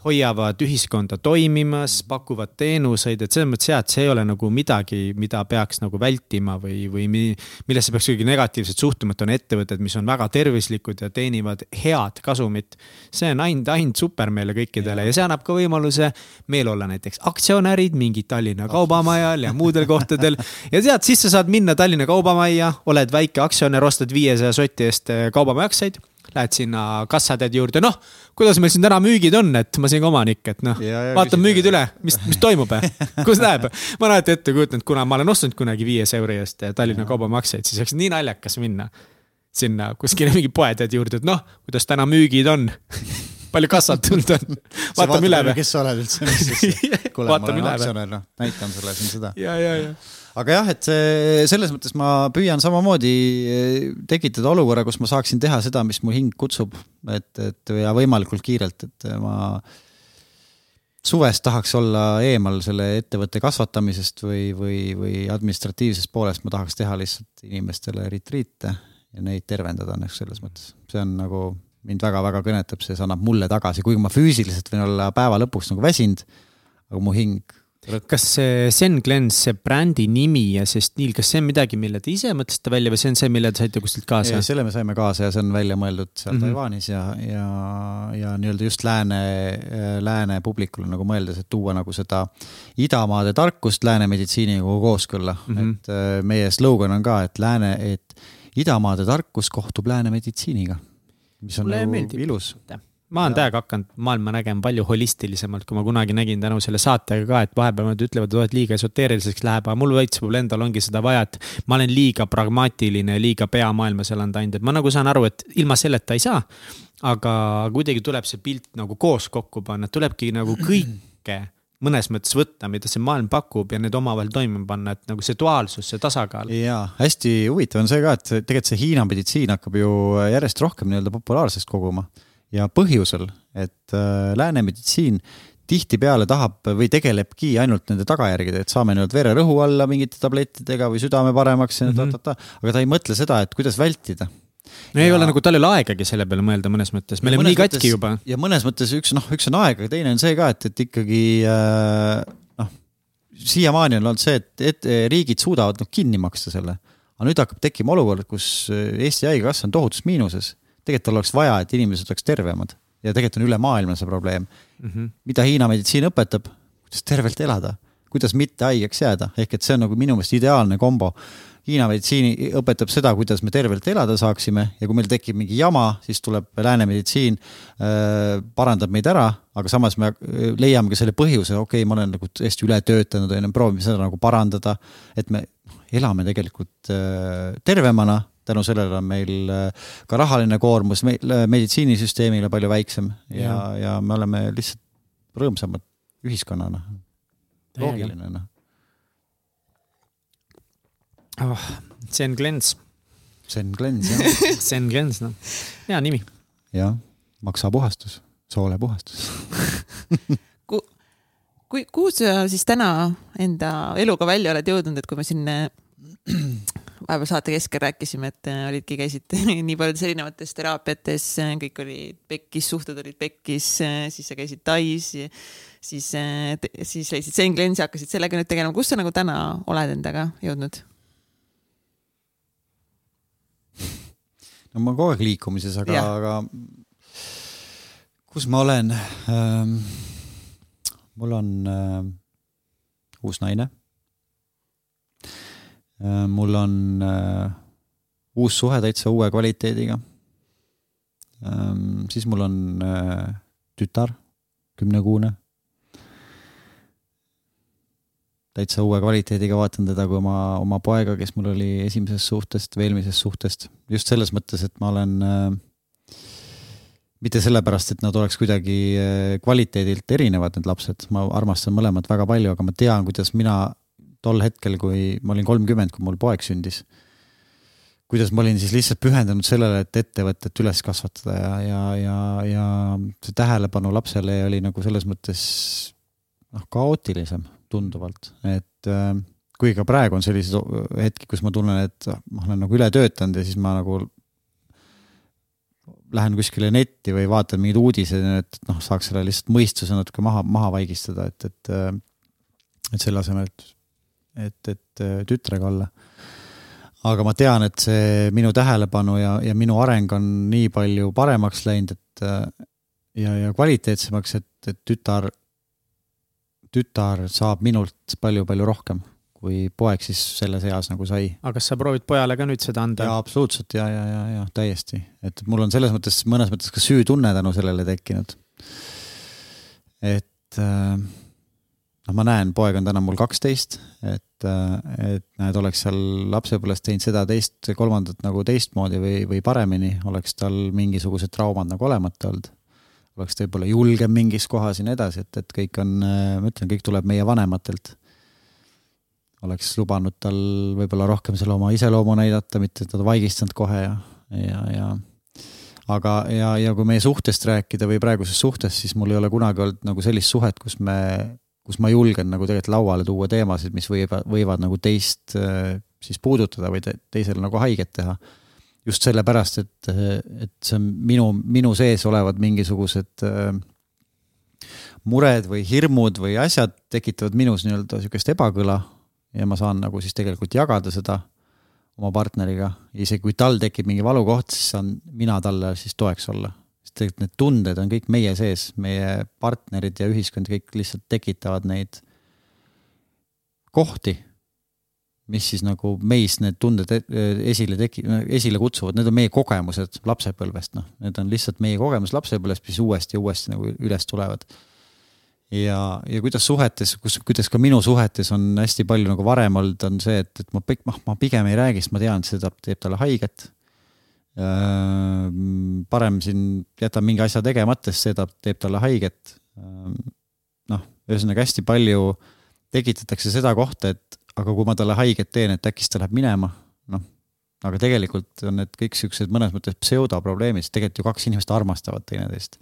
hoiavad ühiskonda toimimas, pakuvad teenuseid, et selles mõttes jah, et see ei ole nagu midagi, mida peaks nagu vältima või, või millesse peaks kuidagi negatiivselt suhtuma, et on ettevõtted, mis on väga tervislikud ja teenivad head kasumit. see on ainult, ainult super meile kõikidele ja. ja see annab ka võimaluse meil olla näiteks aktsionärid mingid Tallinna Kaubamajal ja muudel kohtadel ja tead, siis siis sa saad minna Tallinna Kaubamajja, oled väike aktsionär, ostad viiesaja soti eest eh, Kaubamäe aktsiaid. Lähed sinna kassatädi juurde, noh, kuidas meil siin täna müügid on, et ma siin ka omanik, et noh, vaatan müügid üle, mis, mis toimub, kus läheb. ma olen alati ette kujutanud, kuna ma olen ostnud kunagi viiesaja euri eest eh, Tallinna Kaubamäe aktsiaid, siis oleks nii naljakas minna sinna kuskile mingi poetädi juurde, et noh, kuidas täna müügid on palju kassat tulnud on? vaatame üle või? kes sa oled üldse, mis siis? kuule, ma olen aktsionär, noh, näitan sulle siin seda. ja, ja, ja aga jah, et see, selles mõttes ma püüan samamoodi eh, tekitada olukorra, kus ma saaksin teha seda, mis mu hing kutsub, et, et ja võimalikult kiirelt, et ma suvest tahaks olla eemal selle ettevõtte kasvatamisest või, või, või administratiivsest poolest, ma tahaks teha lihtsalt inimestele retriite ja neid tervendada noh, selles mõttes, see on nagu mind väga-väga kõnetab, see annab mulle tagasi, kuigi ma füüsiliselt võin olla päeva lõpuks nagu väsinud, aga mu hing kas see Zen Cleanse, see brändi nimi ja see stiil, kas see on midagi, mille te ise mõtlesite välja või see on see, mille te saite kuskilt kaasa? selle me saime kaasa ja see on välja mõeldud seal mm -hmm. Taiwanis ja, ja, ja nii-öelda just lääne, lääne publikule nagu mõeldes, et tuua nagu seda idamaade tarkust lääne meditsiiniga kooskõlla mm, -hmm. et äh, meie slogan on ka, et lääne, et idamaade tarkus kohtub lääne meditsiiniga, mis on Mulle nagu meeldib. ilus ma olen täiega hakanud maailma nägema palju holistilisemalt, kui ma kunagi nägin tänu selle saatega ka, et vahepeal nad ütlevad, et liiga esoteeriliseks läheb, aga mul veits mul endal ongi seda vaja, et ma olen liiga pragmaatiline liiga peamaailmas elanud ainult, et ma nagu saan aru, et ilma selleta ei saa. aga kuidagi tuleb see pilt nagu koos kokku panna, tulebki nagu kõike mõnes mõttes võtta, mida see maailm pakub ja need omavahel toimima panna, et nagu see duaalsus, see tasakaal. ja hästi huvitav on see ka, et tegelikult see Hiina meditsiin hakkab ju järjest rohkem nii-öelda populaarsust koguma ja põhjusel, et äh, lääne meditsiin tihtipeale tahab või tegelebki ainult nende tagajärgedega, et saame nii-öelda vererõhu alla mingite tablettidega või südame paremaks ja mm -hmm. ta, ta, ta, aga ta ei mõtle seda, et kuidas vältida no ei ja... ole nagu, tal ei ole aegagi selle peale mõelda mõnes mõttes, me oleme nii katki mõttes, juba. ja mõnes mõttes üks noh, üks on aeg, aga teine on see ka, et, et ikkagi äh, noh, siiamaani on olnud see, et, et riigid suudavad noh kinni maksta selle. aga nüüd hakkab tekkima olukord, kus Eesti Haigekassa on tohutus miinuses. Tegelikult oleks vaja, et inimesed oleks tervemad. Ja tegelikult on üle maailma see probleem. Mm. -hmm. mida Hiina meditsiin õpetab, kuidas tervelt elada, kuidas mitte haigeks jääda, ehk et see on nagu minu meelest ideaalne kombo. Hiina meditsiini õpetab seda, kuidas me tervelt elada saaksime. Ja kui meil tekib mingi jama, siis tuleb lääne meditsiin äh,, parandab meid ära, aga samas me äh, leiame ka selle põhjuse, okei okay,, ma olen nagu tõesti üle töötanud, on ju, proovime seda nagu parandada. et me elame tegelikult äh, tervemana, tänu sellele on meil äh, ka rahaline koormus meil, äh, meditsiinisüsteemile palju väiksem ja, ja., ja me oleme lihtsalt rõõmsamad ühiskonnana. loogiline noh oh,. Zen Glens. Zen Glens, jah Zen Glens, noh, hea nimi. jah, maksapuhastus, soolepuhastus Ku, kui, kuhu sa siis täna enda eluga välja oled jõudnud, et kui me siin vahepeal saate keskel rääkisime, et olidki, käisid nii paljudes erinevates teraapiates, kõik oli pekkis, suhted olid pekkis, siis sa käisid Tais, siis, siis leidsid Zen Glensi, hakkasid sellega nüüd tegelema. kus sa nagu täna oled endaga jõudnud? no ma olen kogu aeg liikumises, aga, aga kus ma olen ähm,? mul on äh, uus naine äh,. Mul on äh, uus suhe täitsa uue kvaliteediga ähm,. siis mul on äh, tütar, kümnekuune täitsa uue kvaliteediga, vaatan teda kui oma, oma poega, kes mul oli esimesest suhtest või eelmisest suhtest. just selles mõttes, et ma olen äh, mitte sellepärast, et nad oleks kuidagi äh, kvaliteedilt erinevad, need lapsed, ma armastan mõlemat väga palju, aga ma tean, kuidas mina tol hetkel, kui ma olin kolmkümmend, kui mul poeg sündis, kuidas ma olin siis lihtsalt pühendunud sellele, et ettevõtet üles kasvatada ja, ja, ja, ja see tähelepanu lapsele oli nagu selles mõttes noh, kaootilisem tunduvalt, et äh, kuigi ka praegu on selliseid hetki, kus ma tunnen, et ma olen nagu üle töötanud ja siis ma nagu lähen kuskile netti või vaatan mingeid uudiseid, et noh, saaks selle lihtsalt mõistuse natuke maha, maha vaigistada, et, et äh, et selle asemel, et, et, et äh, tütrega olla. aga ma tean, et see minu tähelepanu ja, ja minu areng on nii palju paremaks läinud, et ja, ja kvaliteetsemaks, et, et tütar tütar saab minult palju-palju rohkem, kui poeg siis selles eas nagu sai. aga kas sa proovid pojale ka nüüd seda anda? jaa, absoluutselt ja, ja, ja, ja täiesti, et mul on selles mõttes mõnes mõttes ka süütunne tänu sellele tekkinud. et äh, noh, ma näen, poeg on täna mul kaksteist, et, äh, et näed, oleks seal lapsepõlves teinud seda teist, kolmandat nagu teistmoodi või, või paremini, oleks tal mingisugused traumad nagu olemata olnud oleks ta võib-olla julgem mingis kohas ja nii edasi, et, et kõik on, ma ütlen, kõik tuleb meie vanematelt. oleks lubanud tal võib-olla rohkem selle oma iseloomu näidata, mitte teda vaigistanud kohe ja, ja, ja aga, ja, ja kui meie suhtest rääkida või praegusest suhtest, siis mul ei ole kunagi olnud nagu sellist suhet, kus me, kus ma julgen nagu tegelikult lauale tuua teemasid, mis võivad, võivad nagu teist siis puudutada või te, teisele nagu haiget teha just sellepärast, et, et see on minu, minu sees olevad mingisugused äh, mured või hirmud või asjad tekitavad minus nii-öelda sihukest ebakõla ja ma saan nagu siis tegelikult jagada seda oma partneriga. isegi kui tal tekib mingi valukoht, siis saan mina talle siis toeks olla. Tegelikult need tunded on kõik meie sees, meie partnerid ja ühiskond kõik lihtsalt tekitavad neid kohti, mis siis nagu meis need tunded e-, esile teki-, esile kutsuvad, need on meie kogemused lapsepõlvest, noh, need on lihtsalt meie kogemus lapsepõlvest, mis uuesti ja uuesti nagu üles tulevad. ja, ja kuidas suhetes, kus, kuidas ka minu suhetes on hästi palju nagu varem olnud, on see, et, et ma, ma, ma pigem ei räägi, sest ma tean, teeb, teeb talle haiget. Parem siin jätan mingi asja tegemata, sest see teeb talle haiget. noh, ühesõnaga hästi palju tekitatakse seda kohta, et aga kui ma talle haiget teen, et äkki siis ta läheb minema, noh. aga tegelikult on need kõik siuksed mõnes mõttes pseudoprobleemid, sest tegelikult ju kaks inimest armastavad teineteist.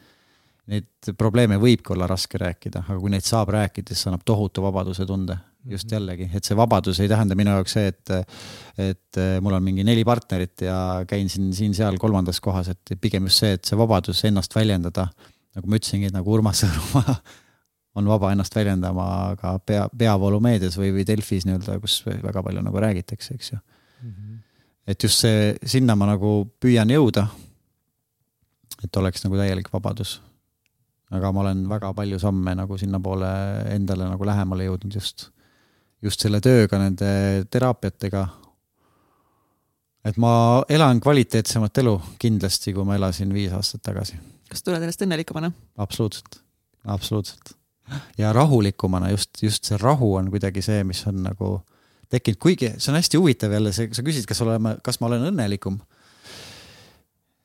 Neid probleeme võibki olla raske rääkida, aga kui neid saab rääkida, siis see annab tohutu vabaduse tunde. Just mhm. jällegi, et see vabadus ei tähenda minu jaoks see, et, et mul on mingi neli partnerit ja käin siin, siin-seal kolmandas kohas, et pigem just see, et see vabadus ennast väljendada. nagu ma ütlesingi, nagu Urmas Sõõrumaa on vaba ennast väljendama ka pea, peavoolumeedias või, või Delfis nii-öelda, kus väga palju nagu räägitakse, eks ju mm. -hmm. et just see, sinna ma nagu püüan jõuda. et oleks nagu täielik vabadus. aga ma olen väga palju samme nagu sinnapoole endale nagu lähemale jõudnud just, just selle tööga, nende teraapiatega. et ma elan kvaliteetsemat elu kindlasti, kui ma elasin viis aastat tagasi. kas tunned ennast õnnelikumana? absoluutselt, absoluutselt ja rahulikumana just, just see rahu on kuidagi see, mis on nagu tekkinud, kuigi see on hästi huvitav jälle, see, sa küsid, kas oleme, kas ma olen õnnelikum.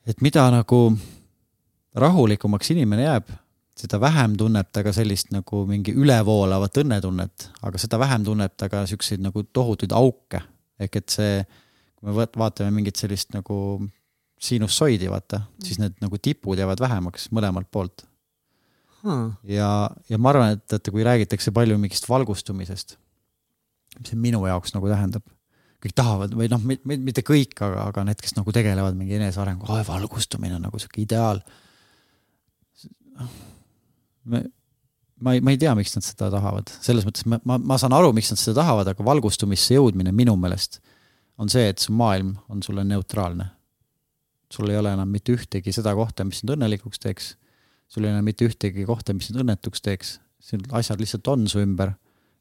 et mida nagu rahulikumaks inimene jääb, seda vähem tunneb ta ka sellist nagu mingi ülevoolavat õnnetunnet, aga seda vähem tunneb ta ka siukseid nagu tohutuid auke. ehk et see, kui me vaatame mingit sellist nagu sinussoidi, vaata, siis need nagu tipud jäävad vähemaks mõlemalt poolt hmm.. ja, ja ma arvan, et, et kui räägitakse palju mingist valgustumisest, mis see minu jaoks nagu tähendab, kõik tahavad või noh, mitte kõik, aga, aga need, kes nagu tegelevad mingi enesearenguga, valgustumine on nagu sihuke ideaal. Me, ma ei, ma ei tea, miks nad seda tahavad, selles mõttes ma, ma, ma saan aru, miks nad seda tahavad, aga valgustumisse jõudmine minu meelest on see, et su maailm on sulle neutraalne. sul ei ole enam mitte ühtegi seda kohta, mis sind õnnelikuks teeks sul ei ole mitte ühtegi kohta, mis sind õnnetuks teeks, asjad lihtsalt on su ümber.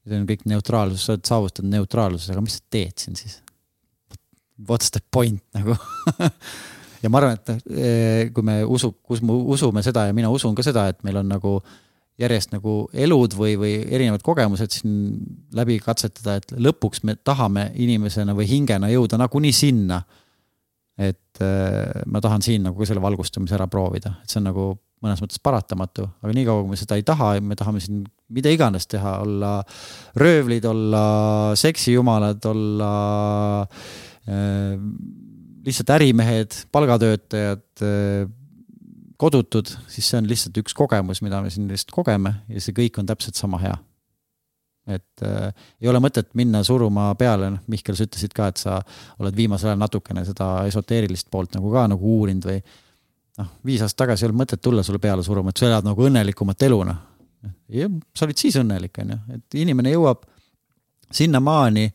see on kõik neutraalsus, sa oled saavutanud neutraalsuse, aga mis sa teed siin siis? What's the point nagu ja ma arvan, et eh, kui me usu, kus me usume seda ja mina usun ka seda, et meil on nagu järjest nagu elud või, või erinevad kogemused siin läbi katsetada, et lõpuks me tahame inimesena või hingena jõuda nagunii sinna. et äh, ma tahan siin nagu selle valgustamise ära proovida, et see on nagu mõnes mõttes paratamatu, aga niikaua, kui me seda ei taha, me tahame siin mida iganes teha, olla röövlid, olla seksijumalad, olla äh, lihtsalt ärimehed, palgatöötajad äh,, kodutud, siis see on lihtsalt üks kogemus, mida me siin lihtsalt kogeme ja see kõik on täpselt sama hea. et äh, ei ole mõtet minna suruma peale, noh, Mihkel, sa ütlesid ka, et sa oled viimasel ajal natukene seda esoteerilist poolt nagu ka nagu uurinud või noh, viis aastat tagasi ei olnud mõtet tulla sulle peale suruma, et sa elad nagu õnnelikumat elu, noh. jah, sa olid siis õnnelik, on ju, et inimene jõuab sinnamaani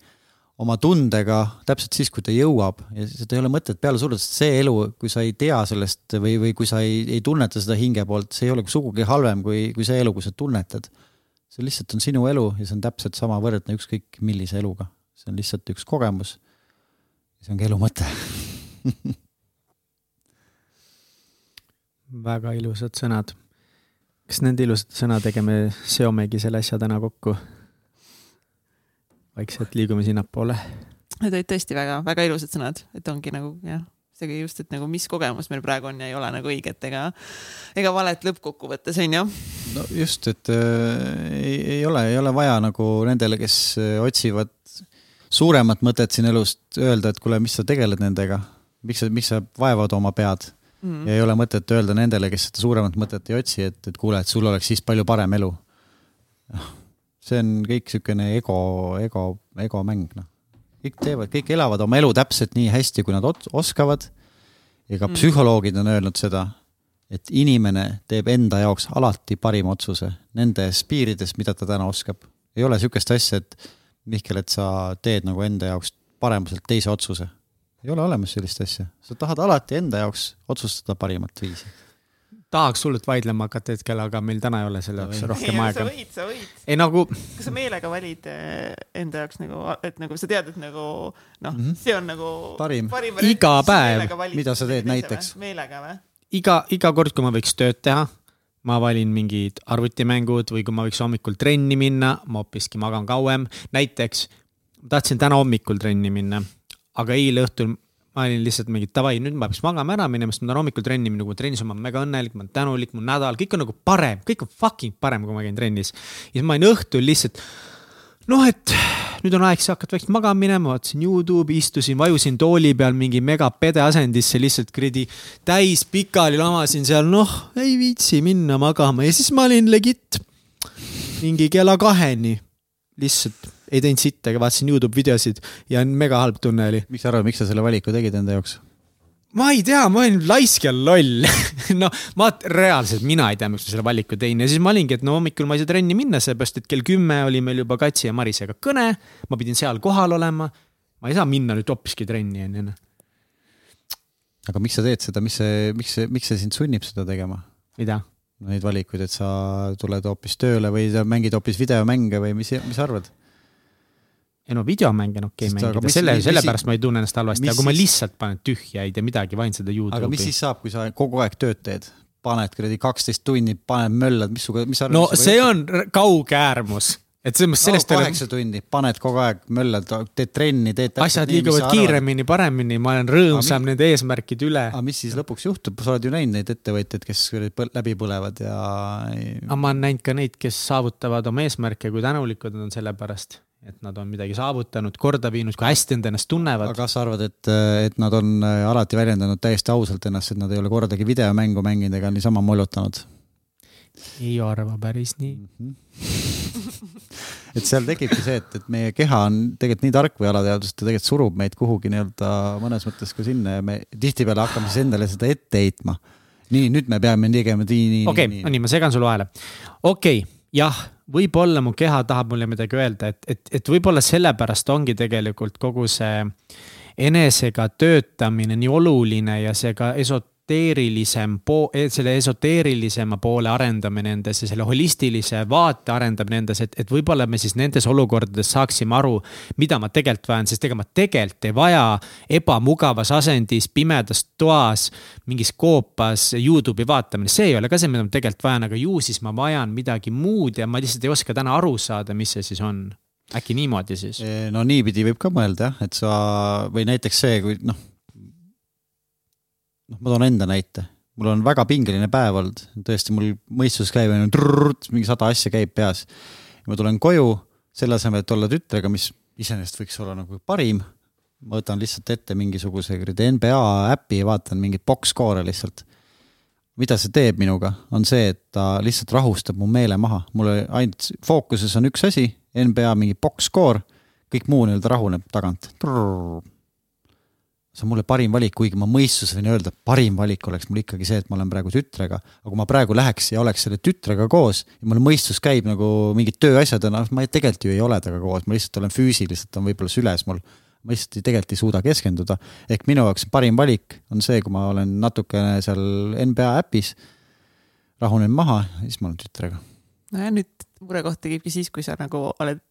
oma tundega täpselt siis, kui ta jõuab ja seda ei ole mõtet peale suruda, sest see elu, kui sa ei tea sellest või, või kui sa ei, ei tunneta seda hinge poolt, see ei ole sugugi halvem kui, kui see elu, kui sa tunnetad. see lihtsalt on sinu elu ja see on täpselt sama võrdne ükskõik millise eluga, see on lihtsalt üks kogemus. see ongi elu mõte väga ilusad sõnad. kas nende ilusate sõnadega me seomegi selle asja täna kokku? Vaikselt liigume sinnapoole. Need olid tõesti väga-väga ilusad sõnad, et ongi nagu jah, see just, et nagu mis kogemus meil praegu on ja ei ole nagu õiget ega, ega valet lõppkokkuvõttes on ju. no just, et äh, ei, ei ole, ei ole vaja nagu nendele, kes äh, otsivad suuremat mõtet siin elust öelda, et kuule, mis sa tegeled nendega, miks sa, miks sa vaevad oma pead mm. ja ei ole mõtet öelda nendele, kes seda suuremat mõtet ei otsi, et, et kuule, et sul oleks siis palju parem elu. See on kõik niisugune ego, ego, egomäng, noh. kõik teevad, kõik elavad oma elu täpselt nii hästi, kui nad oskavad. ja ka mm. psühholoogid on öelnud seda, et inimene teeb enda jaoks alati parima otsuse nendes piirides, mida ta täna oskab. ei ole niisugust asja, et Mihkel, et sa teed nagu enda jaoks paremuselt teise otsuse ei ole olemas sellist asja, sa tahad alati enda jaoks otsustada parimat viisi. Tahaks hullult vaidlema hakata hetkel, aga meil täna ei ole selle jaoks rohkem aega. sa võid, sa võid. ei nagu. kas sa meelega valid eh, enda jaoks nagu, et nagu sa tead, et nagu noh mm, -hmm. see on nagu parim, parim. iga päev. mida sa teed näiteks? meelega või? iga, iga kord, kui ma võiks tööd teha, ma valin mingid arvutimängud või kui ma võiks hommikul trenni minna, ma hoopiski magan kauem. näiteks tahtsin täna hommikul trenni minna, aga eile õhtul ma olin lihtsalt mingi davai, nüüd ma peaks magama ära minema, sest ma tahan hommikul trenni minna, kui ma trennis olen, ma olen mega õnnelik, ma olen tänulik, mu nädal, kõik on nagu parem, kõik on fucking parem, kui ma käin trennis. ja siis ma olin õhtul lihtsalt, noh, et nüüd on aeg siis hakata vaikselt magama minema, vaatasin Youtube'i, istusin, vajusin tooli peal mingi mega pede asendisse, lihtsalt kuradi täis pikali lamasin seal, noh, ei viitsi minna magama ja siis ma olin legit mingi kella kaheni lihtsalt ei teinud sittagi, vaatasin Youtube videosid ja mega halb tunne oli. miks sa arvad, miks sa selle valiku tegid enda jaoks? ma ei tea, ma olin laisk ja loll no ma reaalselt, mina ei tea, miks ma selle valiku tegin ja siis ma olingi, et no hommikul ma ei saa trenni minna, sellepärast et kell kümme oli meil juba Katsi ja Marisega kõne. ma pidin seal kohal olema. ma ei saa minna nüüd hoopiski trenni, onju. Noh. aga miks sa teed seda, mis see, miks see, miks see sind sunnib seda tegema? mida? Neid valikuid, et sa tuled hoopis tööle või sa mängid hoopis videomänge või mis, mis sa arvad? Ei no videomänge on okei okay mängida, selle, sellepärast ma ei tunne ennast halvasti, aga kui ma lihtsalt panen tühja, ei tee midagi, vain seda Youtube'i. aga mis siis saab, kui sa kogu aeg tööd teed? paned kuradi kaksteist tunni, paned möllad, mis suga, mis sa no see on kauge äärmus et selles mõttes sellest no, kaheksa tundi, paned kogu aeg möllad, teed trenni, teed. asjad liiguvad kiiremini, paremini, ma olen rõõmsam mi... nende eesmärkide üle. aga mis siis lõpuks juhtub, sa oled ju näinud neid ettevõtjaid, kes läbi põlevad ja. aga ma olen näinud ka neid, kes saavutavad oma eesmärke, kui tänulikud nad on selle pärast et nad on midagi saavutanud, korda viinud, kui hästi nad ennast tunnevad. aga kas sa arvad, et, et nad on äh, alati väljendanud täiesti ausalt ennast, et nad ei ole kordagi videomängu mänginud ega niisama mollutanud? ei arva päris nii mm. -hmm. et seal tekibki see, et, et meie keha on tegelikult nii tark või alateadvus, et ta tegelikult surub meid kuhugi nii-öelda mõnes mõttes ka sinna ja me tihtipeale hakkame siis endale seda ette heitma. nii, nüüd me peame tegema nii, nii. okei okay,, nii, ma segan sulle vahele. okei okay,, jah võib-olla mu keha tahab mulle midagi öelda, et, et, et võib-olla sellepärast ongi tegelikult kogu see enesega töötamine nii oluline ja see ka esot-, esoteerilisem po-, e-, selle esoteerilisema poole arendamine endas ja selle holistilise vaate arendamine endas, et, et võib-olla me siis nendes olukordades saaksime aru, mida ma tegelikult vajan, sest ega ma tegelikult ei vaja ebamugavas asendis, pimedas toas, mingis koopas Youtube'i vaatamine, see ei ole ka see, mida ma tegelikult vajan, aga ju siis ma vajan midagi muud ja ma lihtsalt ei oska täna aru saada, mis see siis on äkki niimoodi siis? no niipidi võib ka mõelda jah, et sa või näiteks see, kui noh noh, ma toon enda näite, mul on väga pingeline päev olnud, tõesti, mul mõistus käib, mingi sada asja käib peas. ma tulen koju, selle asemel, et olla tütrega, mis iseenesest võiks olla nagu parim, ma võtan lihtsalt ette mingisuguse kuradi NBA äpi ja vaatan mingeid box-score'e lihtsalt. mida see teeb minuga, on see, et ta lihtsalt rahustab mu meele maha, mul ainult fookuses on üks asi, NBA mingi box-score, kõik muu nii-öelda rahuneb tagant see on mulle parim valik, kuigi ma mõistusega võin öelda, parim valik oleks mul ikkagi see, et ma olen praegu tütrega. aga kui ma praegu läheks ja oleks selle tütrega koos ja mul mõistus käib nagu mingid tööasjad on, ma tegelikult ju ei ole temaga koos, ma lihtsalt olen füüsiliselt on võib-olla süles mul. ma lihtsalt ei, tegelikult ei suuda keskenduda. ehk minu jaoks parim valik on see, kui ma olen natukene seal NBA äpis, rahunen maha siis ma olen tütrega. nojah, nüüd murekoht tekibki siis, kui sa nagu oled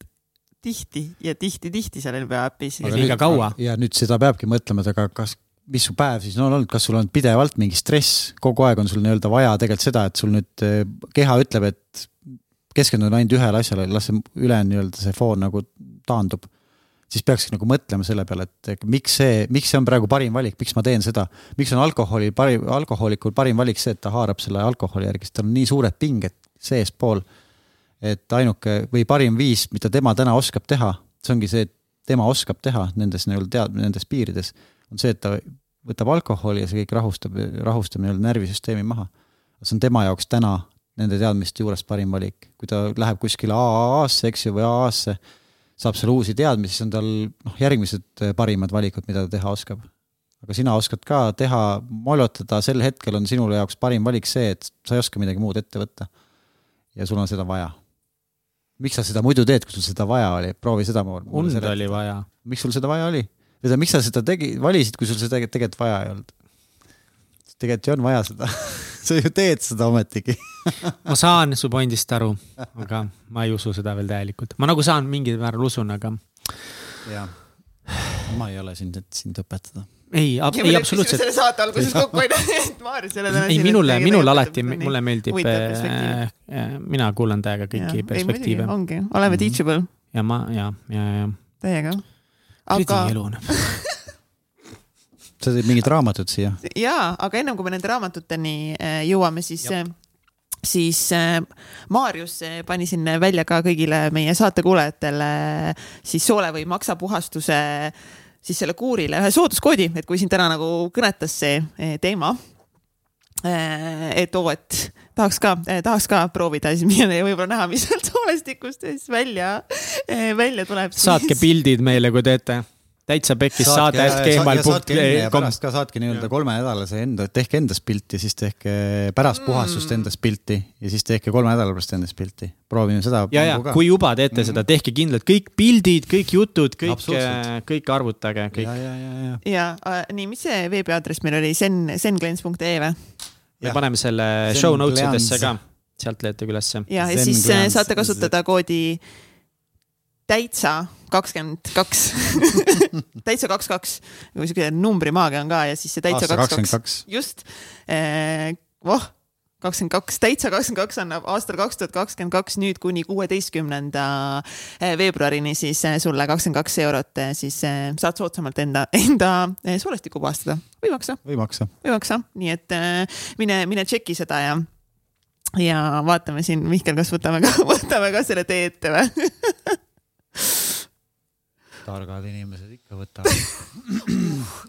tihti ja tihti-tihti seal NBA äpis. liiga kaua. ja nüüd seda peabki mõtlema, et aga kas, mis su päev siis on olnud, kas sul on pidevalt mingi stress, kogu aeg on sul nii-öelda vaja tegelikult seda, et sul nüüd eh, keha ütleb, et keskendun ainult ühele asjale, las see ülejäänud nii-öelda see foon nagu taandub. siis peakski nagu mõtlema selle peale, et miks see, miks see on praegu parim valik, miks ma teen seda. miks on alkoholi parim, alkohoolikul parim valik see, et ta haarab selle alkoholi järgi, sest tal on nii suured pinged seespool et ainuke või parim viis, mida tema täna oskab teha, see ongi see, et tema oskab teha nendes nii-öelda tead-, nendes piirides, on see, et ta võtab alkoholi ja see kõik rahustab, rahustab nii-öelda närvisüsteemi maha. see on tema jaoks täna nende teadmiste juures parim valik. kui ta läheb kuskile AA-sse, eks ju, või AA-sse, saab seal uusi teadmisi, siis on tal noh, järgmised parimad valikud, mida ta teha oskab. aga sina oskad ka teha, mollotada, sel hetkel on sinule jaoks parim valik see, et sa ei oska midagi muud ette võtta. ja sul on seda vaja miks sa seda muidu teed, kui sul seda vaja oli, proovi seda. und oli vaja. miks sul seda vaja oli? või miks sa seda tegi, valisid, kui sul seda tegelikult vaja ei olnud? tegelikult ju on vaja seda sa ju teed seda ometigi ma saan su pointist aru, aga ma ei usu seda veel täielikult, ma nagu saan mingil määral usun, aga. jah, ma ei ole sind, et sind õpetada ei, ei absoluutselt. selle saate alguses kokku onju, et Maarja selle täna. ei, minule, minule alati, mulle meeldib, äh, äh, mina kuulan täiega kõiki ja, perspektiive. ongi, oleme mhm. teachable. ja ma ja, ja, ja. täiega. aga. elu on sa teed mingit raamatut siia? jaa, aga ennem kui me nende raamatuteni äh, jõuame, siis siis äh, Maarjus pani siin välja ka kõigile meie saatekuulajatele siis soole või maksapuhastuse äh, siis selle kuurile ühe sooduskoodi, et kui sind täna nagu kõnetas see eh, teema, eh, et oo, et tahaks ka, eh, tahaks ka proovida, siis ja võib-olla näha, mis sealt soolestikust siis välja, välja tuleb. saatke pildid meile, kui teete täitsa pekkis saade, et gmail.com. pärast ka saatke nii-öelda kolmenädalase enda, tehke endast pilti, siis tehke pärast mm. puhastust endast pilti ja siis tehke kolme nädala pärast endast pilti. proovime seda. ja, ja kui juba teete mm -hmm. seda, tehke kindlalt kõik pildid, kõik jutud, kõik, kõik arvutage, kõik. ja, ja, ja, ja. ja äh, nii, mis see veebiaadress meil oli, sen, senglens.ee või? me paneme selle show notes idesse ka, sealt leiate ülesse. ja, ja siis äh, saate kasutada koodi täitsa kakskümmend kaks. Täitsa kaks, kaks, nagu siuke numbrimaagia on ka ja siis see täitsa kaks, kaks, just. Eh,. voh, kakskümmend kaks, täitsa kakskümmend kaks annab aastal kaks tuhat kakskümmend kaks nüüd kuni kuueteistkümnenda eh, veebruarini siis eh, sulle kakskümmend kaks eurot, eh, siis saad soodsamalt enda, enda soolestikku puhastada või maksa. või maksa. või maksa, nii et mine, mine tšeki seda ja ja vaatame siin, Mihkel, kas võtame ka, võtame ka selle tee ette või targad inimesed ikka võtavad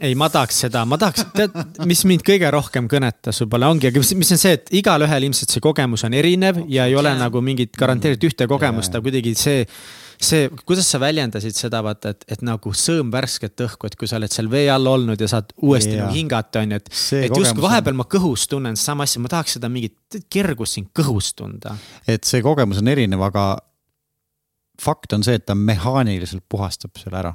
ei, ma tahaks seda, ma tahaks, tead, mis mind kõige rohkem kõnetas võib-olla ongi, aga mis, mis on see, et igalühel ilmselt see kogemus on erinev ja ei ole yeah. nagu mingit garanteeritud ühte kogemust yeah., aga kuidagi see, see, kuidas sa väljendasid seda, vaata, et, et nagu sõõm värsket õhku, et kui sa oled seal vee all olnud ja saad uuesti yeah. nagu hingata, on ju, et. et justkui vahepeal ma kõhus tunnen sama asja, ma tahaks seda mingit kergust siin kõhus tunda. et see kogemus on erinev, aga fakt on see, et ta mehaaniliselt puhastab selle ära.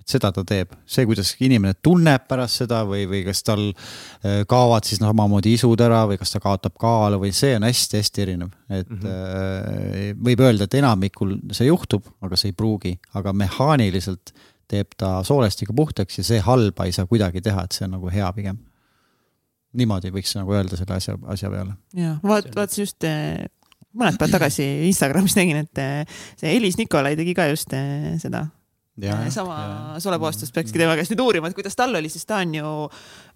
et seda ta teeb, see, kuidas inimene tunneb pärast seda või, või kas tal äh, kaovad siis noh, omamoodi isud ära või kas ta kaotab kaalu või see on hästi-hästi erinev. et mm -hmm. võib öelda, et enamikul see juhtub, aga see ei pruugi, aga mehaaniliselt teeb ta soolestiku puhtaks ja see halba ei saa kuidagi teha, et see on nagu hea pigem niimoodi võiks nagu öelda selle asja, asja peale. ja vaat-, vaatasin just äh, mõned päevad tagasi Instagramis nägin, et eh, see Elis Nikolai tegi ka just eh, seda. Ja, eh, sama solepuhastust peakski tema käest nüüd uurima, et kuidas tal oli, sest ta on ju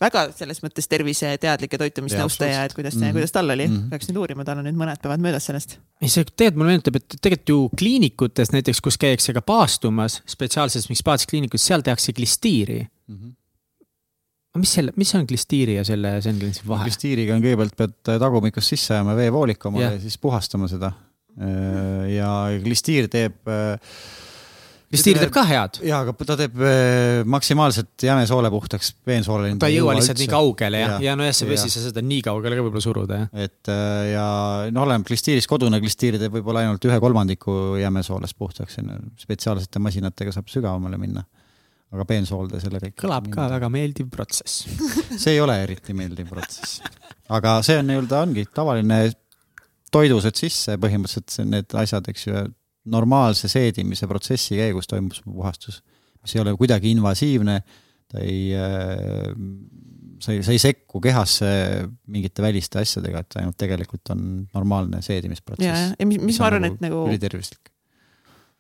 väga selles mõttes terviseteadlik ja toitumisnõustaja, et kuidas mm, -hmm. kuidas tal oli mm, -hmm. peaks nüüd uurima, tal on nüüd mõned päevad möödas sellest. ei, see tegelikult mulle meenutab, et tegelikult ju kliinikutes näiteks, kus käiakse ka paastumas, spetsiaalses mingi spaatsis kliinikus, seal tehakse klistiiri mm. -hmm mis selle, mis on klistiiri ja selle Senglensi vahe? klistiiriga on kõigepealt pead tagumikust sisse ajama veevooliku omale yeah. ja siis puhastama seda. Äh, ja klistiir teeb. Äh, klistiir teeb ka head. ja, aga ta teeb äh, maksimaalselt jämesoole puhtaks, peensoole. ta ei jõua lihtsalt nii kaugele jah, ja, ja nojah, see vesi sa seda nii kaugele ka võib-olla suruda jah. et ja no oleneb klistiirist, kodune klistiir teeb võib-olla ainult ühe kolmandiku jämesoolest puhtaks, spetsiaalsete masinatega saab sügavamale minna aga peensoolde selle kõik. kõlab ka väga meeldiv protsess see ei ole eriti meeldiv protsess. aga see on nii-öelda ongi tavaline toidused sisse põhimõtteliselt need asjad, eks ju, normaalse seedimise protsessi käigus toimub puhastus, mis ei ole kuidagi invasiivne, ta ei äh,, sa ei, sa ei sekku kehasse mingite väliste asjadega, et ainult tegelikult on normaalne seedimisprotsess. ja, ja mis, mis ma arvan, nagu et nagu ülitervislik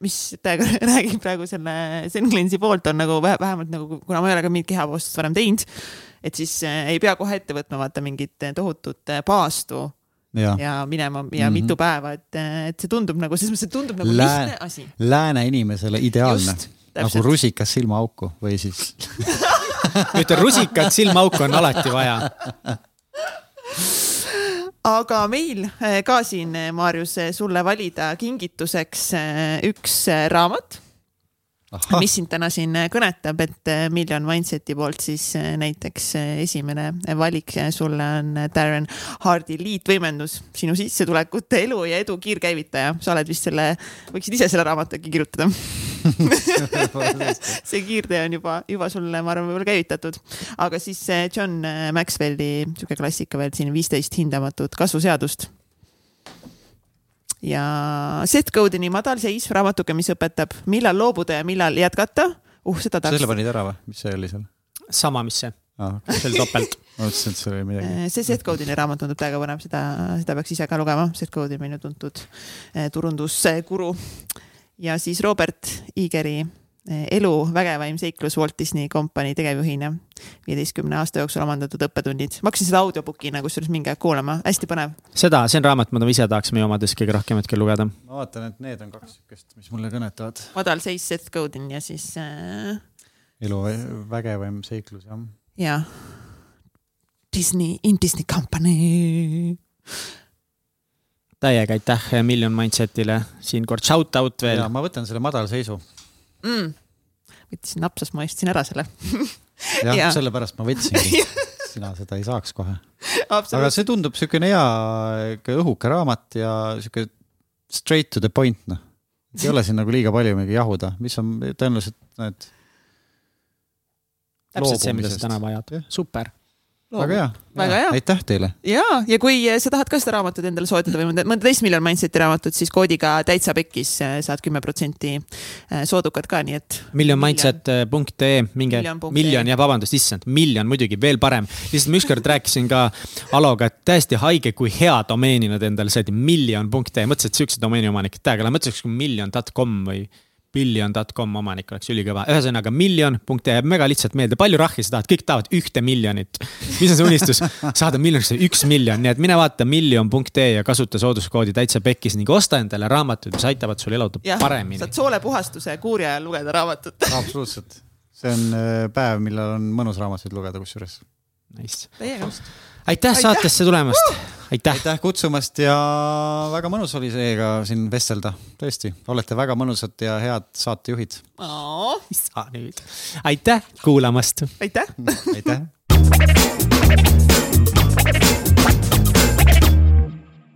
mis täiega räägib praegu selle Senglensi poolt, on nagu vähemalt nagu, kuna ma ei ole ka mingit kehapoostust varem teinud, et siis äh, ei pea kohe ette võtma vaata mingit tohutut äh, paastu ja, ja minema ja mm -hmm. mitu päeva, et, et see tundub nagu, selles mõttes, et tundub nagu Lää, lihtne asi. Lääne inimesele ideaalne, nagu rusikas silmaauku või siis ütle, rusikat silmaauku on alati vaja aga meil eh, ka siin, eh, Maarjus, eh, sulle valida kingituseks üks raamat. Aha. mis sind täna siin kõnetab, et Million Mindseti poolt siis näiteks esimene valik sulle on Darren Hardi liitvõimendus, sinu sissetulekute, elu ja edu kiirkäivitaja. sa oled vist selle, võiksid ise selle raamatu äkki kirjutada see kiirtee on juba, juba sulle, ma arvan, võib-olla käivitatud. aga siis John Maxwelli sihuke klassika veel siin, viisteist hindamatut kasvuseadust ja Seth Godini Madal seis, raamatuke, mis õpetab, millal loobuda ja millal jätkata. uh, seda tahaks. selle panid ära või, mis see oli seal? sama, mis see ah,. see oli topelt ma mõtlesin, et see oli midagi. Eh, see Seth Godini raamat tundub täiega põnev, seda, seda peaks ise ka lugema. Seth Godin, meil on tuntud eh, turundusguru. Ja siis Robert Igeri Eh, elu vägevaim seiklus Walt Disney Company tegevjuhina. viieteistkümne aasta jooksul omandatud õppetunnid. ma hakkasin seda audiobook'ina kusjuures mingi aeg kuulama, hästi põnev. seda, see on raamat, mida ma ise tahaks meie omades kõige rohkem hetkel lugeda. ma vaatan, et need on kaks sihukest, mis mulle kõnetavad. madalseis Seth Godin ja siis äh.... elu vägevaim seiklus, jah. jah. Disney, in Disney Company täiega aitäh Million Mindsetile, siin kord shout out veel. ma võtan selle madalseisu mm.. võttisin napsast, ma ostsin ära selle jah ja., sellepärast ma võtsingi sina seda ei saaks kohe. aga see tundub niisugune hea õhuke raamat ja sihuke straight to the point, noh. ei ole siin nagu liiga palju mingi jahuda, mis on tõenäoliselt need. täpselt see, mida sa täna vajad, super väga hea, väga hea, aitäh teile. ja, ja kui eh, sa tahad ka seda raamatut endale soetada või mõnda, mõnda teist Million Mindseti raamatut, siis koodiga täitsa pekkis eh, saad kümme protsenti eh, soodukat ka, nii et. millionmindset.ee, minge, miljon, jah, vabandust, issand, miljon muidugi, veel parem. lihtsalt ma ükskord rääkisin ka Aloga, et täiesti haige, kui hea domeeni nad endale said, miljon.ee, mõtlesin, et siukse domeeni omanik, täiega, mõtlesin, et miljon.com või billion.com omanik oleks ülikõva, ühesõnaga miljon.ee jääb väga lihtsalt meelde, palju rahvi sa tahad, kõik tahavad ühte miljonit. mis on see unistus, saada miljoniks üks miljon, nii et mine vaata miljon.ee ja kasuta sooduskoodi täitsa pekkis ning osta endale raamatuid, mis aitavad sul eluda paremini. saad soolepuhastuse kuuri ajal lugeda raamatut absoluutselt, see on äh, päev, millal on mõnus raamatuid lugeda kusjuures. Nice. täiega just aitäh saatesse tulemast! Uh!, aitäh. aitäh kutsumast ja väga mõnus oli teiega siin vestelda, tõesti, olete väga mõnusad ja head saatejuhid. Oh.. nüüd, aitäh kuulamast. aitäh! Aitäh